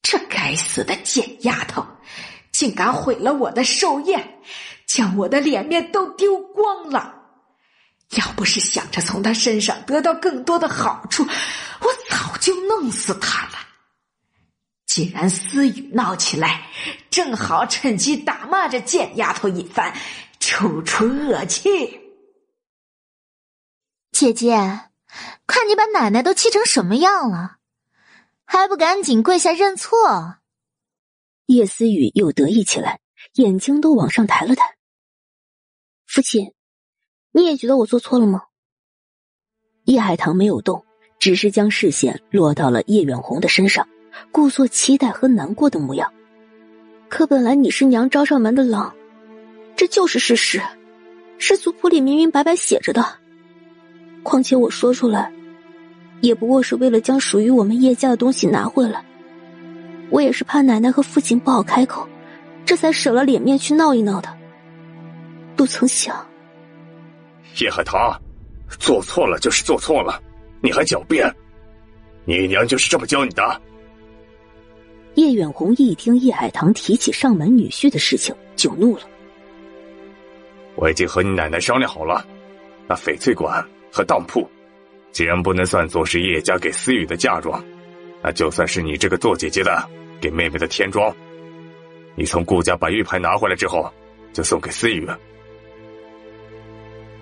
这该死的贱丫头，竟敢毁了我的寿宴，将我的脸面都丢光了！要不是想着从她身上得到更多的好处，我早就弄死她了。既然思雨闹起来，正好趁机打骂这贱丫头一番，出出恶气。姐姐，看你把奶奶都气成什么样了，还不赶紧跪下认错？叶思雨又得意起来，眼睛都往上抬了抬。父亲。你也觉得我做错了吗？叶海棠没有动，只是将视线落到了叶远红的身上，故作期待和难过的模样。可本来你是娘招上门的郎，这就是事实，是族谱里明明白白写着的。况且我说出来，也不过是为了将属于我们叶家的东西拿回来。我也是怕奶奶和父亲不好开口，这才舍了脸面去闹一闹的。不曾想。叶海棠，做错了就是做错了，你还狡辩？你娘就是这么教你的？叶远红一听叶海棠提起上门女婿的事情，就怒了。我已经和你奶奶商量好了，那翡翠馆和当铺，既然不能算作是叶家给思雨的嫁妆，那就算是你这个做姐姐的给妹妹的添妆。你从顾家把玉牌拿回来之后，就送给思雨。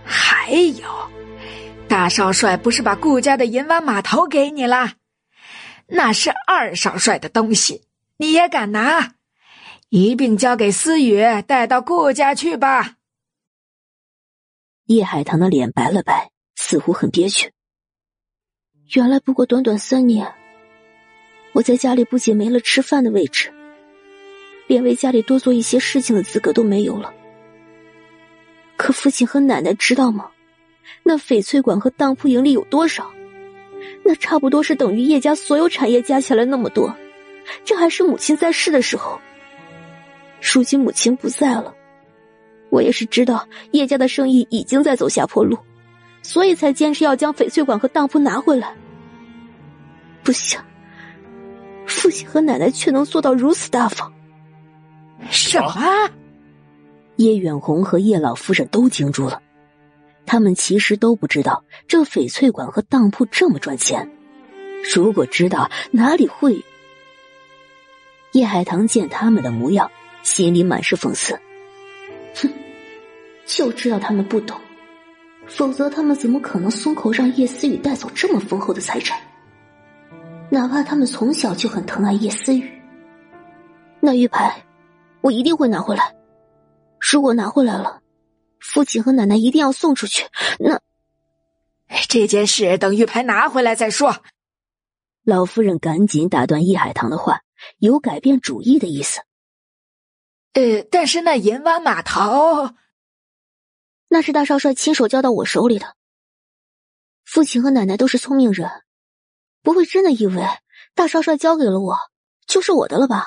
还有，大少帅不是把顾家的银湾码头给你了？那是二少帅的东西，你也敢拿？一并交给思雨，带到顾家去吧。叶海棠的脸白了白，似乎很憋屈。原来不过短短三年，我在家里不仅没了吃饭的位置，连为家里多做一些事情的资格都没有了。可父亲和奶奶知道吗？那翡翠馆和当铺盈利有多少？那差不多是等于叶家所有产业加起来那么多。这还是母亲在世的时候。如今母亲不在了，我也是知道叶家的生意已经在走下坡路，所以才坚持要将翡翠馆和当铺拿回来。不想，父亲和奶奶却能做到如此大方。什么？叶远红和叶老夫人都惊住了，他们其实都不知道这翡翠馆和当铺这么赚钱。如果知道，哪里会？叶海棠见他们的模样，心里满是讽刺。哼，就知道他们不懂，否则他们怎么可能松口让叶思雨带走这么丰厚的财产？哪怕他们从小就很疼爱叶思雨，那玉牌，我一定会拿回来。如果拿回来了，父亲和奶奶一定要送出去。那这件事等玉牌拿回来再说。老夫人赶紧打断易海棠的话，有改变主意的意思。呃，但是那银湾码头，那是大少帅亲手交到我手里的。父亲和奶奶都是聪明人，不会真的以为大少帅交给了我就是我的了吧？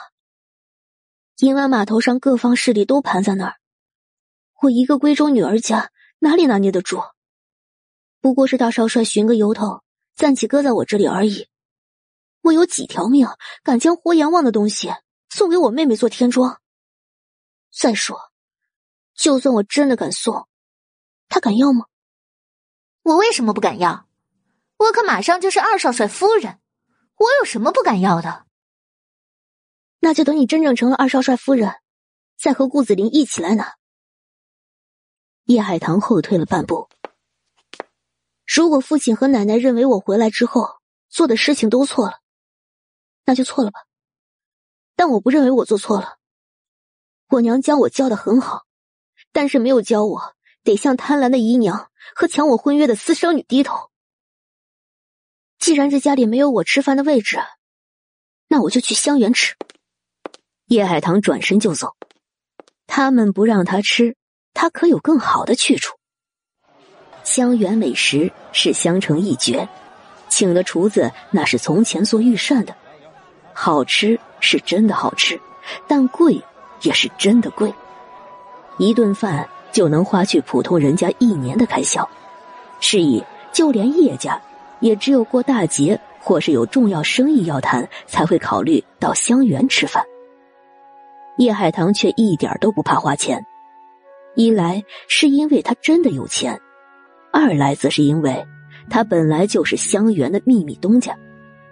银湾码头上各方势力都盘在那儿。我一个闺中女儿家哪里拿捏得住？不过是大少帅寻个由头，暂且搁在我这里而已。我有几条命，敢将活阎王的东西送给我妹妹做天妆？再说，就算我真的敢送，他敢要吗？我为什么不敢要？我可马上就是二少帅夫人，我有什么不敢要的？那就等你真正成了二少帅夫人，再和顾子林一起来拿。叶海棠后退了半步。如果父亲和奶奶认为我回来之后做的事情都错了，那就错了吧。但我不认为我做错了。我娘教我教的很好，但是没有教我得向贪婪的姨娘和抢我婚约的私生女低头。既然这家里没有我吃饭的位置，那我就去香园吃。叶海棠转身就走，他们不让他吃，他可有更好的去处。香园美食是香城一绝，请的厨子那是从前做御膳的，好吃是真的好吃，但贵也是真的贵，一顿饭就能花去普通人家一年的开销。是以，就连叶家，也只有过大节或是有重要生意要谈，才会考虑到香园吃饭。叶海棠却一点都不怕花钱，一来是因为他真的有钱。二来则是因为，他本来就是香园的秘密东家，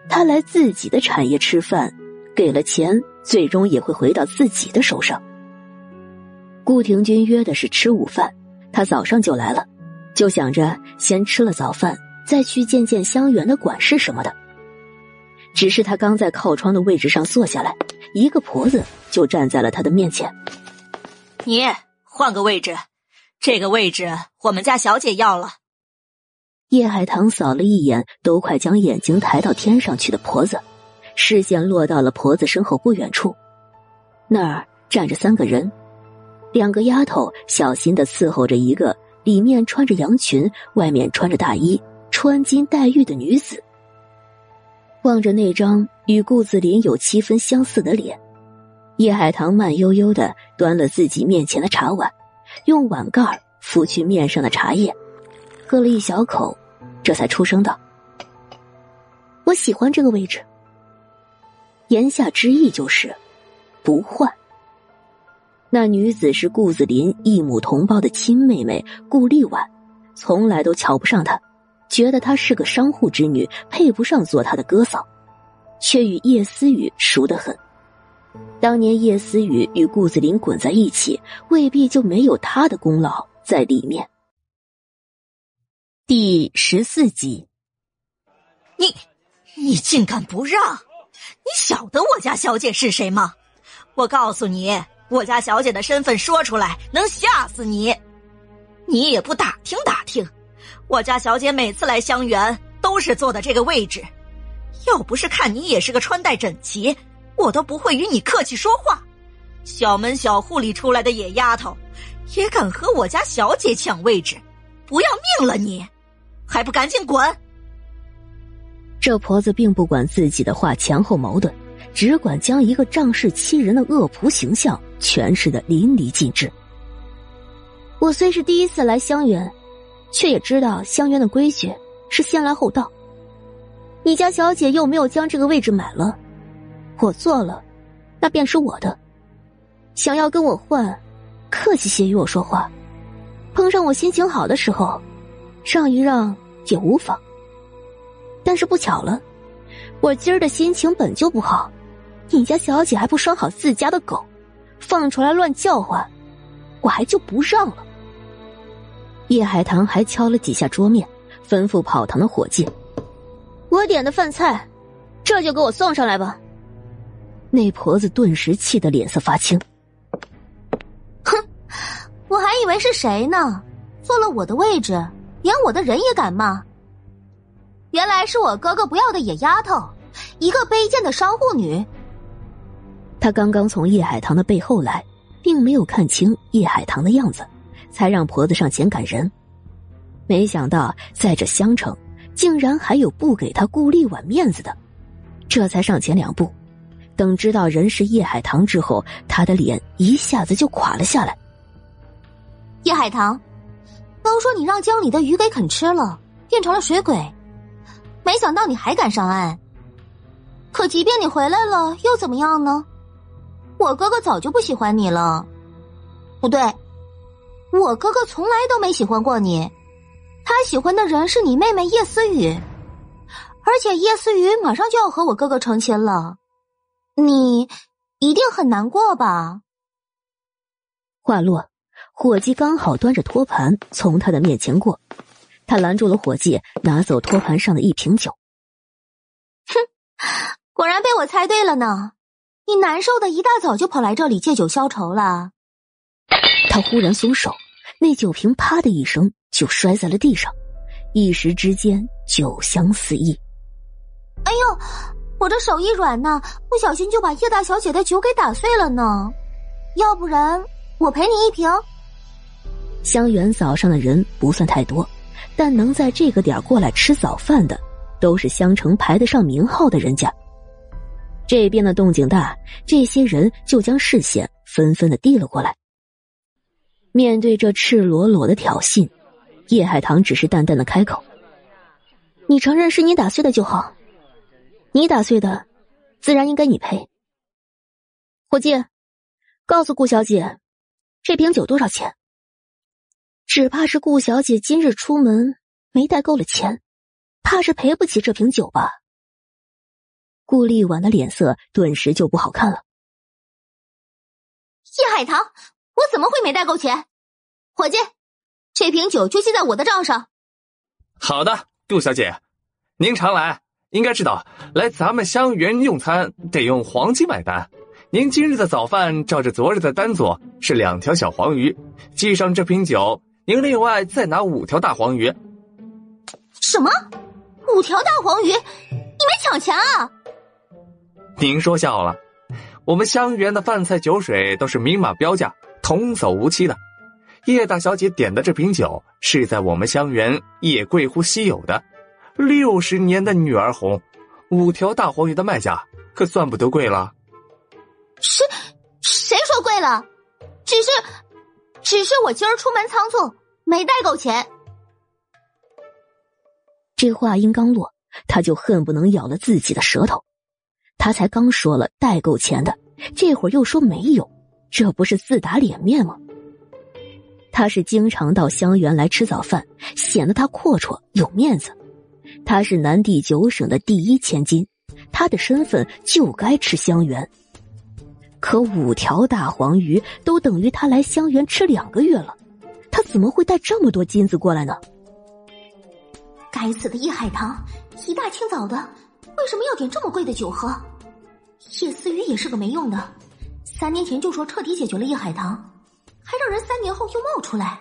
他来自己的产业吃饭，给了钱，最终也会回到自己的手上。顾廷君约的是吃午饭，他早上就来了，就想着先吃了早饭，再去见见香园的管事什么的。只是他刚在靠窗的位置上坐下来，一个婆子就站在了他的面前。你换个位置。这个位置我们家小姐要了。叶海棠扫了一眼，都快将眼睛抬到天上去的婆子，视线落到了婆子身后不远处，那儿站着三个人，两个丫头小心的伺候着一个里面穿着洋裙、外面穿着大衣、穿金戴玉的女子。望着那张与顾子林有七分相似的脸，叶海棠慢悠悠的端了自己面前的茶碗。用碗盖拂去面上的茶叶，喝了一小口，这才出声道：“我喜欢这个位置。”言下之意就是不换。那女子是顾子林异母同胞的亲妹妹顾丽婉，从来都瞧不上她，觉得她是个商户之女，配不上做她的哥嫂，却与叶思雨熟得很。当年叶思雨与顾子林滚在一起，未必就没有他的功劳在里面。第十四集，你，你竟敢不让？你晓得我家小姐是谁吗？我告诉你，我家小姐的身份说出来能吓死你。你也不打听打听，我家小姐每次来香园都是坐的这个位置，要不是看你也是个穿戴整齐。我都不会与你客气说话，小门小户里出来的野丫头，也敢和我家小姐抢位置，不要命了你，还不赶紧滚！这婆子并不管自己的话前后矛盾，只管将一个仗势欺人的恶仆形象诠释的淋漓尽致。我虽是第一次来香园，却也知道香园的规矩是先来后到。你家小姐又没有将这个位置买了。我做了，那便是我的。想要跟我换，客气些与我说话。碰上我心情好的时候，让一让也无妨。但是不巧了，我今儿的心情本就不好，你家小姐还不拴好自家的狗，放出来乱叫唤，我还就不让了。叶海棠还敲了几下桌面，吩咐跑堂的伙计：“我点的饭菜，这就给我送上来吧。”那婆子顿时气得脸色发青。哼，我还以为是谁呢？坐了我的位置，连我的人也敢骂？原来是我哥哥不要的野丫头，一个卑贱的商户女。他刚刚从叶海棠的背后来，并没有看清叶海棠的样子，才让婆子上前赶人。没想到在这襄城，竟然还有不给他顾丽婉面子的，这才上前两步。等知道人是叶海棠之后，他的脸一下子就垮了下来。叶海棠，都说你让江里的鱼给啃吃了，变成了水鬼，没想到你还敢上岸。可即便你回来了，又怎么样呢？我哥哥早就不喜欢你了。不对，我哥哥从来都没喜欢过你，他喜欢的人是你妹妹叶思雨，而且叶思雨马上就要和我哥哥成亲了。你一定很难过吧？话落，伙计刚好端着托盘从他的面前过，他拦住了伙计，拿走托盘上的一瓶酒。哼，果然被我猜对了呢！你难受的一大早就跑来这里借酒消愁了。他忽然松手，那酒瓶啪的一声就摔在了地上，一时之间酒香四溢。哎呦，我这手一软呢，不小心就把叶大小姐的酒给打碎了呢。要不然我赔你一瓶。香园早上的人不算太多，但能在这个点过来吃早饭的，都是香城排得上名号的人家。这边的动静大，这些人就将视线纷纷的递了过来。面对这赤裸裸的挑衅，叶海棠只是淡淡的开口：“你承认是你打碎的就好，你打碎的，自然应该你赔。”伙计，告诉顾小姐，这瓶酒多少钱？只怕是顾小姐今日出门没带够了钱，怕是赔不起这瓶酒吧。顾立婉的脸色顿时就不好看了。叶海棠，我怎么会没带够钱？伙计，这瓶酒就记在我的账上。好的，杜小姐，您常来，应该知道来咱们香园用餐得用黄金买单。您今日的早饭照着昨日的单做，是两条小黄鱼，记上这瓶酒，您另外再拿五条大黄鱼。什么？五条大黄鱼？你没抢钱啊？您说笑了，我们香园的饭菜酒水都是明码标价、童叟无欺的。叶大小姐点的这瓶酒是在我们香园也贵乎稀有的，六十年的女儿红，五条大黄鱼的卖价可算不得贵了。谁谁说贵了？只是，只是我今儿出门仓促，没带够钱。这话音刚落，他就恨不能咬了自己的舌头。他才刚说了带够钱的，这会儿又说没有，这不是自打脸面吗？他是经常到香园来吃早饭，显得他阔绰有面子。他是南地九省的第一千金，他的身份就该吃香园。可五条大黄鱼都等于他来香园吃两个月了，他怎么会带这么多金子过来呢？该死的叶海棠，一大清早的，为什么要点这么贵的酒喝？叶思雨也是个没用的，三年前就说彻底解决了叶海棠，还让人三年后又冒出来。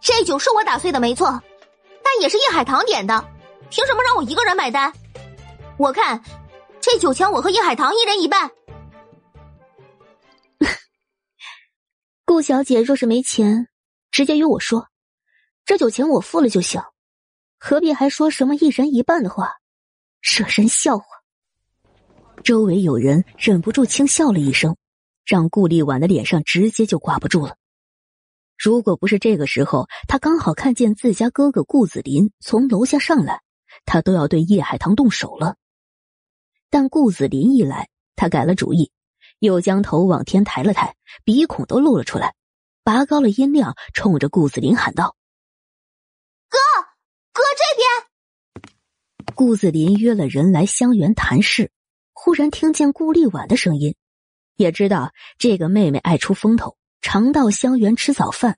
这酒是我打碎的没错，但也是叶海棠点的，凭什么让我一个人买单？我看这酒钱我和叶海棠一人一半。顾小姐若是没钱，直接与我说，这酒钱我付了就行，何必还说什么一人一半的话，惹人笑话。周围有人忍不住轻笑了一声，让顾立婉的脸上直接就挂不住了。如果不是这个时候，他刚好看见自家哥哥顾子林从楼下上来，他都要对叶海棠动手了。但顾子林一来，他改了主意，又将头往天抬了抬，鼻孔都露了出来，拔高了音量，冲着顾子林喊道：“哥，哥这边！”顾子林约了人来香园谈事。忽然听见顾立婉的声音，也知道这个妹妹爱出风头，常到香园吃早饭。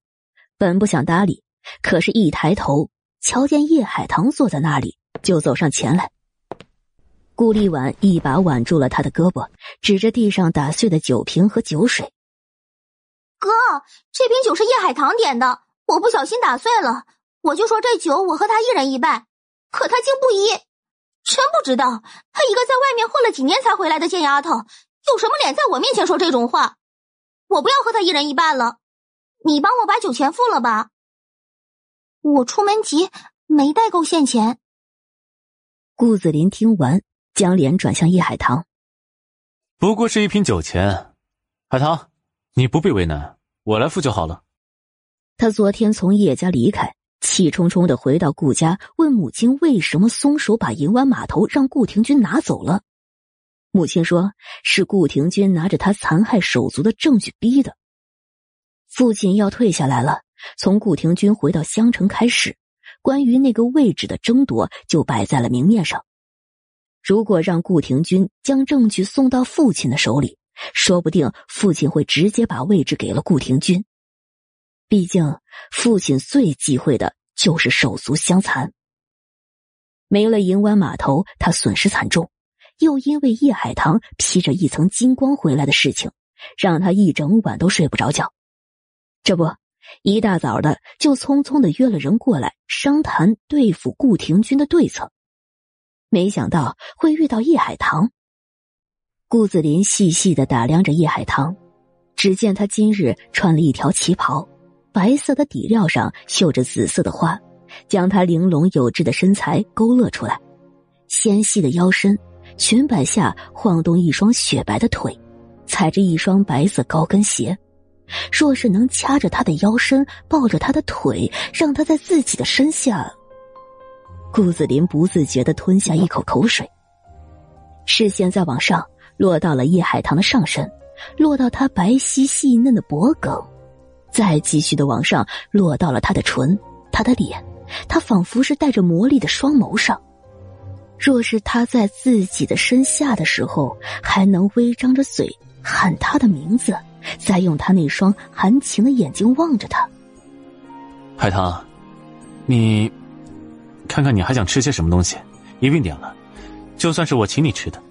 本不想搭理，可是，一抬头瞧见叶海棠坐在那里，就走上前来。顾立婉一把挽住了他的胳膊，指着地上打碎的酒瓶和酒水：“哥，这瓶酒是叶海棠点的，我不小心打碎了，我就说这酒我和他一人一半，可他竟不依。”真不知道，她一个在外面混了几年才回来的贱丫头，有什么脸在我面前说这种话？我不要和她一人一半了，你帮我把酒钱付了吧。我出门急，没带够现钱。顾子林听完，将脸转向叶海棠，不过是一瓶酒钱，海棠，你不必为难，我来付就好了。他昨天从叶家离开。气冲冲的回到顾家，问母亲为什么松手把银湾码头让顾廷钧拿走了。母亲说是顾廷钧拿着他残害手足的证据逼的。父亲要退下来了，从顾廷钧回到襄城开始，关于那个位置的争夺就摆在了明面上。如果让顾廷钧将证据送到父亲的手里，说不定父亲会直接把位置给了顾廷钧。毕竟，父亲最忌讳的就是手足相残。没了银湾码头，他损失惨重；又因为叶海棠披着一层金光回来的事情，让他一整晚都睡不着觉。这不，一大早的就匆匆的约了人过来商谈对付顾廷钧的对策。没想到会遇到叶海棠。顾子林细细的打量着叶海棠，只见他今日穿了一条旗袍，白色的底料上绣着紫色的花，将她玲珑有致的身材勾勒出来。纤细的腰身，裙摆下晃动一双雪白的腿，踩着一双白色高跟鞋。若是能掐着她的腰身，抱着她的腿，让她在自己的身下……顾子林不自觉的吞下一口口水，视线再往上。落到了叶海棠的上身，落到她白皙细嫩的脖颈，再继续的往上落到了他的唇、他的脸，他仿佛是带着魔力的双眸上。若是他在自己的身下的时候，还能微张着嘴喊他的名字，再用他那双含情的眼睛望着他。海棠，你看看你还想吃些什么东西，一并点了，就算是我请你吃的。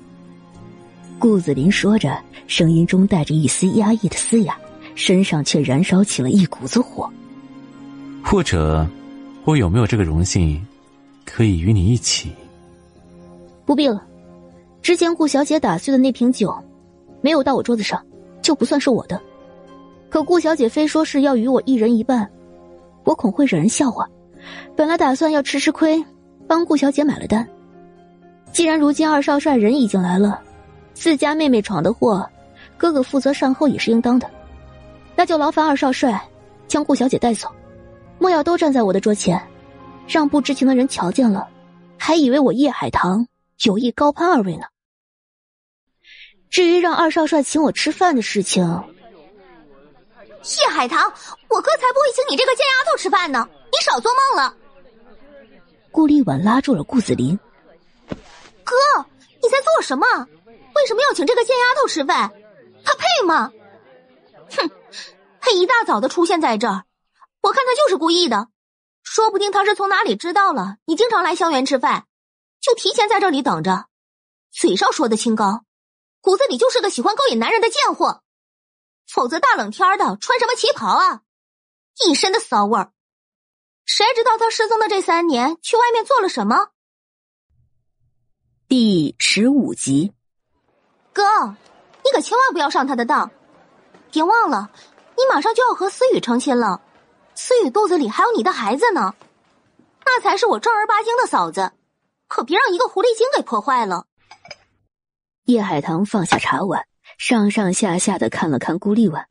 顾子林说着，声音中带着一丝压抑的嘶哑，身上却燃烧起了一股子火。或者，我有没有这个荣幸，可以与你一起？不必了，之前顾小姐打碎的那瓶酒，没有到我桌子上，就不算是我的。可顾小姐非说是要与我一人一半，我恐会惹人笑话。本来打算要吃吃亏，帮顾小姐买了单。既然如今二少帅人已经来了。自家妹妹闯的祸，哥哥负责善后也是应当的。那就劳烦二少帅将顾小姐带走，莫要都站在我的桌前，让不知情的人瞧见了，还以为我叶海棠有意高攀二位呢。至于让二少帅请我吃饭的事情，叶海棠，我哥才不会请你这个贱丫头吃饭呢！你少做梦了。顾立婉拉住了顾子林，哥，你在做什么？为什么要请这个贱丫头吃饭？她配吗？哼，他一大早的出现在这儿，我看他就是故意的。说不定他是从哪里知道了你经常来香园吃饭，就提前在这里等着。嘴上说的清高，骨子里就是个喜欢勾引男人的贱货。否则大冷天的穿什么旗袍啊？一身的骚味儿。谁知道他失踪的这三年去外面做了什么？第十五集。哥，你可千万不要上他的当！别忘了，你马上就要和思雨成亲了，思雨肚子里还有你的孩子呢，那才是我正儿八经的嫂子，可别让一个狐狸精给破坏了。叶海棠放下茶碗，上上下下的看了看顾立婉。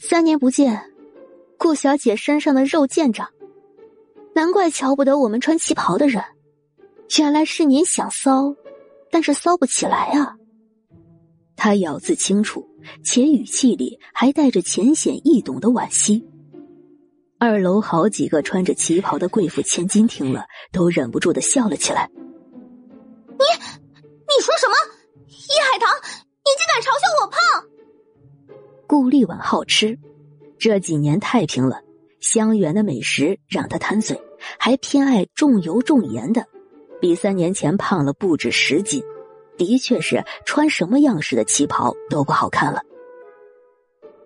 三年不见，顾小姐身上的肉见长，难怪瞧不得我们穿旗袍的人，原来是您想骚，但是骚不起来啊。他咬字清楚，且语气里还带着浅显易懂的惋惜。二楼好几个穿着旗袍的贵妇千金听了，都忍不住的笑了起来。你，你说什么？叶海棠，你竟敢嘲笑我胖？顾立婉好吃，这几年太平了，香园的美食让他贪嘴，还偏爱重油重盐的，比三年前胖了不止十斤。的确是穿什么样式的旗袍都不好看了。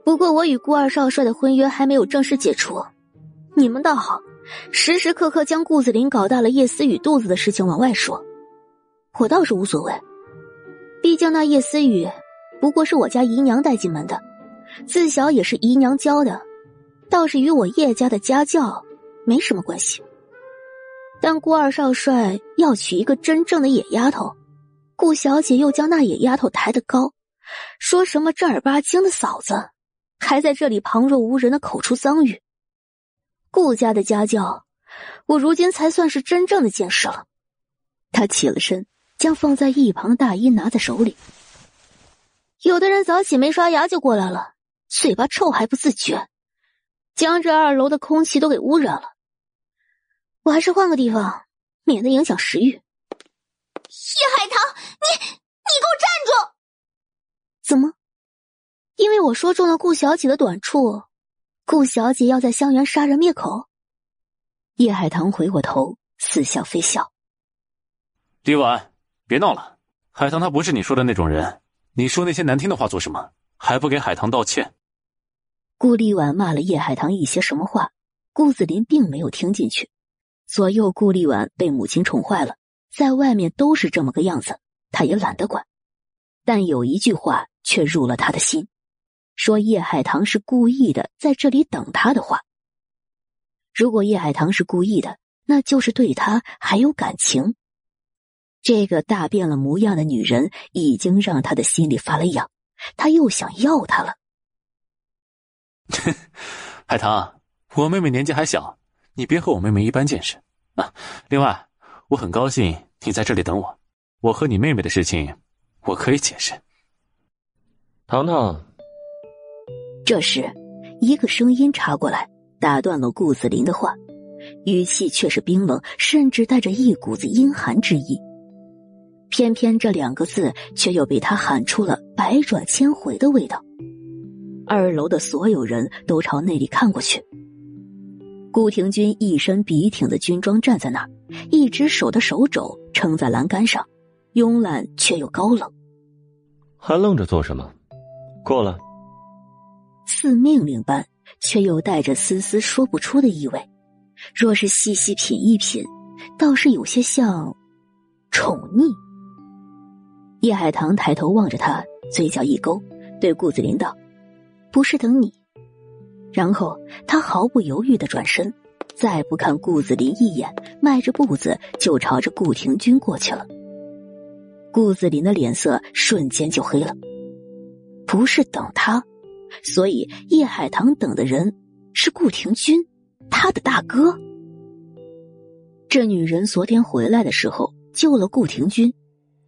不过我与顾二少帅的婚约还没有正式解除，你们倒好，时时刻刻将顾子林搞大了叶思雨肚子的事情往外说，我倒是无所谓。毕竟那叶思雨不过是我家姨娘带进门的，自小也是姨娘教的，倒是与我叶家的家教没什么关系。但顾二少帅要娶一个真正的野丫头。顾小姐又将那野丫头抬得高，说什么正儿八经的嫂子，还在这里旁若无人的口出脏语。顾家的家教，我如今才算是真正的见识了。他起了身，将放在一旁的大衣拿在手里。有的人早起没刷牙就过来了，嘴巴臭还不自觉，将这二楼的空气都给污染了。我还是换个地方，免得影响食欲。叶海棠，你你给我站住！怎么？因为我说中了顾小姐的短处，顾小姐要在香园杀人灭口？叶海棠回过头，似笑非笑。李婉，别闹了。海棠她不是你说的那种人，你说那些难听的话做什么？还不给海棠道歉？顾立婉骂了叶海棠一些什么话，顾子林并没有听进去。左右顾立婉被母亲宠坏了，在外面都是这么个样子，他也懒得管。但有一句话却入了他的心，说叶海棠是故意的，在这里等他的话。如果叶海棠是故意的，那就是对他还有感情。这个大变了模样的女人已经让他的心里发了痒，他又想要她了。海棠，我妹妹年纪还小，你别和我妹妹一般见识啊！另外，我很高兴你在这里等我，我和你妹妹的事情，我可以解释。糖糖，这时，一个声音插过来，打断了顾子林的话，语气却是冰冷，甚至带着一股子阴寒之意。偏偏这两个字却又被他喊出了百转千回的味道。二楼的所有人都朝那里看过去。顾廷钧一身笔挺的军装站在那儿，一只手的手肘撑在栏杆上，慵懒却又高冷。还愣着做什么？过来！似命令般，却又带着丝丝说不出的意味。若是细细品一品，倒是有些像宠溺。叶海棠抬头望着他，嘴角一勾，对顾子林道：“不是等你。”然后他毫不犹豫的转身，再不看顾子林一眼，迈着步子就朝着顾廷钧过去了。顾子林的脸色瞬间就黑了。不是等他，所以叶海棠等的人是顾廷钧，他的大哥。这女人昨天回来的时候救了顾廷钧。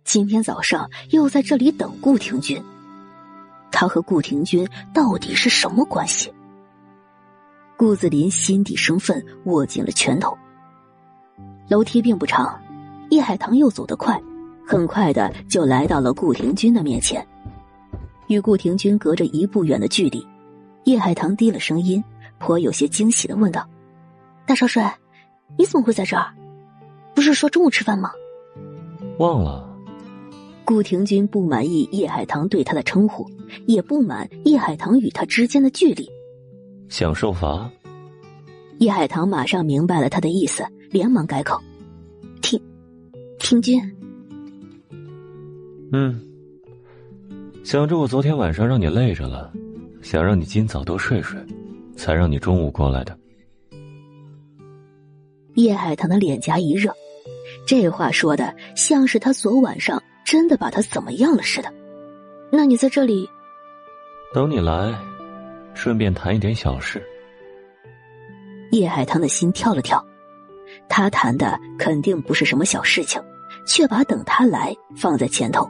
今天早上又在这里等顾廷钧，他和顾廷钧到底是什么关系？顾子林心底生愤，握紧了拳头。楼梯并不长，叶海棠又走得快，很快的就来到了顾廷钧的面前，与顾廷钧隔着一步远的距离。叶海棠低了声音，颇有些惊喜的问道：“大少帅，你怎么会在这儿？不是说中午吃饭吗？”忘了。顾廷钧不满意叶海棠对他的称呼，也不满叶海棠与他之间的距离。想受罚？叶海棠马上明白了他的意思，连忙改口：“听，听君。”嗯，想着我昨天晚上让你累着了，想让你今早多睡睡，才让你中午过来的。叶海棠的脸颊一热，这话说的像是他昨晚上。真的把他怎么样了似的？那你在这里等你来，顺便谈一点小事。叶海棠的心跳了跳，他谈的肯定不是什么小事情，却把等他来放在前头，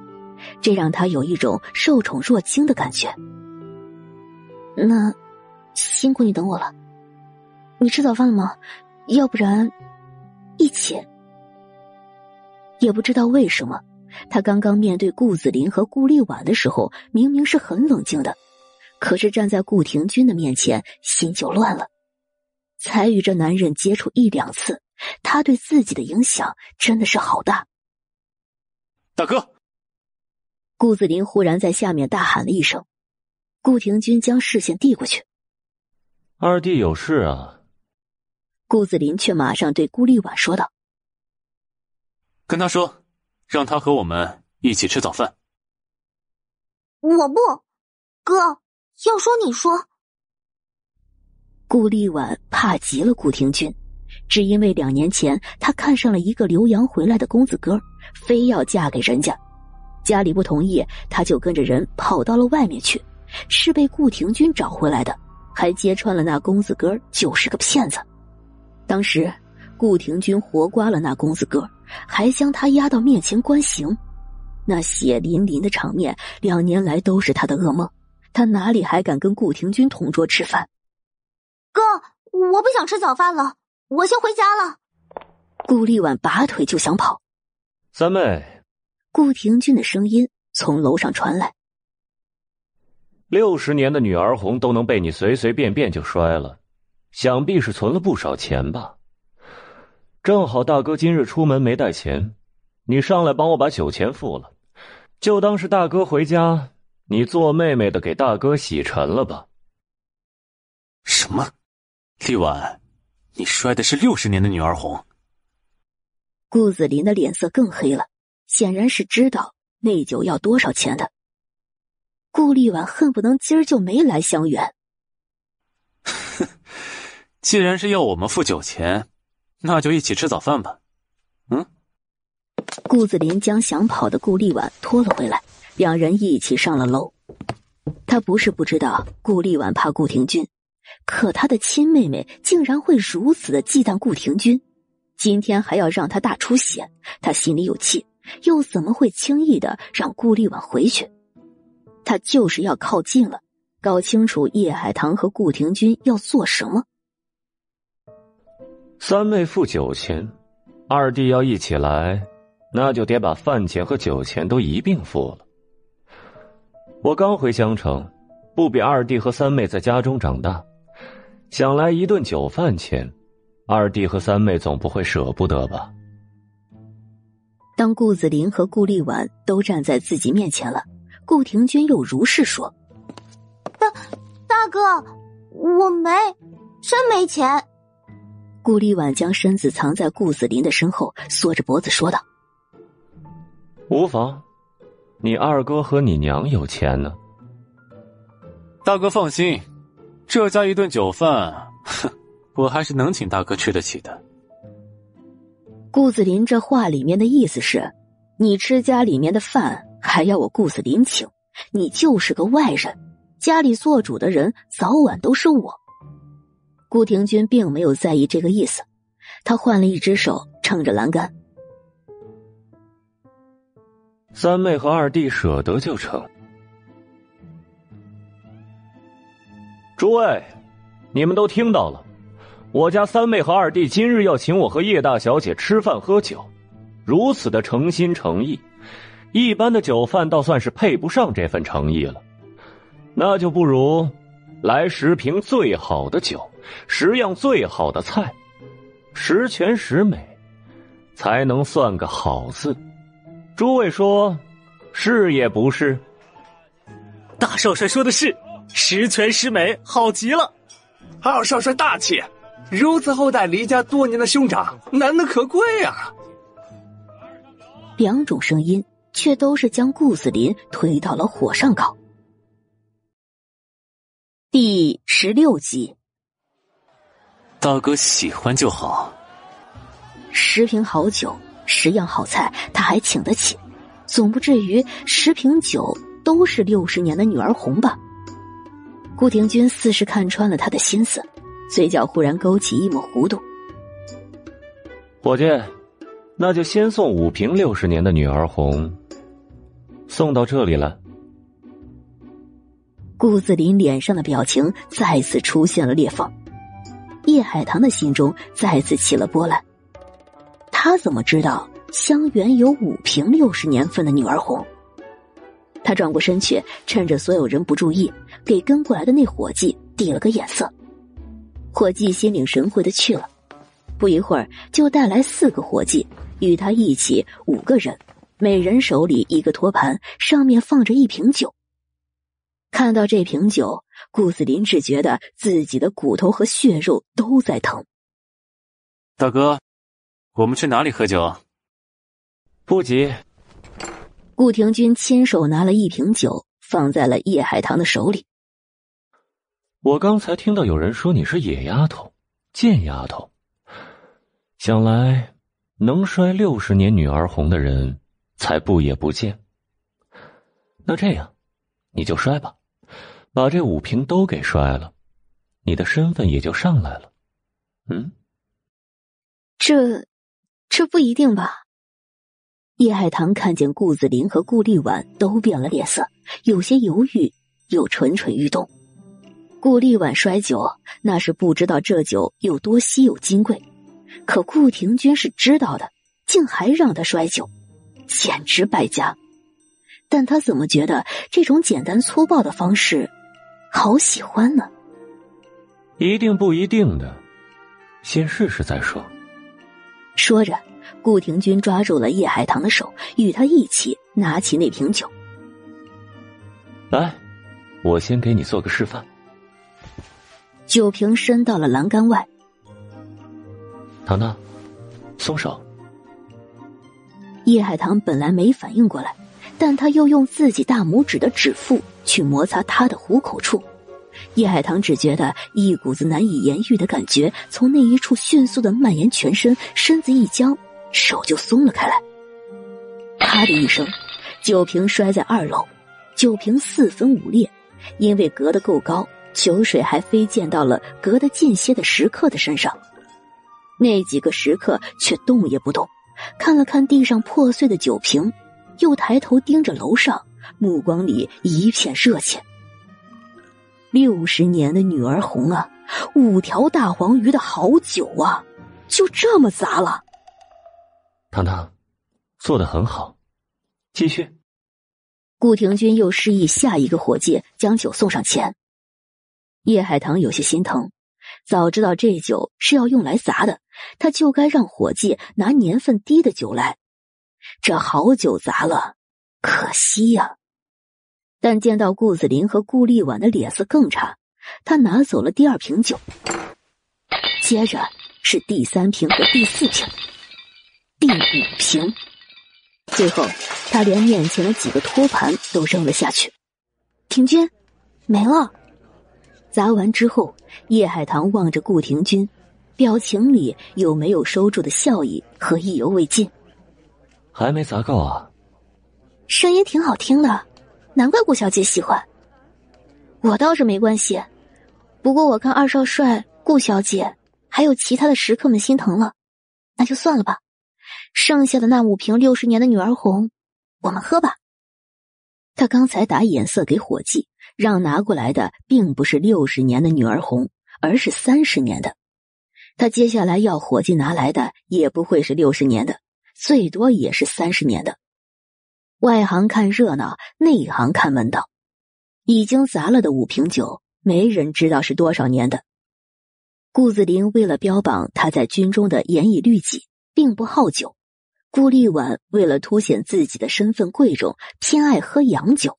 这让他有一种受宠若惊的感觉。那辛苦你等我了。你吃早饭了吗？要不然一起。也不知道为什么。他刚刚面对顾子林和顾立婉的时候，明明是很冷静的，可是站在顾廷钧的面前，心就乱了。才与这男人接触一两次，他对自己的影响真的是好大。大哥，顾子林忽然在下面大喊了一声，顾廷钧将视线递过去。二弟有事啊？顾子林却马上对顾立婉说道：“跟他说。”让他和我们一起吃早饭。我不，哥，要说你说。顾立婉怕极了顾廷钧，只因为两年前他看上了一个留洋回来的公子哥，非要嫁给人家，家里不同意，他就跟着人跑到了外面去，是被顾廷钧找回来的，还揭穿了那公子哥就是个骗子。当时顾廷钧活刮了那公子哥。还将他押到面前关刑，那血淋淋的场面，两年来都是他的噩梦。他哪里还敢跟顾廷钧同桌吃饭？哥，我不想吃早饭了，我先回家了。顾立婉拔腿就想跑。三妹，顾廷钧的声音从楼上传来。六十年的女儿红都能被你随随便便就摔了，想必是存了不少钱吧？正好大哥今日出门没带钱，你上来帮我把酒钱付了，就当是大哥回家，你做妹妹的给大哥洗尘了吧？什么？丽婉，你摔的是六十年的女儿红？顾子林的脸色更黑了，显然是知道那酒要多少钱的。顾丽婉恨不能今儿就没来香园。哼。既然是要我们付酒钱，那就一起吃早饭吧。嗯。顾子林将想跑的顾丽婉拖了回来，两人一起上了楼。他不是不知道顾立婉怕顾廷钧，可他的亲妹妹竟然会如此的忌惮顾廷钧。今天还要让他大出血，他心里有气，又怎么会轻易的让顾立婉回去？他就是要靠近了，搞清楚叶海棠和顾廷钧要做什么。三妹付酒钱，二弟要一起来，那就得把饭钱和酒钱都一并付了。我刚回江城，不比二弟和三妹在家中长大，想来一顿酒饭钱。二弟和三妹总不会舍不得吧？当顾子林和顾立婉都站在自己面前了，顾廷钧又如是说：“大大哥，我没，真没钱。”顾立婉将身子藏在顾子林的身后，缩着脖子说道：“无妨，你二哥和你娘有钱呢。大哥放心，这家一顿酒饭，哼。”我还是能请大哥吃得起的。顾子林这话里面的意思是，你吃家里面的饭还要我顾子林请，你就是个外人，家里做主的人早晚都是我。顾廷钧并没有在意这个意思，他换了一只手撑着栏杆。三妹和二弟舍得就成。诸位，你们都听到了。我家三妹和二弟今日要请我和叶大小姐吃饭喝酒，如此的诚心诚意，一般的酒饭倒算是配不上这份诚意了。那就不如来十瓶最好的酒，十样最好的菜，十全十美，才能算个好字。诸位说，是也不是？大少帅说的是，十全十美，好极了。二少帅大气。如此厚待离家多年的兄长，难能可贵啊！两种声音却都是将顾子林推到了火上烤。第十六集，大哥喜欢就好。十瓶好酒，十样好菜，他还请得起，总不至于十瓶酒都是六十年的女儿红吧？顾廷钧似是看穿了他的心思。嘴角忽然勾起一抹弧度，伙计，那就先送五瓶六十年的女儿红，送到这里了。顾子林脸上的表情再次出现了裂缝，叶海棠的心中再次起了波澜。他怎么知道香园有五瓶六十年份的女儿红？他转过身去，趁着所有人不注意，给跟过来的那伙计递了个眼色。伙计心领神会的去了，不一会儿就带来四个伙计，与他一起五个人，每人手里一个托盘，上面放着一瓶酒。看到这瓶酒，顾子林只觉得自己的骨头和血肉都在疼。大哥，我们去哪里喝酒？不急。顾廷钧亲手拿了一瓶酒，放在了叶海棠的手里。我刚才听到有人说你是野丫头、贱丫头，想来能摔六十年女儿红的人才不也不贱。那这样，你就摔吧，把这五瓶都给摔了，你的身份也就上来了。嗯，这这不一定吧？叶海棠看见顾子林和顾立婉都变了脸色，有些犹豫，又蠢蠢欲动。顾立婉摔酒，那是不知道这酒有多稀有金贵，可顾廷钧是知道的，竟还让他摔酒，简直败家。但他怎么觉得这种简单粗暴的方式好喜欢呢。一定不一定的，先试试再说。说着，顾廷钧抓住了叶海棠的手，与他一起拿起那瓶酒。来，我先给你做个示范。酒瓶伸到了栏杆外。糖糖，松手。叶海棠本来没反应过来，但他又用自己大拇指的指腹去摩擦他的虎口处。叶海棠只觉得一股子难以言喻的感觉从那一处迅速的蔓延全身，身子一僵，手就松了开来。啪的一声，酒瓶摔在二楼，酒瓶四分五裂，因为隔得够高，酒水还飞溅到了隔得近些的食客的身上。那几个食客却动也不动，看了看地上破碎的酒瓶，又抬头盯着楼上，目光里一片热切。六十年的女儿红啊，五条大黄鱼的好酒啊，就这么砸了。糖糖，做的很好，继续。顾廷钧又示意下一个伙计将酒送上前。叶海棠有些心疼，早知道这酒是要用来砸的，他就该让伙计拿年份低的酒来。这好酒砸了，可惜呀。但见到顾子林和顾立婉的脸色更差，他拿走了第二瓶酒，接着是第三瓶和第四瓶，第五瓶，最后他连面前的几个托盘都扔了下去。廷君，没了。砸完之后，叶海棠望着顾廷君，表情里有没有收住的笑意和意犹未尽。还没砸够啊？声音挺好听的。难怪顾小姐喜欢，我倒是没关系。不过我看二少帅、顾小姐还有其他的食客们心疼了，那就算了吧。剩下的那五瓶六十年的女儿红，我们喝吧。他刚才打眼色给伙计，让拿过来的并不是六十年的女儿红，而是三十年的。他接下来要伙计拿来的也不会是六十年的，最多也是三十年的。外行看热闹，内行看门道。已经砸了的五瓶酒，没人知道是多少年的。顾子林为了标榜他在军中的严以律己，并不好酒；顾立婉为了凸显自己的身份贵重，偏爱喝洋酒。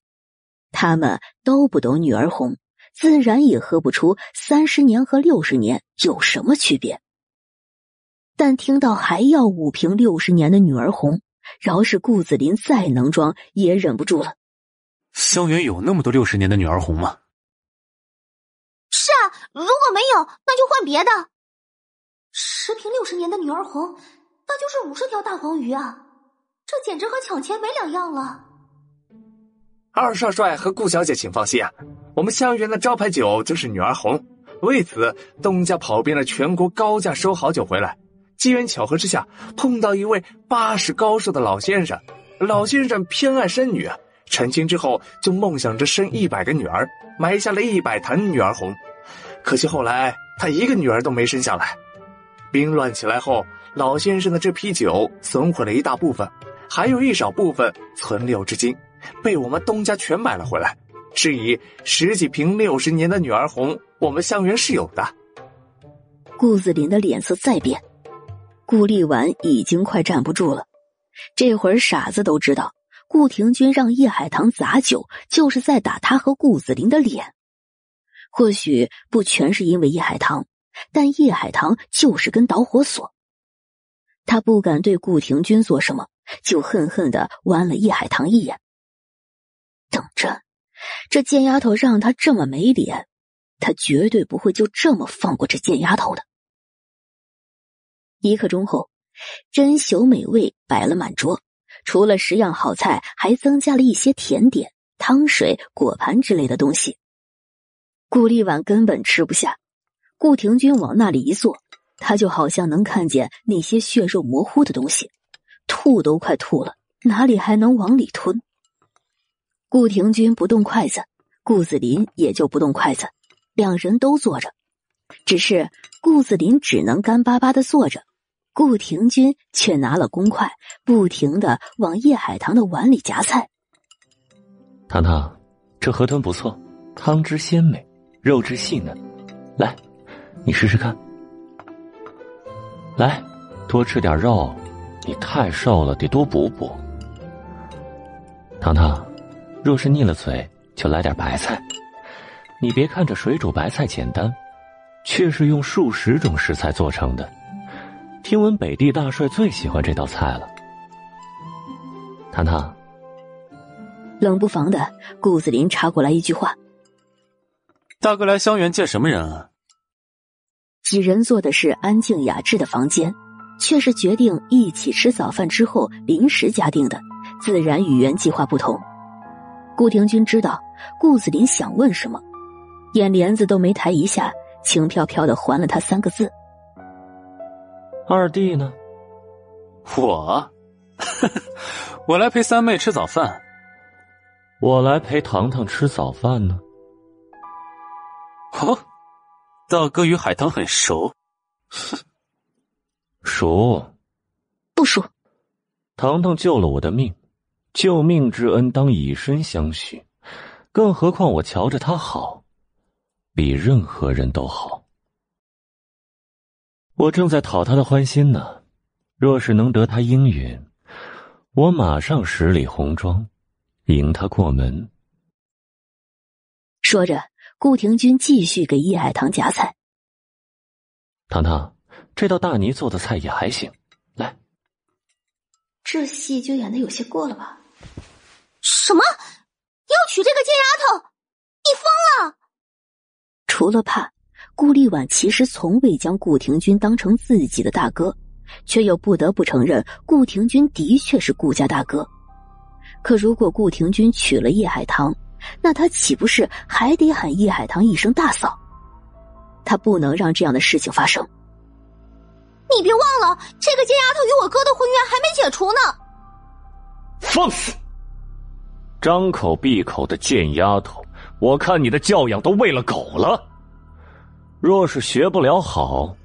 他们都不懂女儿红，自然也喝不出三十年和六十年有什么区别。但听到还要五瓶六十年的女儿红。饶是顾子林再能装，也忍不住了。香园有那么多六十年的女儿红吗？是啊，如果没有，那就换别的。十瓶六十年的女儿红，那就是五十条大黄鱼啊！这简直和抢钱没两样了。二少帅和顾小姐，请放心啊，我们香园的招牌酒就是女儿红。为此，东家跑遍了全国，高价收好酒回来。机缘巧合之下，碰到一位八十高寿的老先生。老先生偏爱生女，成亲之后就梦想着生一百个女儿，埋下了一百坛女儿红。可惜后来他一个女儿都没生下来。兵乱起来后，老先生的这批酒损毁了一大部分，还有一少部分存留至今，被我们东家全买了回来。是以十几瓶六十年的女儿红，我们香园是有的。顾子林的脸色再变。顾立婉已经快站不住了，这会儿傻子都知道，顾廷钧让叶海棠砸酒，就是在打他和顾子林的脸。或许不全是因为叶海棠，但叶海棠就是根导火索。他不敢对顾廷钧做什么，就恨恨的剜了叶海棠一眼。等着，这贱丫头让他这么没脸，他绝对不会就这么放过这贱丫头的。一刻钟后，珍馐美味摆了满桌，除了十样好菜，还增加了一些甜点、汤水、果盘之类的东西。顾立婉根本吃不下，顾廷钧往那里一坐，他就好像能看见那些血肉模糊的东西，吐都快吐了，哪里还能往里吞？顾廷钧不动筷子，顾子林也就不动筷子，两人都坐着，只是顾子林只能干巴巴的坐着。顾廷钧却拿了公筷，不停的往叶海棠的碗里夹菜。糖糖，这河豚不错，汤汁鲜美，肉质细嫩。来，你试试看。来，多吃点肉，你太瘦了，得多补补。糖糖，若是腻了嘴，就来点白菜。你别看这水煮白菜简单，却是用数十种食材做成的。听闻北地大帅最喜欢这道菜了。糖糖，冷不防的，顾子林插过来一句话：“大哥来香园见什么人啊？”几人坐的是安静雅致的房间，却是决定一起吃早饭之后临时加定的，自然与原计划不同。顾廷钧知道顾子林想问什么。眼帘子都没抬一下，轻飘飘的还了他三个字：“二弟呢？”我，我来陪三妹吃早饭。我来陪糖糖吃早饭呢。哦，大哥与海棠很熟。熟？不熟。糖糖救了我的命，救命之恩当以身相许，更何况我瞧着他好。比任何人都好。我正在讨他的欢心呢，若是能得他应允，我马上十里红妆，迎他过门。说着，顾廷钧继续给叶海棠夹菜。糖糖，这道大泥做的菜也还行，来。这戏就演的有些过了吧？什么？要娶这个贱丫头？你疯了！除了怕，顾立婉其实从未将顾廷钧当成自己的大哥，却又不得不承认顾廷钧的确是顾家大哥。可如果顾廷钧娶了叶海棠，那他岂不是还得喊叶海棠一声大嫂？他不能让这样的事情发生。你别忘了，这个贱丫头与我哥的婚约还没解除呢。放肆！张口闭口的贱丫头！我看你的教养都喂了狗了。若是学不了好，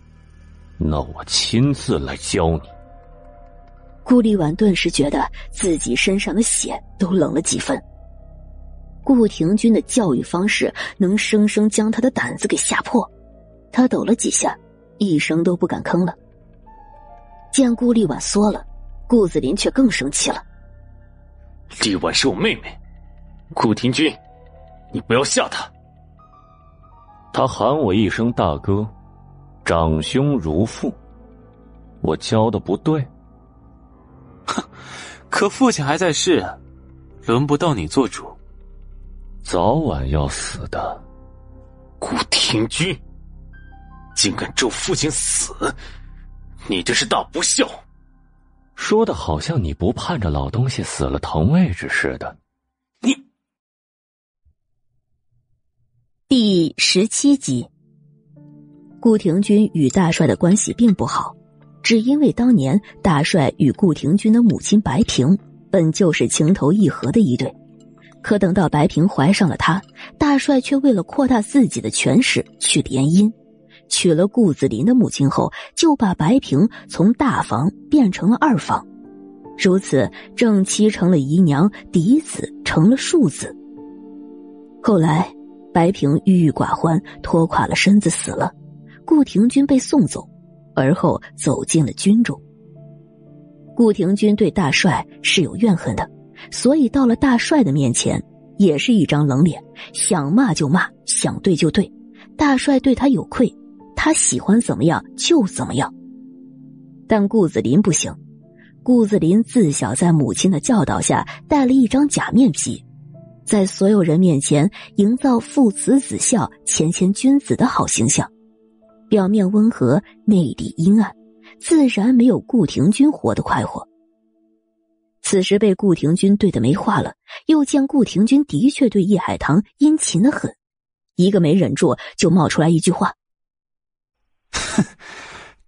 那我亲自来教你。顾立婉顿时觉得自己身上的血都冷了几分。顾廷钧的教育方式能生生将他的胆子给吓破，他抖了几下，一声都不敢吭了。见顾立婉缩了，顾子林却更生气了。立婉是我妹妹，顾廷钧。你不要吓他。他喊我一声大哥，长兄如父，我教的不对。哼，可父亲还在世，轮不到你做主。早晚要死的，顾廷钧，竟敢咒父亲死，你这是大不孝。说的好像你不盼着老东西死了腾位置似的。第十七集，顾廷钧与大帅的关系并不好，只因为当年大帅与顾廷钧的母亲白萍本就是情投意合的一对。可等到白萍怀上了他，大帅却为了扩大自己的权势去联姻，娶了顾子林的母亲后，就把白萍从大房变成了二房，如此正妻成了姨娘，嫡子成了庶子。后来。白萍郁郁寡欢，拖垮了身子死了。顾廷钧被送走，而后走进了军中。顾廷钧对大帅是有怨恨的，所以到了大帅的面前，也是一张冷脸，想骂就骂，想对就对。大帅对他有愧，他喜欢怎么样就怎么样。但顾子林不行，顾子林自小在母亲的教导下，戴了一张假面皮。在所有人面前营造父慈子孝、谦谦君子的好形象，表面温和，内里阴暗，自然没有顾廷钧活得快活。此时被顾廷钧对的没话了，又见顾廷钧的确对叶海棠殷勤的很，一个没忍住就冒出来一句话：“哼，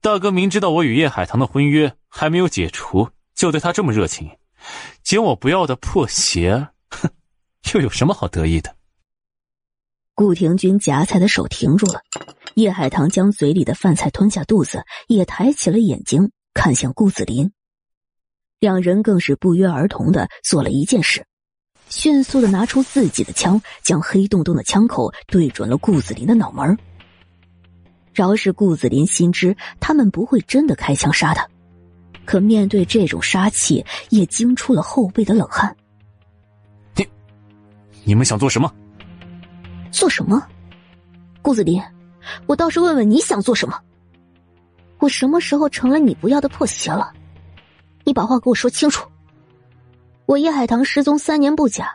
大哥明知道我与叶海棠的婚约还没有解除，就对他这么热情，捡我不要的破鞋，”又有什么好得意的？顾廷钧夹菜的手停住了，叶海棠将嘴里的饭菜吞下肚子，也抬起了眼睛看向顾子林。两人更是不约而同的做了一件事：迅速的拿出自己的枪，将黑洞洞的枪口对准了顾子林的脑门。饶是顾子林心知他们不会真的开枪杀他，可面对这种杀气，也惊出了后背的冷汗。你，们想做什么？做什么？顾子林，我倒是问问你想做什么？我什么时候成了你不要的破鞋了？你把话给我说清楚。我叶海棠失踪三年不假，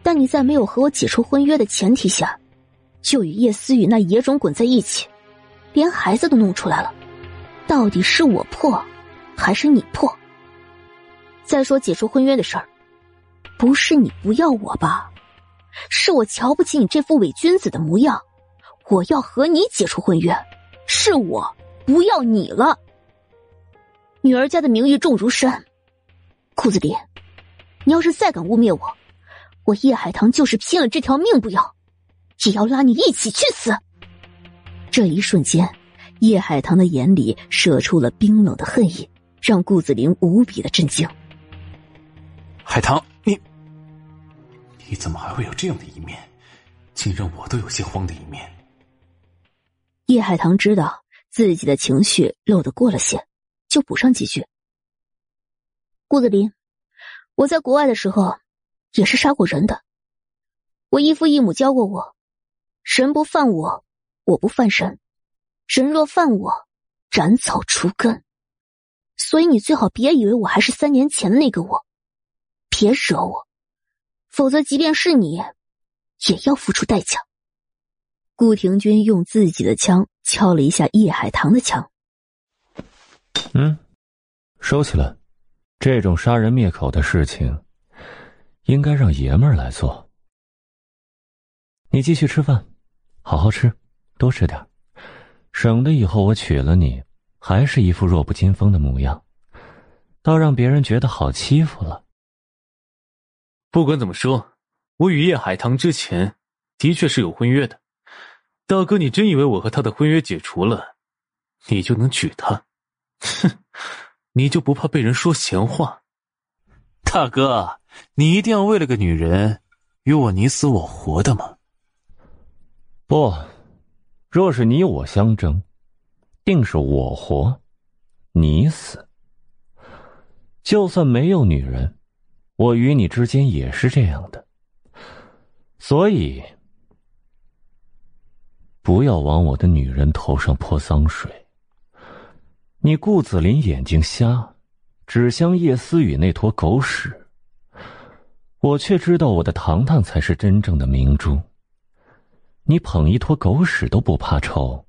但你在没有和我解除婚约的前提下，就与叶思雨那野种滚在一起，连孩子都弄出来了。到底是我破，还是你破？再说解除婚约的事儿，不是你不要我吧？是我瞧不起你这副伪君子的模样，我要和你解除婚约，是我不要你了。女儿家的名誉重如山，顾子林，你要是再敢污蔑我，我叶海棠就是拼了这条命不要，也要拉你一起去死。这一瞬间，叶海棠的眼里射出了冰冷的恨意，让顾子林无比的震惊。海棠，你。怎么还会有这样的一面，竟让我都有些慌的一面？叶海棠知道自己的情绪漏得过了线，就补上几句：“顾子林，我在国外的时候也是杀过人的。我义父义母教过我，神不犯我，我不犯神；人若犯我，斩草除根。所以你最好别以为我还是三年前的那个我，别惹我。”否则，即便是你，也要付出代价。顾廷军用自己的枪敲了一下叶海棠的枪。嗯，收起来。这种杀人灭口的事情，应该让爷们儿来做。你继续吃饭，好好吃，多吃点，省得以后我娶了你，还是一副弱不禁风的模样，倒让别人觉得好欺负了。不管怎么说，我与叶海棠之前的确是有婚约的。大哥，你真以为我和他的婚约解除了，你就能娶她？哼，你就不怕被人说闲话？大哥，你一定要为了个女人与我你死我活的吗？不，若是你我相争，定是我活，你死。就算没有女人。我与你之间也是这样的，所以不要往我的女人头上泼脏水。你顾子林眼睛瞎，只相叶思雨那坨狗屎。我却知道我的糖糖才是真正的明珠。你捧一坨狗屎都不怕臭，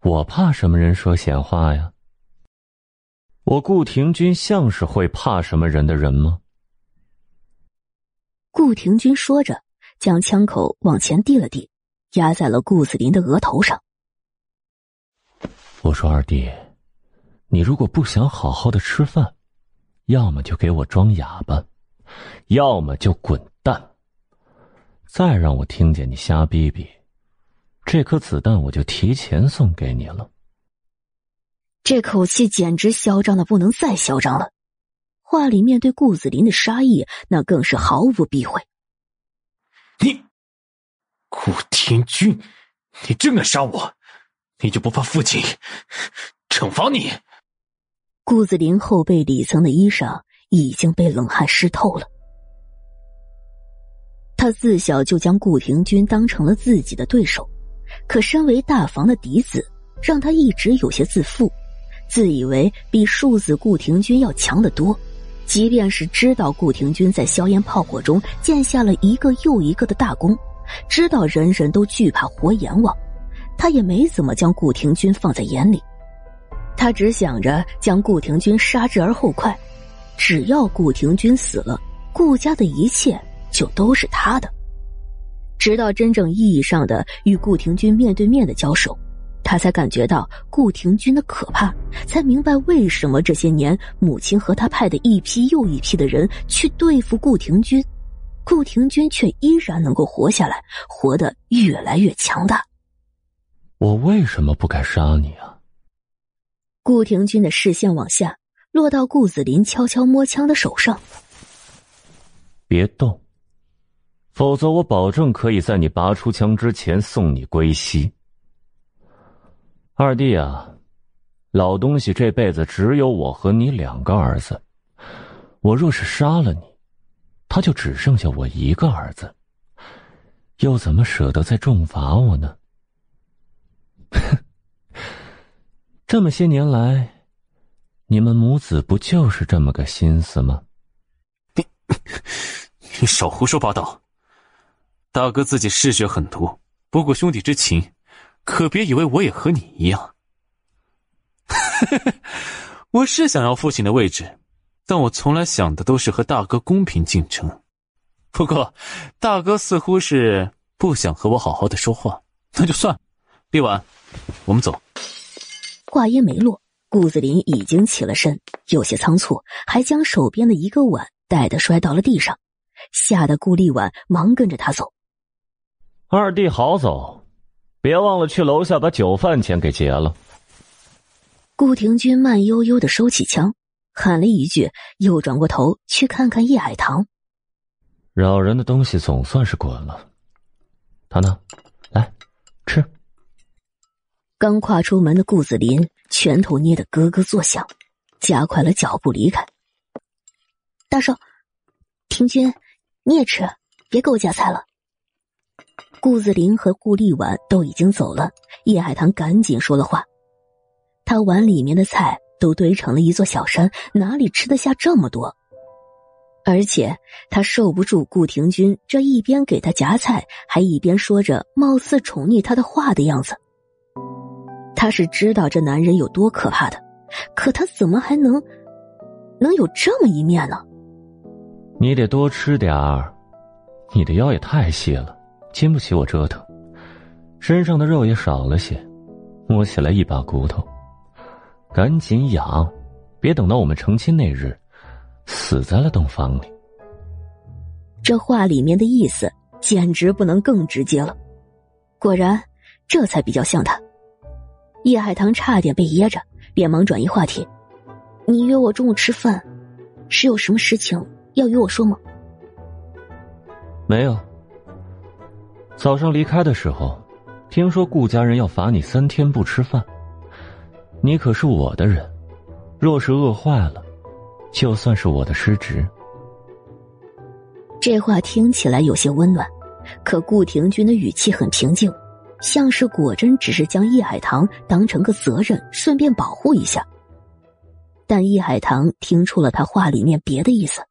我怕什么人说闲话呀？我顾廷君像是会怕什么人的人吗？顾廷君说着，将枪口往前递了递，压在了顾子林的额头上。我说：“二弟，你如果不想好好的吃饭，要么就给我装哑巴，要么就滚蛋。再让我听见你瞎逼逼，这颗子弹我就提前送给你了。”这口气简直嚣张的不能再嚣张了，话里面对顾子林的杀意那更是毫无避讳。你，顾天君，你真敢杀我，你就不怕父亲惩罚你？顾子林后背里层的衣裳已经被冷汗湿透了，他自小就将顾廷君当成了自己的对手，可身为大房的嫡子，让他一直有些自负。自以为比庶子顾廷钧要强得多，即便是知道顾廷钧在硝烟炮火中建下了一个又一个的大功，知道人人都惧怕活阎王，他也没怎么将顾廷钧放在眼里。他只想着将顾廷钧杀之而后快，只要顾廷钧死了，顾家的一切就都是他的。直到真正意义上的与顾廷钧面对面的交手。他才感觉到顾廷钧的可怕，才明白为什么这些年母亲和他派的一批又一批的人去对付顾廷钧，顾廷钧却依然能够活下来，活得越来越强大。我为什么不该杀你啊？顾廷钧的视线往下落到顾子林悄悄摸枪的手上，别动，否则我保证可以在你拔出枪之前送你归西。二弟啊，老东西这辈子只有我和你两个儿子，我若是杀了你，他就只剩下我一个儿子，又怎么舍得再重罚我呢？哼，这么些年来，你们母子不就是这么个心思吗？你，你少胡说八道！大哥自己嗜血狠毒，不顾兄弟之情。可别以为我也和你一样，我是想要父亲的位置，但我从来想的都是和大哥公平竞争。不过，大哥似乎是不想和我好好的说话，那就算了。立晚，我们走。话音没落，顾子林已经起了身，有些仓促，还将手边的一个碗带的摔到了地上，吓得顾立婉忙跟着他走。二弟好走。别忘了去楼下把酒饭钱给结了。顾廷钧慢悠悠的收起枪，喊了一句，又转过头去看看叶海棠。扰人的东西总算是滚了。糖糖，来吃。刚跨出门的顾子林拳头捏得咯咯作响，加快了脚步离开。大少，廷君，你也吃，别给我夹菜了。顾子林和顾立晚都已经走了，叶海棠赶紧说了话。他碗里面的菜都堆成了一座小山，哪里吃得下这么多？而且他受不住顾廷钧这一边给他夹菜，还一边说着貌似宠溺他的话的样子。他是知道这男人有多可怕的，可他怎么还能能有这么一面呢？你得多吃点儿，你的腰也太细了。经不起我折腾，身上的肉也少了些，摸起来一把骨头。赶紧养，别等到我们成亲那日，死在了洞房里。这话里面的意思简直不能更直接了。果然，这才比较像他。叶海棠差点被噎着，连忙转移话题：“你约我中午吃饭，是有什么事情要与我说吗？”没有。早上离开的时候，听说顾家人要罚你三天不吃饭。你可是我的人，若是饿坏了，就算是我的失职。这话听起来有些温暖，可顾廷钧的语气很平静，像是果真只是将叶海棠当成个责任，顺便保护一下。但叶海棠听出了他话里面别的意思：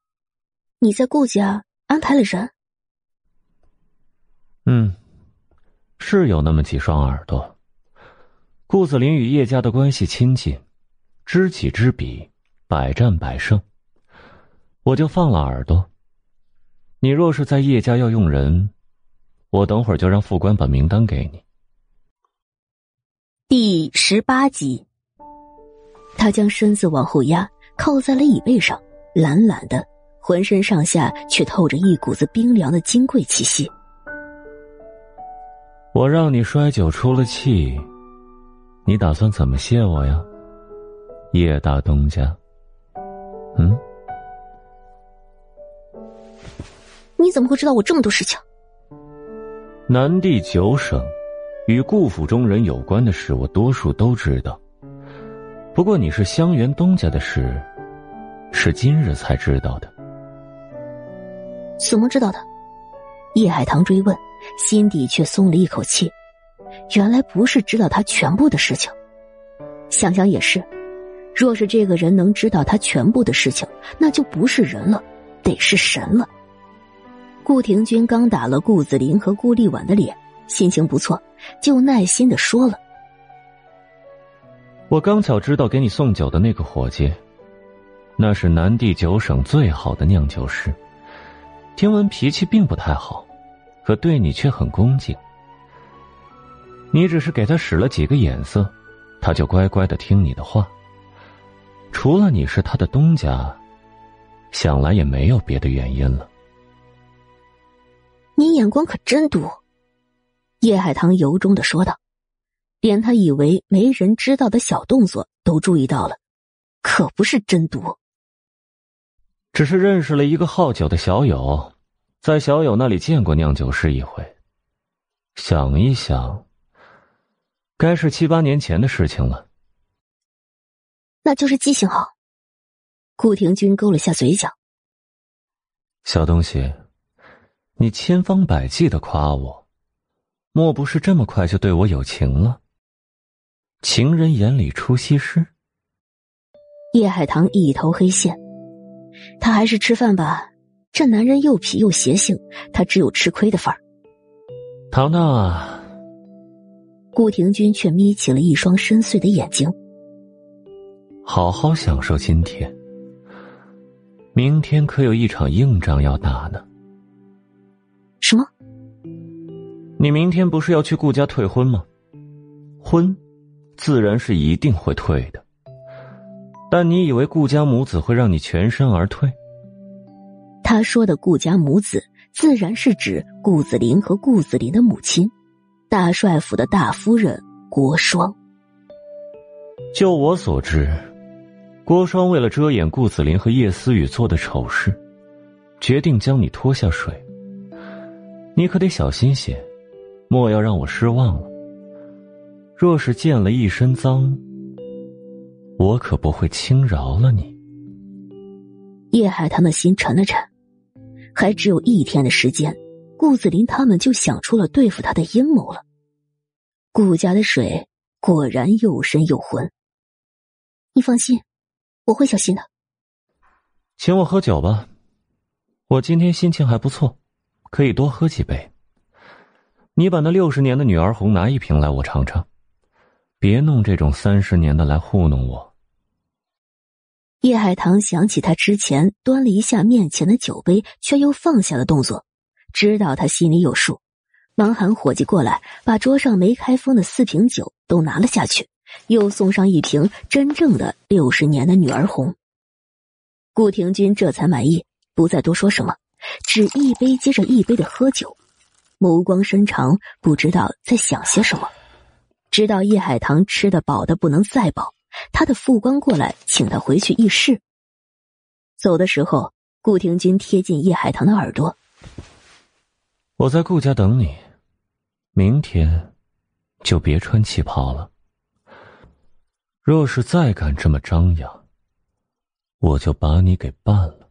你在顾家安排了人。嗯，是有那么几双耳朵。顾子林与叶家的关系亲近，知己知彼，百战百胜。我就放了耳朵。你若是在叶家要用人，我等会儿就让副官把名单给你。第十八集，他将身子往后压，靠在了椅背上，懒懒的，浑身上下却透着一股子冰凉的金贵气息。我让你摔酒出了气，你打算怎么谢我呀，叶大东家？嗯？你怎么会知道我这么多事情？南地九省与顾府中人有关的事，我多数都知道。不过你是香园东家的事，是今日才知道的。怎么知道的？叶海棠追问。心底却松了一口气，原来不是知道他全部的事情。想想也是，若是这个人能知道他全部的事情，那就不是人了，得是神了。顾廷钧刚打了顾子林和顾立婉的脸，心情不错，就耐心的说了：“我刚巧知道给你送酒的那个伙计，那是南地九省最好的酿酒师，听闻脾气并不太好。”可对你却很恭敬，你只是给他使了几个眼色，他就乖乖的听你的话。除了你是他的东家，想来也没有别的原因了。你眼光可真毒，叶海棠由衷的说道，连他以为没人知道的小动作都注意到了，可不是真毒。只是认识了一个好酒的小友，在小友那里见过酿酒师一回。想一想，该是七八年前的事情了。那就是记性好。顾廷钧勾了下嘴角。小东西，你千方百计的夸我，莫不是这么快就对我有情了？情人眼里出西施。叶海棠一头黑线，他还是吃饭吧。这男人又痞又邪性，他只有吃亏的份儿。唐糖啊，顾廷钧却眯起了一双深邃的眼睛。好好享受今天，明天可有一场硬仗要打呢。什么？你明天不是要去顾家退婚吗？婚，自然是一定会退的。但你以为顾家母子会让你全身而退？他说的顾家母子，自然是指顾子林和顾子林的母亲，大帅府的大夫人郭双。就我所知，郭双为了遮掩顾子林和叶思雨做的丑事，决定将你拖下水。你可得小心些，莫要让我失望了。若是溅了一身脏，我可不会轻饶了你。叶海棠的心沉了沉，还只有一天的时间，顾子林他们就想出了对付他的阴谋了。顾家的水果然又深又浑。你放心，我会小心的。请我喝酒吧，我今天心情还不错，可以多喝几杯。你把那六十年的女儿红拿一瓶来，我尝尝。别弄这种三十年的来糊弄我。叶海棠想起他之前端了一下面前的酒杯，却又放下了动作，知道他心里有数，忙喊伙计过来，把桌上没开封的四瓶酒都拿了下去，又送上一瓶真正的六十年的女儿红。顾廷钧这才满意，不再多说什么，只一杯接着一杯的喝酒，眸光深长，不知道在想些什么。直到叶海棠吃的饱的不能再饱，他的副官过来请他回去议事。走的时候，顾廷钧贴近叶海棠的耳朵：“我在顾家等你，明天就别穿旗袍了。若是再敢这么张扬，我就把你给办了。”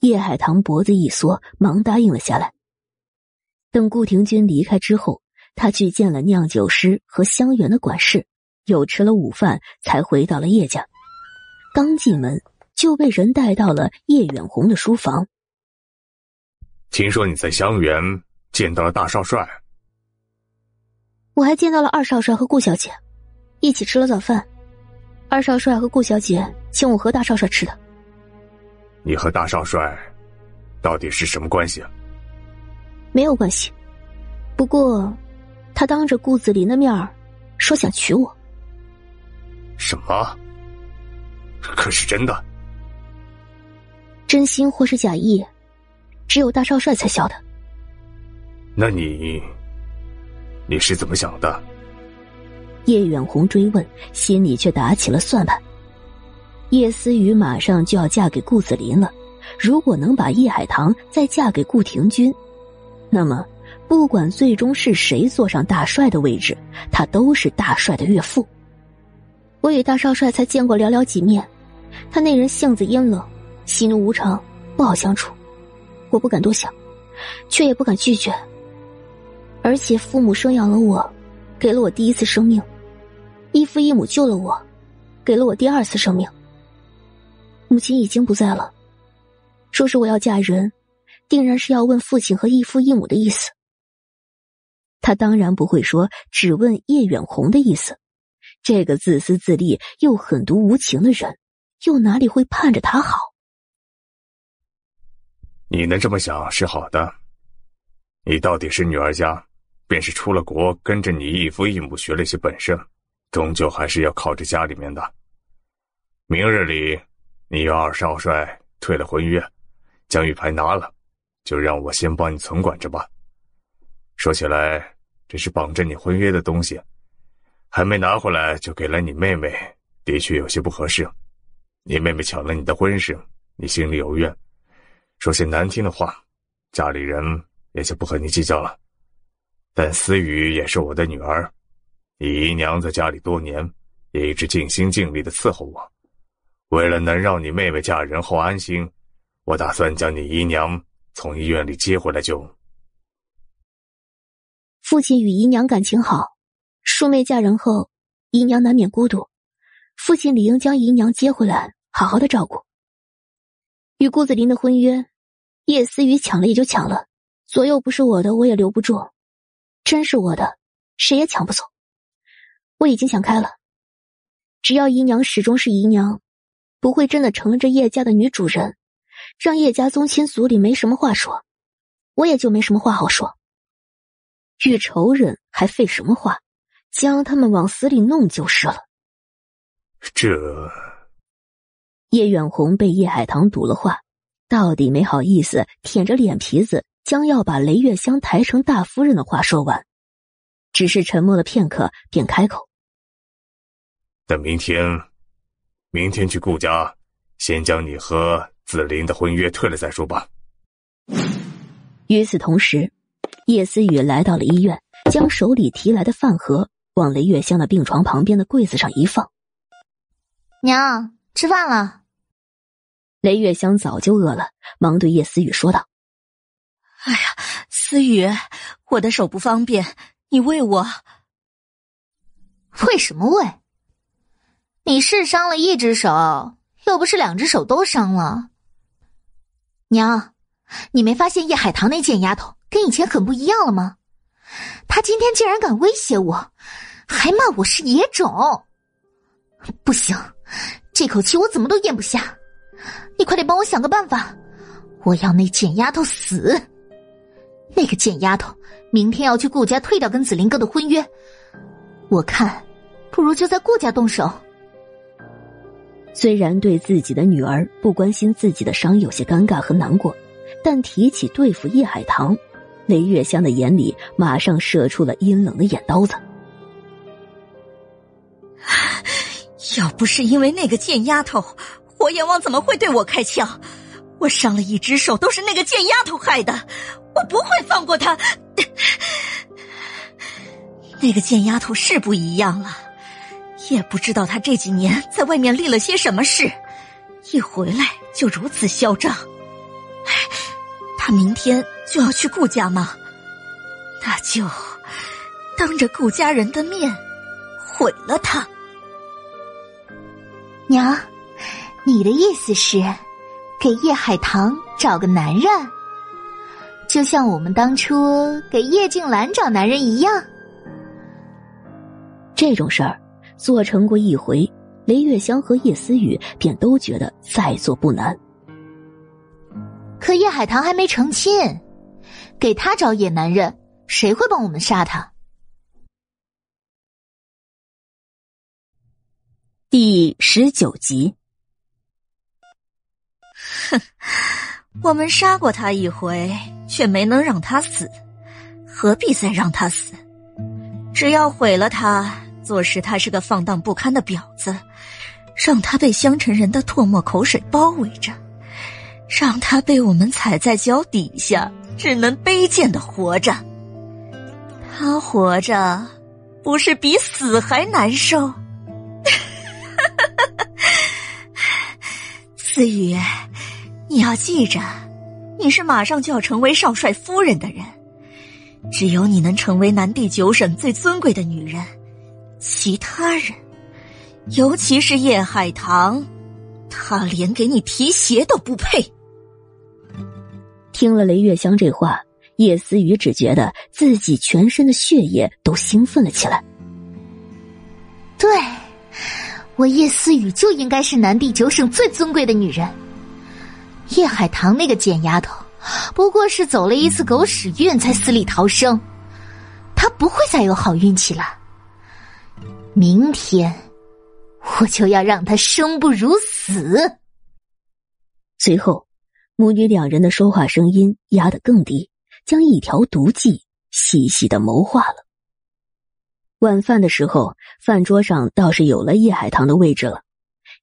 叶海棠脖子一缩，忙答应了下来。等顾廷钧离开之后。他去见了酿酒师和香园的管事，又吃了午饭，才回到了叶家。刚进门就被人带到了叶远红的书房。听说你在香园见到了大少帅，我还见到了二少帅和顾小姐，一起吃了早饭。二少帅和顾小姐请我和大少帅吃的。你和大少帅到底是什么关系啊？没有关系，不过。他当着顾子林的面说想娶我，什么？可是真的？真心或是假意，只有大少帅才晓得。那你，你是怎么想的？叶远红追问，心里却打起了算盘。叶思雨马上就要嫁给顾子林了，如果能把叶海棠再嫁给顾廷钧，那么。不管最终是谁坐上大帅的位置，他都是大帅的岳父。我与大少帅才见过寥寥几面，他那人性子阴冷，喜怒无常，不好相处。我不敢多想，却也不敢拒绝。而且父母生养了我，给了我第一次生命；异父异母救了我，给了我第二次生命。母亲已经不在了，说是我要嫁人，定然是要问父亲和异父异母的意思。他当然不会说只问叶远红的意思，这个自私自利又狠毒无情的人，又哪里会盼着他好？你能这么想是好的。你到底是女儿家，便是出了国跟着你异父异母学了些本事，终究还是要靠着家里面的。明日里，你与二少帅退了婚约，将玉牌拿了，就让我先帮你存管着吧。说起来。这是绑着你婚约的东西，还没拿回来就给了你妹妹，的确有些不合适。你妹妹抢了你的婚事，你心里有怨，说些难听的话，家里人也就不和你计较了。但思雨也是我的女儿，你姨娘在家里多年，也一直尽心尽力的伺候我。为了能让你妹妹嫁人后安心，我打算将你姨娘从医院里接回来。就父亲与姨娘感情好，庶妹嫁人后，姨娘难免孤独，父亲理应将姨娘接回来，好好的照顾。与顾子林的婚约，叶思雨抢了也就抢了，左右不是我的，我也留不住。真是我的，谁也抢不走。我已经想开了，只要姨娘始终是姨娘，不会真的成了这叶家的女主人，让叶家宗亲族里没什么话说，我也就没什么话好说。遇仇人还废什么话，将他们往死里弄就是了。这叶远红被叶海棠堵了话，到底没好意思，舔着脸皮子。将要把雷月香抬成大夫人的话说完，只是沉默了片刻，便开口：“等明天，明天去顾家，先将你和紫菱的婚约退了再说吧。”与此同时，叶思雨来到了医院，将手里提来的饭盒往雷月香的病床旁边的柜子上一放：“娘，吃饭了。”雷月香早就饿了，忙对叶思雨说道。哎呀，思雨，我的手不方便，你喂我。喂什么喂？你是伤了一只手，又不是两只手都伤了。娘，你没发现叶海棠那贱丫头跟以前很不一样了吗？他今天竟然敢威胁我，还骂我是野种。不行，这口气我怎么都咽不下。你快点帮我想个办法，我要那贱丫头死。那个贱丫头明天要去顾家退掉跟紫林哥的婚约，我看不如就在顾家动手。虽然对自己的女儿不关心自己的伤有些尴尬和难过，但提起对付叶海棠，雷月香的眼里马上射出了阴冷的眼刀子。要不是因为那个贱丫头，火阎王怎么会对我开枪？我伤了一只手都是那个贱丫头害的。我不会放过她。那个贱丫头是不一样了，也不知道她这几年在外面立了些什么事，一回来就如此嚣张。她明天就要去顾家吗？那就当着顾家人的面毁了他。娘，你的意思是给叶海棠找个男人？就像我们当初给叶静兰找男人一样，这种事儿做成过一回，雷月香和叶思雨便都觉得再做不难。可叶海棠还没成亲，给他找野男人，谁会帮我们杀他？第十九集，哼。我们杀过他一回，却没能让他死，何必再让他死？只要毁了他，坐实他是个放荡不堪的婊子，让他被香尘人的唾沫口水包围着，让他被我们踩在脚底下，只能卑贱的活着。他活着，不是比死还难受？思雨。你要记着，你是马上就要成为少帅夫人的人，只有你能成为南地九省最尊贵的女人，其他人，尤其是叶海棠，她连给你提鞋都不配。听了雷月香这话，叶思雨只觉得自己全身的血液都兴奋了起来。对，我叶思雨就应该是南地九省最尊贵的女人。叶海棠那个贱丫头，不过是走了一次狗屎运才死里逃生，她不会再有好运气了。明天，我就要让她生不如死。随后，母女两人的说话声音压得更低，将一条毒计细细的谋划了。晚饭的时候，饭桌上倒是有了叶海棠的位置了。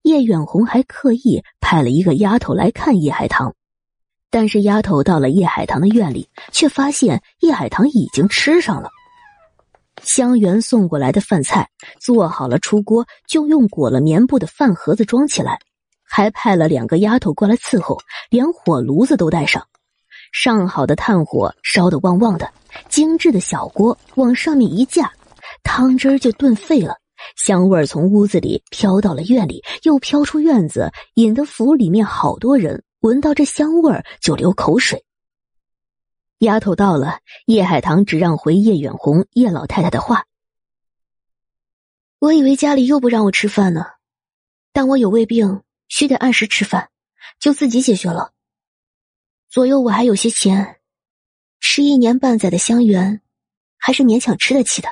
叶远红还刻意派了一个丫头来看叶海棠，但是丫头到了叶海棠的院里，却发现叶海棠已经吃上了。香园送过来的饭菜做好了，出锅就用裹了棉布的饭盒子装起来，还派了两个丫头过来伺候，连火炉子都带上。上好的炭火烧得旺旺的，精致的小锅往上面一架，汤汁就炖沸了。香味儿从屋子里飘到了院里，又飘出院子，引得府里面好多人闻到这香味儿就流口水。丫头到了，叶海棠只让回叶远红、叶老太太的话。我以为家里又不让我吃饭呢，但我有胃病，需得按时吃饭，就自己解决了。左右我还有些钱，吃一年半载的香园，还是勉强吃得起的。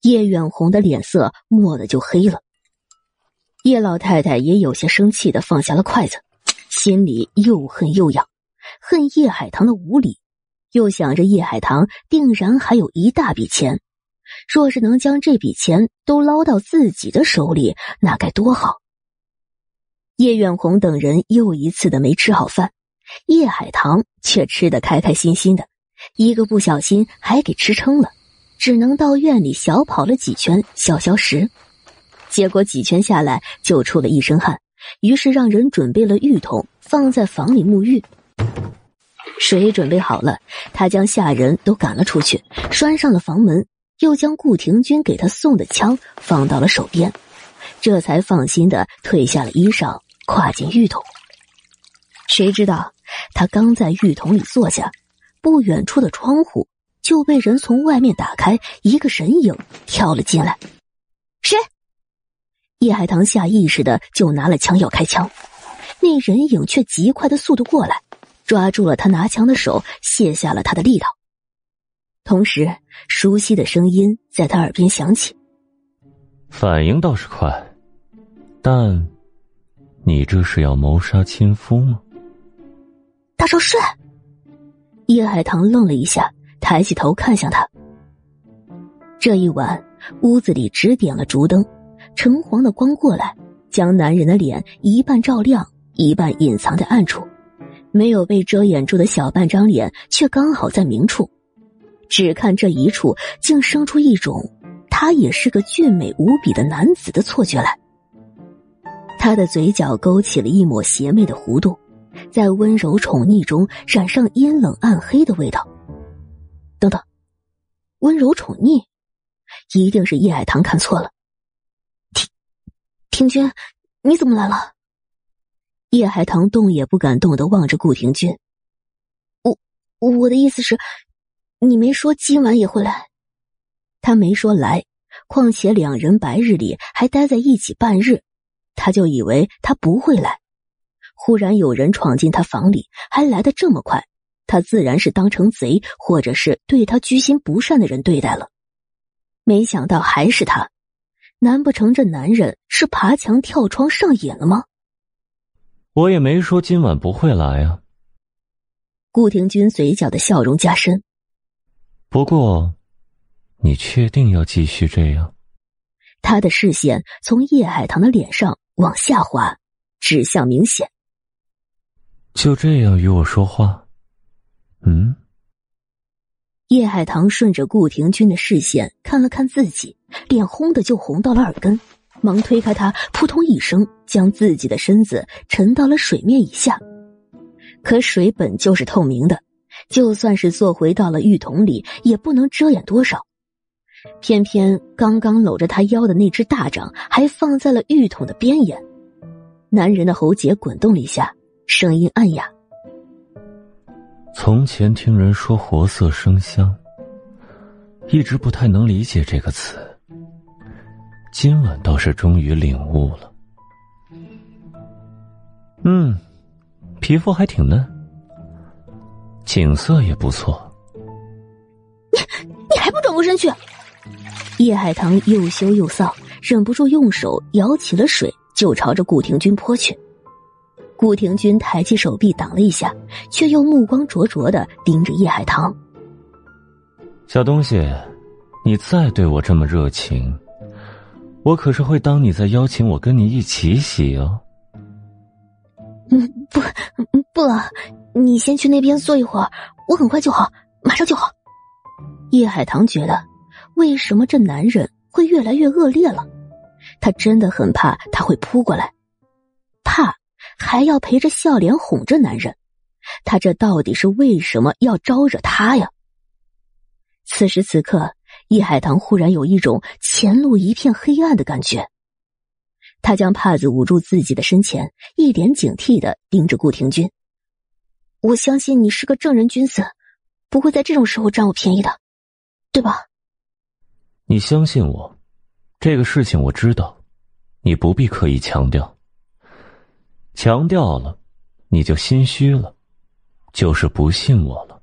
叶远红的脸色蓦地就黑了，叶老太太也有些生气的放下了筷子，心里又恨又痒。恨叶海棠的无礼，又想着叶海棠定然还有一大笔钱，若是能将这笔钱都捞到自己的手里，那该多好。叶远红等人又一次的没吃好饭，叶海棠却吃得开开心心的，一个不小心还给吃撑了，只能到院里小跑了几圈消消食，结果几圈下来就出了一身汗，于是让人准备了浴桶放在房里沐浴。水准备好了，他将下人都赶了出去，拴上了房门，又将顾廷君给他送的枪放到了手边，这才放心的褪下了衣裳，跨进浴桶。谁知道他刚在浴桶里坐下，不远处的窗户就被人从外面打开，一个人影跳了进来。谁？叶海棠下意识的就拿了枪要开枪，那人影却极快的速度过来。抓住了他拿枪的手，卸下了他的力道。同时，熟悉的声音在他耳边响起：“反应倒是快，但你这是要谋杀亲夫吗？”大少帅，叶海棠愣了一下，抬起头看向他。这一晚，屋子里只点了烛灯，橙黄的光过来，将男人的脸一半照亮，一半隐藏在暗处。没有被遮掩住的小半张脸，却刚好在明处。只看这一处，竟生出一种他也是个俊美无比的男子的错觉来。他的嘴角勾起了一抹邪魅的弧度，在温柔宠溺中染上阴冷暗黑的味道。等等，温柔宠溺，一定是叶海棠看错了。庭庭君，你怎么来了？叶海棠动也不敢动的望着顾廷君。我我的意思是，你没说今晚也会来。他没说来，况且两人白日里还待在一起半日，他就以为他不会来。忽然有人闯进他房里，还来得这么快，他自然是当成贼，或者是对他居心不善的人对待了。没想到还是他，难不成这男人是爬墙跳窗上瘾了吗？我也没说今晚不会来啊。顾廷君嘴角的笑容加深。不过，你确定要继续这样？他的视线从叶海棠的脸上往下滑，指向明显。就这样与我说话？嗯。叶海棠顺着顾廷君的视线看了看自己，脸轰的就红到了耳根。忙推开他，扑通一声，将自己的身子沉到了水面以下。可水本就是透明的，就算是坐回到了浴桶里，也不能遮掩多少。偏偏刚刚搂着他腰的那只大掌还放在了浴桶的边沿。男人的喉结滚动了一下，声音暗哑：“从前听人说活色生香，一直不太能理解这个词。”今晚倒是终于领悟了。嗯，皮肤还挺嫩，景色也不错。你 你还不转过身去？叶海棠又羞又臊，忍不住用手舀起了水，就朝着顾廷君泼去。顾廷君抬起手臂挡了一下，却又目光灼灼的盯着叶海棠。小东西，你再对我这么热情。我可是会当你在邀请我跟你一起洗哦。嗯，不，不了，你先去那边坐一会儿，我很快就好，马上就好。叶海棠觉得，为什么这男人会越来越恶劣了？他真的很怕他会扑过来，怕还要陪着笑脸哄着男人。他这到底是为什么要招惹他呀？此时此刻，易海棠忽然有一种前路一片黑暗的感觉。他将帕子捂住自己的身前，一脸警惕的盯着顾廷君。我相信你是个正人君子，不会在这种时候占我便宜的，对吧？你相信我，这个事情我知道，你不必刻意强调。强调了，你就心虚了。就是不信我了，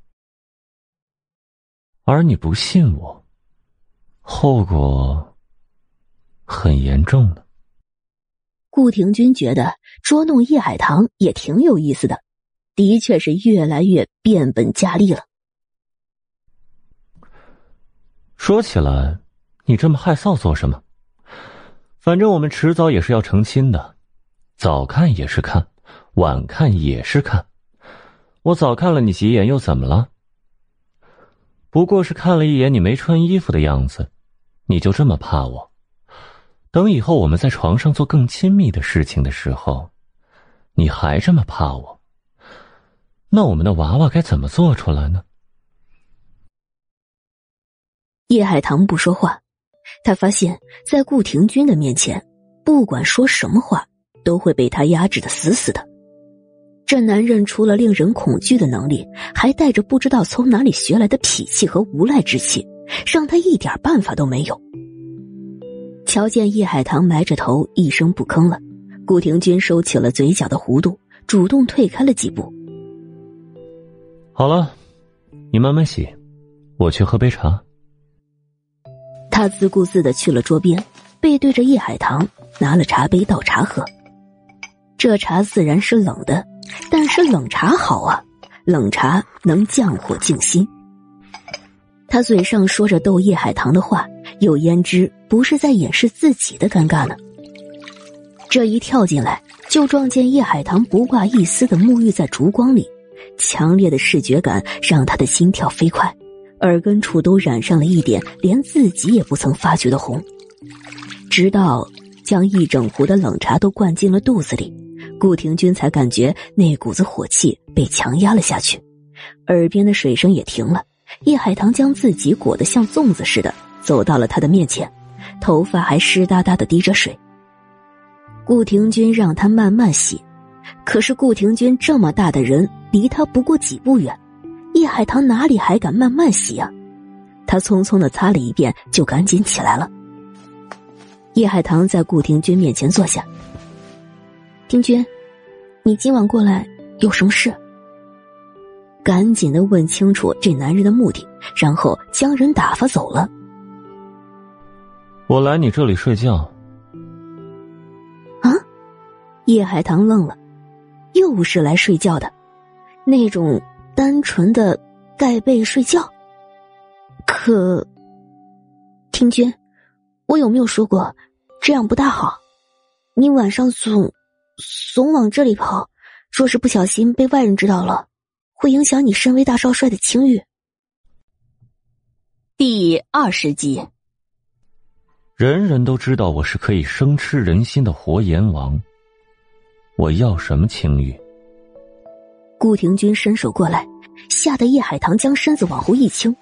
而你不信我，后果很严重的。顾廷君觉得捉弄叶海棠也挺有意思的，的确是越来越变本加厉了。说起来，你这么害臊做什么？反正我们迟早也是要成亲的，早看也是看，晚看也是看。我早看了你几眼，又怎么了？不过是看了一眼你没穿衣服的样子，你就这么怕我？等以后我们在床上做更亲密的事情的时候，你还这么怕我？那我们的娃娃该怎么做出来呢？叶海棠不说话，他发现，在顾廷君的面前，不管说什么话，都会被他压制的死死的。这男人除了令人恐惧的能力，还带着不知道从哪里学来的痞气和无赖之气，让他一点办法都没有。瞧见易海棠埋着头一声不吭了，顾廷君收起了嘴角的弧度，主动退开了几步。好了，你慢慢洗，我去喝杯茶。他自顾自的去了桌边，背对着叶海棠，拿了茶杯倒茶喝。这茶自然是冷的。但是冷茶好啊，冷茶能降火静心。他嘴上说着逗叶海棠的话，又焉知不是在掩饰自己的尴尬呢？这一跳进来，就撞见叶海棠不挂一丝的沐浴在烛光里，强烈的视觉感让他的心跳飞快，耳根处都染上了一点连自己也不曾发觉的红，直到将一整壶的冷茶都灌进了肚子里。顾廷君才感觉那股子火气被强压了下去，耳边的水声也停了。叶海棠将自己裹得像粽子似的，走到了他的面前，头发还湿哒哒的滴着水。顾廷君让他慢慢洗，可是顾廷君这么大的人，离他不过几步远，叶海棠哪里还敢慢慢洗啊？他匆匆的擦了一遍，就赶紧起来了。叶海棠在顾廷君面前坐下。廷君，你今晚过来有什么事？赶紧的问清楚这男人的目的，然后将人打发走了。我来你这里睡觉。啊！叶海棠愣了，又是来睡觉的，那种单纯的盖被睡觉。可，听君，我有没有说过这样不大好？你晚上总。总往这里跑，若是不小心被外人知道了，会影响你身为大少帅的清誉。第二十集，人人都知道我是可以生吃人心的活阎王，我要什么清誉？顾廷君伸手过来，吓得叶海棠将身子往后一倾。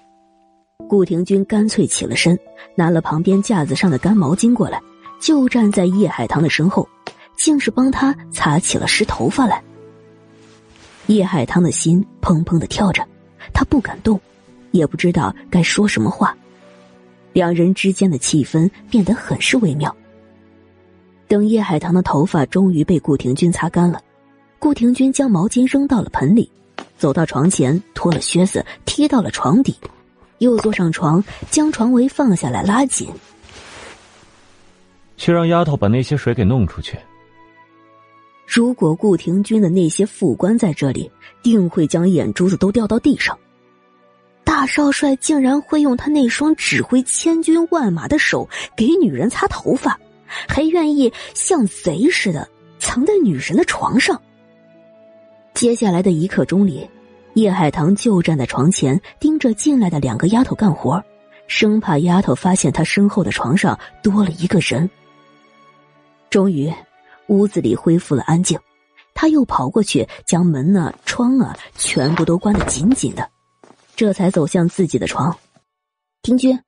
顾廷君干脆起了身，拿了旁边架子上的干毛巾过来，就站在叶海棠的身后。竟是帮他擦起了湿头发来。叶海棠的心砰砰的跳着，他不敢动，也不知道该说什么话。两人之间的气氛变得很是微妙。等叶海棠的头发终于被顾廷君擦干了，顾廷君将毛巾扔到了盆里，走到床前，脱了靴子踢到了床底，又坐上床，将床围放下来拉紧。去让丫头把那些水给弄出去。如果顾廷君的那些副官在这里，定会将眼珠子都掉到地上。大少帅竟然会用他那双指挥千军万马的手给女人擦头发，还愿意像贼似的藏在女人的床上。接下来的一刻钟里，叶海棠就站在床前，盯着进来的两个丫头干活，生怕丫头发现他身后的床上多了一个人。终于，屋子里恢复了安静，他又跑过去，将门啊、窗啊全部都关得紧紧的，这才走向自己的床。庭君，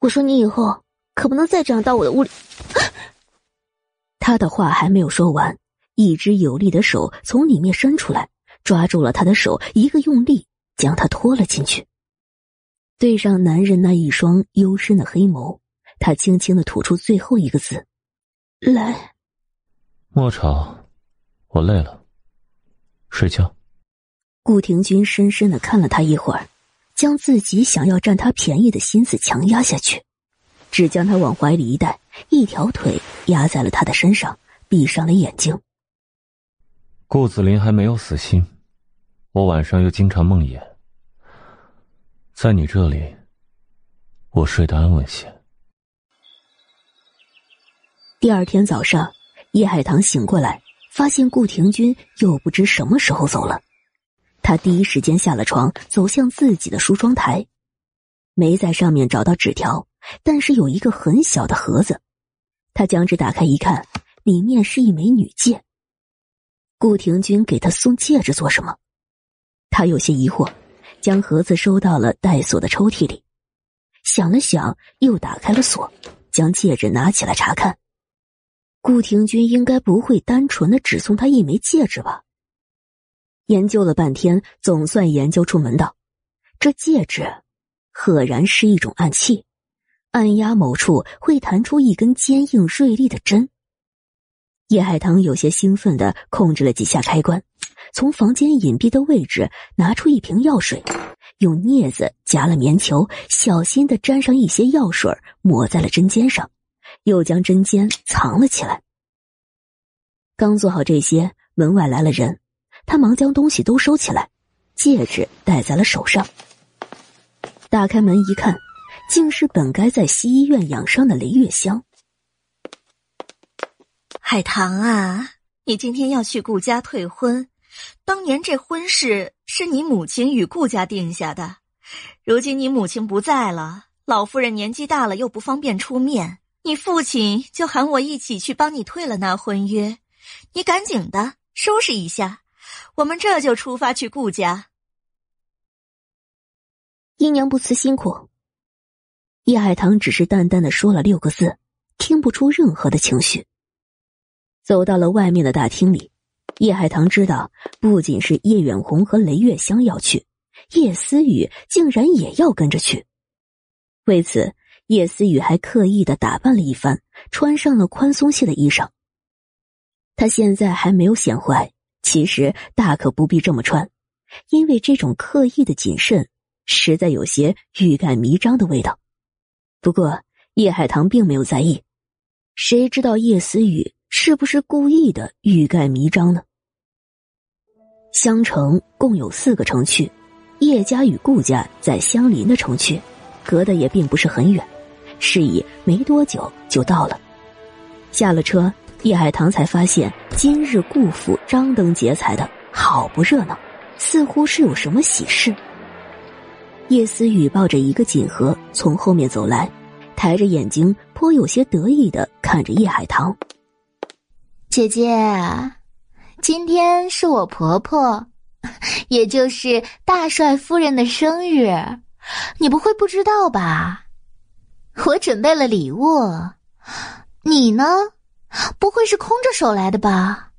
我说你以后可不能再这样到我的屋里。他的话还没有说完。一只有力的手从里面伸出来，抓住了他的手，一个用力将他拖了进去。对上男人那一双幽深的黑眸，他轻轻的吐出最后一个字：“来。”莫吵，我累了，睡觉。顾廷君深深的看了他一会儿，将自己想要占他便宜的心思强压下去，只将他往怀里一带，一条腿压在了他的身上，闭上了眼睛。顾子林还没有死心，我晚上又经常梦魇，在你这里，我睡得安稳些。第二天早上，叶海棠醒过来，发现顾廷君又不知什么时候走了。他第一时间下了床，走向自己的梳妆台，没在上面找到纸条，但是有一个很小的盒子。他将纸打开一看，里面是一枚女戒。顾廷君给他送戒指做什么？他有些疑惑，将盒子收到了带锁的抽屉里。想了想，又打开了锁，将戒指拿起来查看。顾廷君应该不会单纯的只送他一枚戒指吧？研究了半天，总算研究出门道。这戒指，赫然是一种暗器，按压某处会弹出一根坚硬锐利的针。叶海棠有些兴奋的控制了几下开关，从房间隐蔽的位置拿出一瓶药水，用镊子夹了棉球，小心的沾上一些药水，抹在了针尖上，又将针尖藏了起来。刚做好这些，门外来了人，他忙将东西都收起来，戒指戴在了手上。打开门一看，竟是本该在西医院养伤的雷月香。海棠啊，你今天要去顾家退婚。当年这婚事是你母亲与顾家定下的，如今你母亲不在了，老夫人年纪大了又不方便出面，你父亲就喊我一起去帮你退了那婚约。你赶紧的收拾一下，我们这就出发去顾家。姨娘不辞辛苦。叶海棠只是淡淡的说了六个字，听不出任何的情绪。走到了外面的大厅里，叶海棠知道，不仅是叶远红和雷月香要去，叶思雨竟然也要跟着去。为此，叶思雨还刻意的打扮了一番，穿上了宽松些的衣裳。他现在还没有显怀，其实大可不必这么穿，因为这种刻意的谨慎，实在有些欲盖弥彰的味道。不过，叶海棠并没有在意，谁知道叶思雨。是不是故意的欲盖弥彰呢？襄城共有四个城区，叶家与顾家在相邻的城区，隔得也并不是很远，是以没多久就到了。下了车，叶海棠才发现今日顾府张灯结彩的好不热闹，似乎是有什么喜事。叶思雨抱着一个锦盒从后面走来，抬着眼睛，颇有些得意的看着叶海棠。姐姐，今天是我婆婆，也就是大帅夫人的生日，你不会不知道吧？我准备了礼物，你呢？不会是空着手来的吧？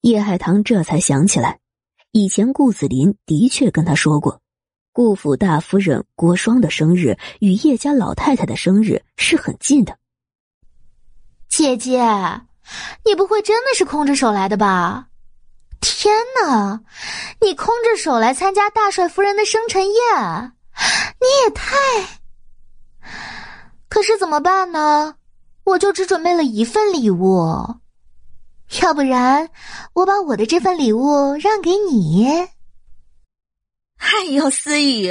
叶海棠这才想起来，以前顾子林的确跟他说过，顾府大夫人郭双的生日与叶家老太太的生日是很近的。姐姐，你不会真的是空着手来的吧？天哪，你空着手来参加大帅夫人的生辰宴，你也太……可是怎么办呢？我就只准备了一份礼物，要不然我把我的这份礼物让给你。哎呦，思雨，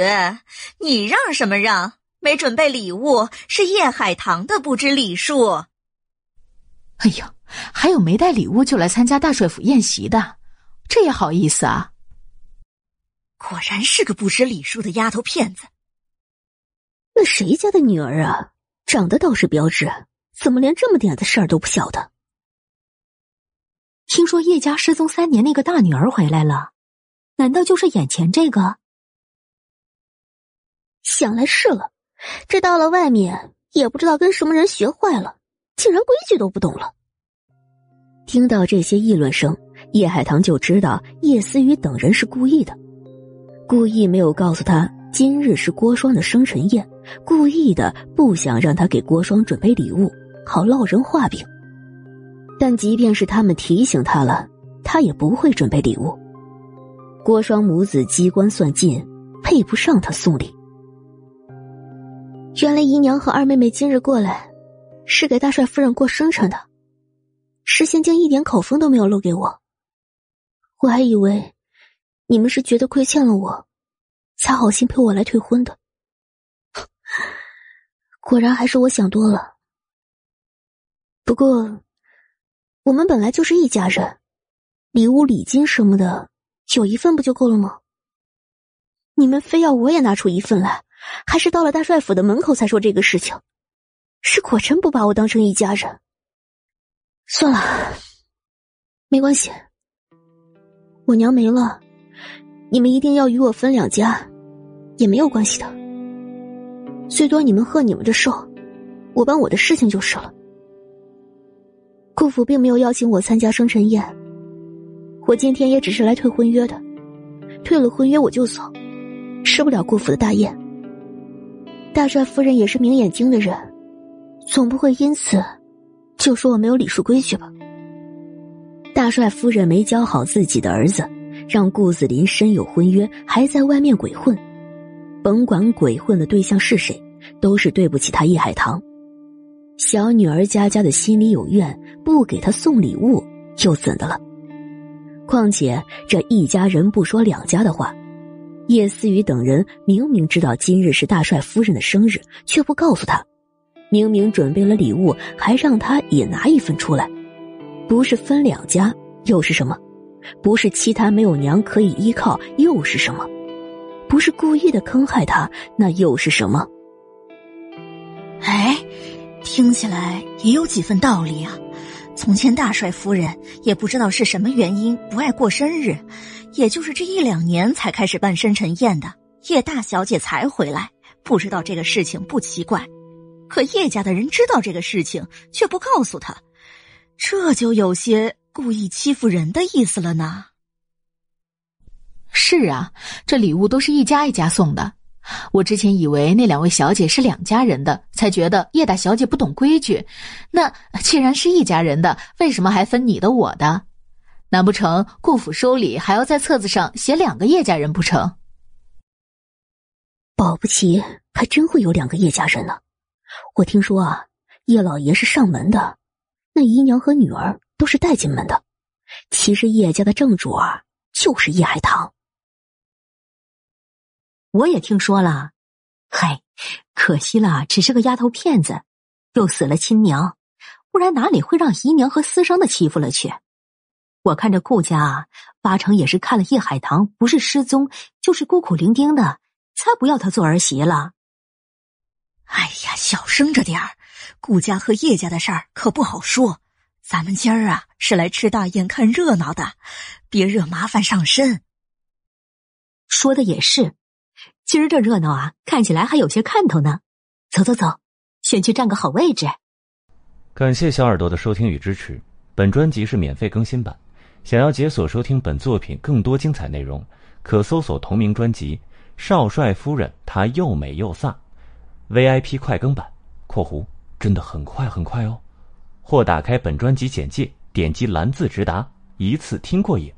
你让什么让？没准备礼物是叶海棠的不知礼数。哎呀，还有没带礼物就来参加大帅府宴席的，这也好意思啊！果然是个不知礼数的丫头片子。那谁家的女儿啊？长得倒是标致，怎么连这么点的事儿都不晓得？听说叶家失踪三年那个大女儿回来了，难道就是眼前这个？想来是了，这到了外面也不知道跟什么人学坏了，竟然规矩都不懂了。听到这些议论声，叶海棠就知道叶思雨等人是故意的，故意没有告诉他今日是郭双的生辰宴，故意的不想让他给郭双准备礼物，好落人话柄。但即便是他们提醒他了，他也不会准备礼物。郭双母子机关算尽，配不上他送礼。原来姨娘和二妹妹今日过来，是给大帅夫人过生辰的。事先竟一点口风都没有露给我，我还以为你们是觉得亏欠了我，才好心陪我来退婚的。果然还是我想多了。不过。我们本来就是一家人，礼物礼金什么的，有一份不就够了吗？你们非要我也拿出一份来，还是到了大帅府的门口才说这个事情，是果真不把我当成一家人。算了，没关系，我娘没了，你们一定要与我分两家，也没有关系的。最多你们贺你们的寿，我办我的事情就是了。顾府并没有邀请我参加生辰宴，我今天也只是来退婚约的，退了婚约我就走，吃不了顾府的大宴。大帅夫人也是明眼睛的人，总不会因此就说我没有礼数规矩吧？大帅夫人没教好自己的儿子，让顾子林身有婚约还在外面鬼混，甭管鬼混的对象是谁，都是对不起他叶海棠。小女儿家家的心里有怨，不给他送礼物又怎的了？况且这一家人不说两家的话，叶思雨等人明明知道今日是大帅夫人的生日，却不告诉他；明明准备了礼物，还让他也拿一份出来，不是分两家又是什么？不是其他没有娘可以依靠又是什么？不是故意的坑害他，那又是什么？哎。听起来也有几分道理啊！从前大帅夫人也不知道是什么原因不爱过生日，也就是这一两年才开始办生辰宴的。叶大小姐才回来，不知道这个事情不奇怪，可叶家的人知道这个事情却不告诉他，这就有些故意欺负人的意思了呢。是啊，这礼物都是一家一家送的。我之前以为那两位小姐是两家人的，才觉得叶大小姐不懂规矩。那既然是一家人的，为什么还分你的我的？难不成顾府收礼还要在册子上写两个叶家人不成？保不齐还真会有两个叶家人呢。我听说啊，叶老爷是上门的，那姨娘和女儿都是带进门的。其实叶家的正主儿就是叶海棠。我也听说了，嗨，可惜了，只是个丫头片子，又死了亲娘，不然哪里会让姨娘和私生的欺负了去？我看这顾家八成也是看了叶海棠不是失踪就是孤苦伶仃的，才不要她做儿媳了。哎呀，小声着点儿，顾家和叶家的事儿可不好说。咱们今儿啊是来吃大宴看热闹的，别惹麻烦上身。说的也是。今儿这热闹啊，看起来还有些看头呢。走走走，先去占个好位置。感谢小耳朵的收听与支持，本专辑是免费更新版。想要解锁收听本作品更多精彩内容，可搜索同名专辑《少帅夫人》，她又美又飒，VIP 快更版（括弧真的很快很快哦）。或打开本专辑简介，点击蓝字直达，一次听过瘾。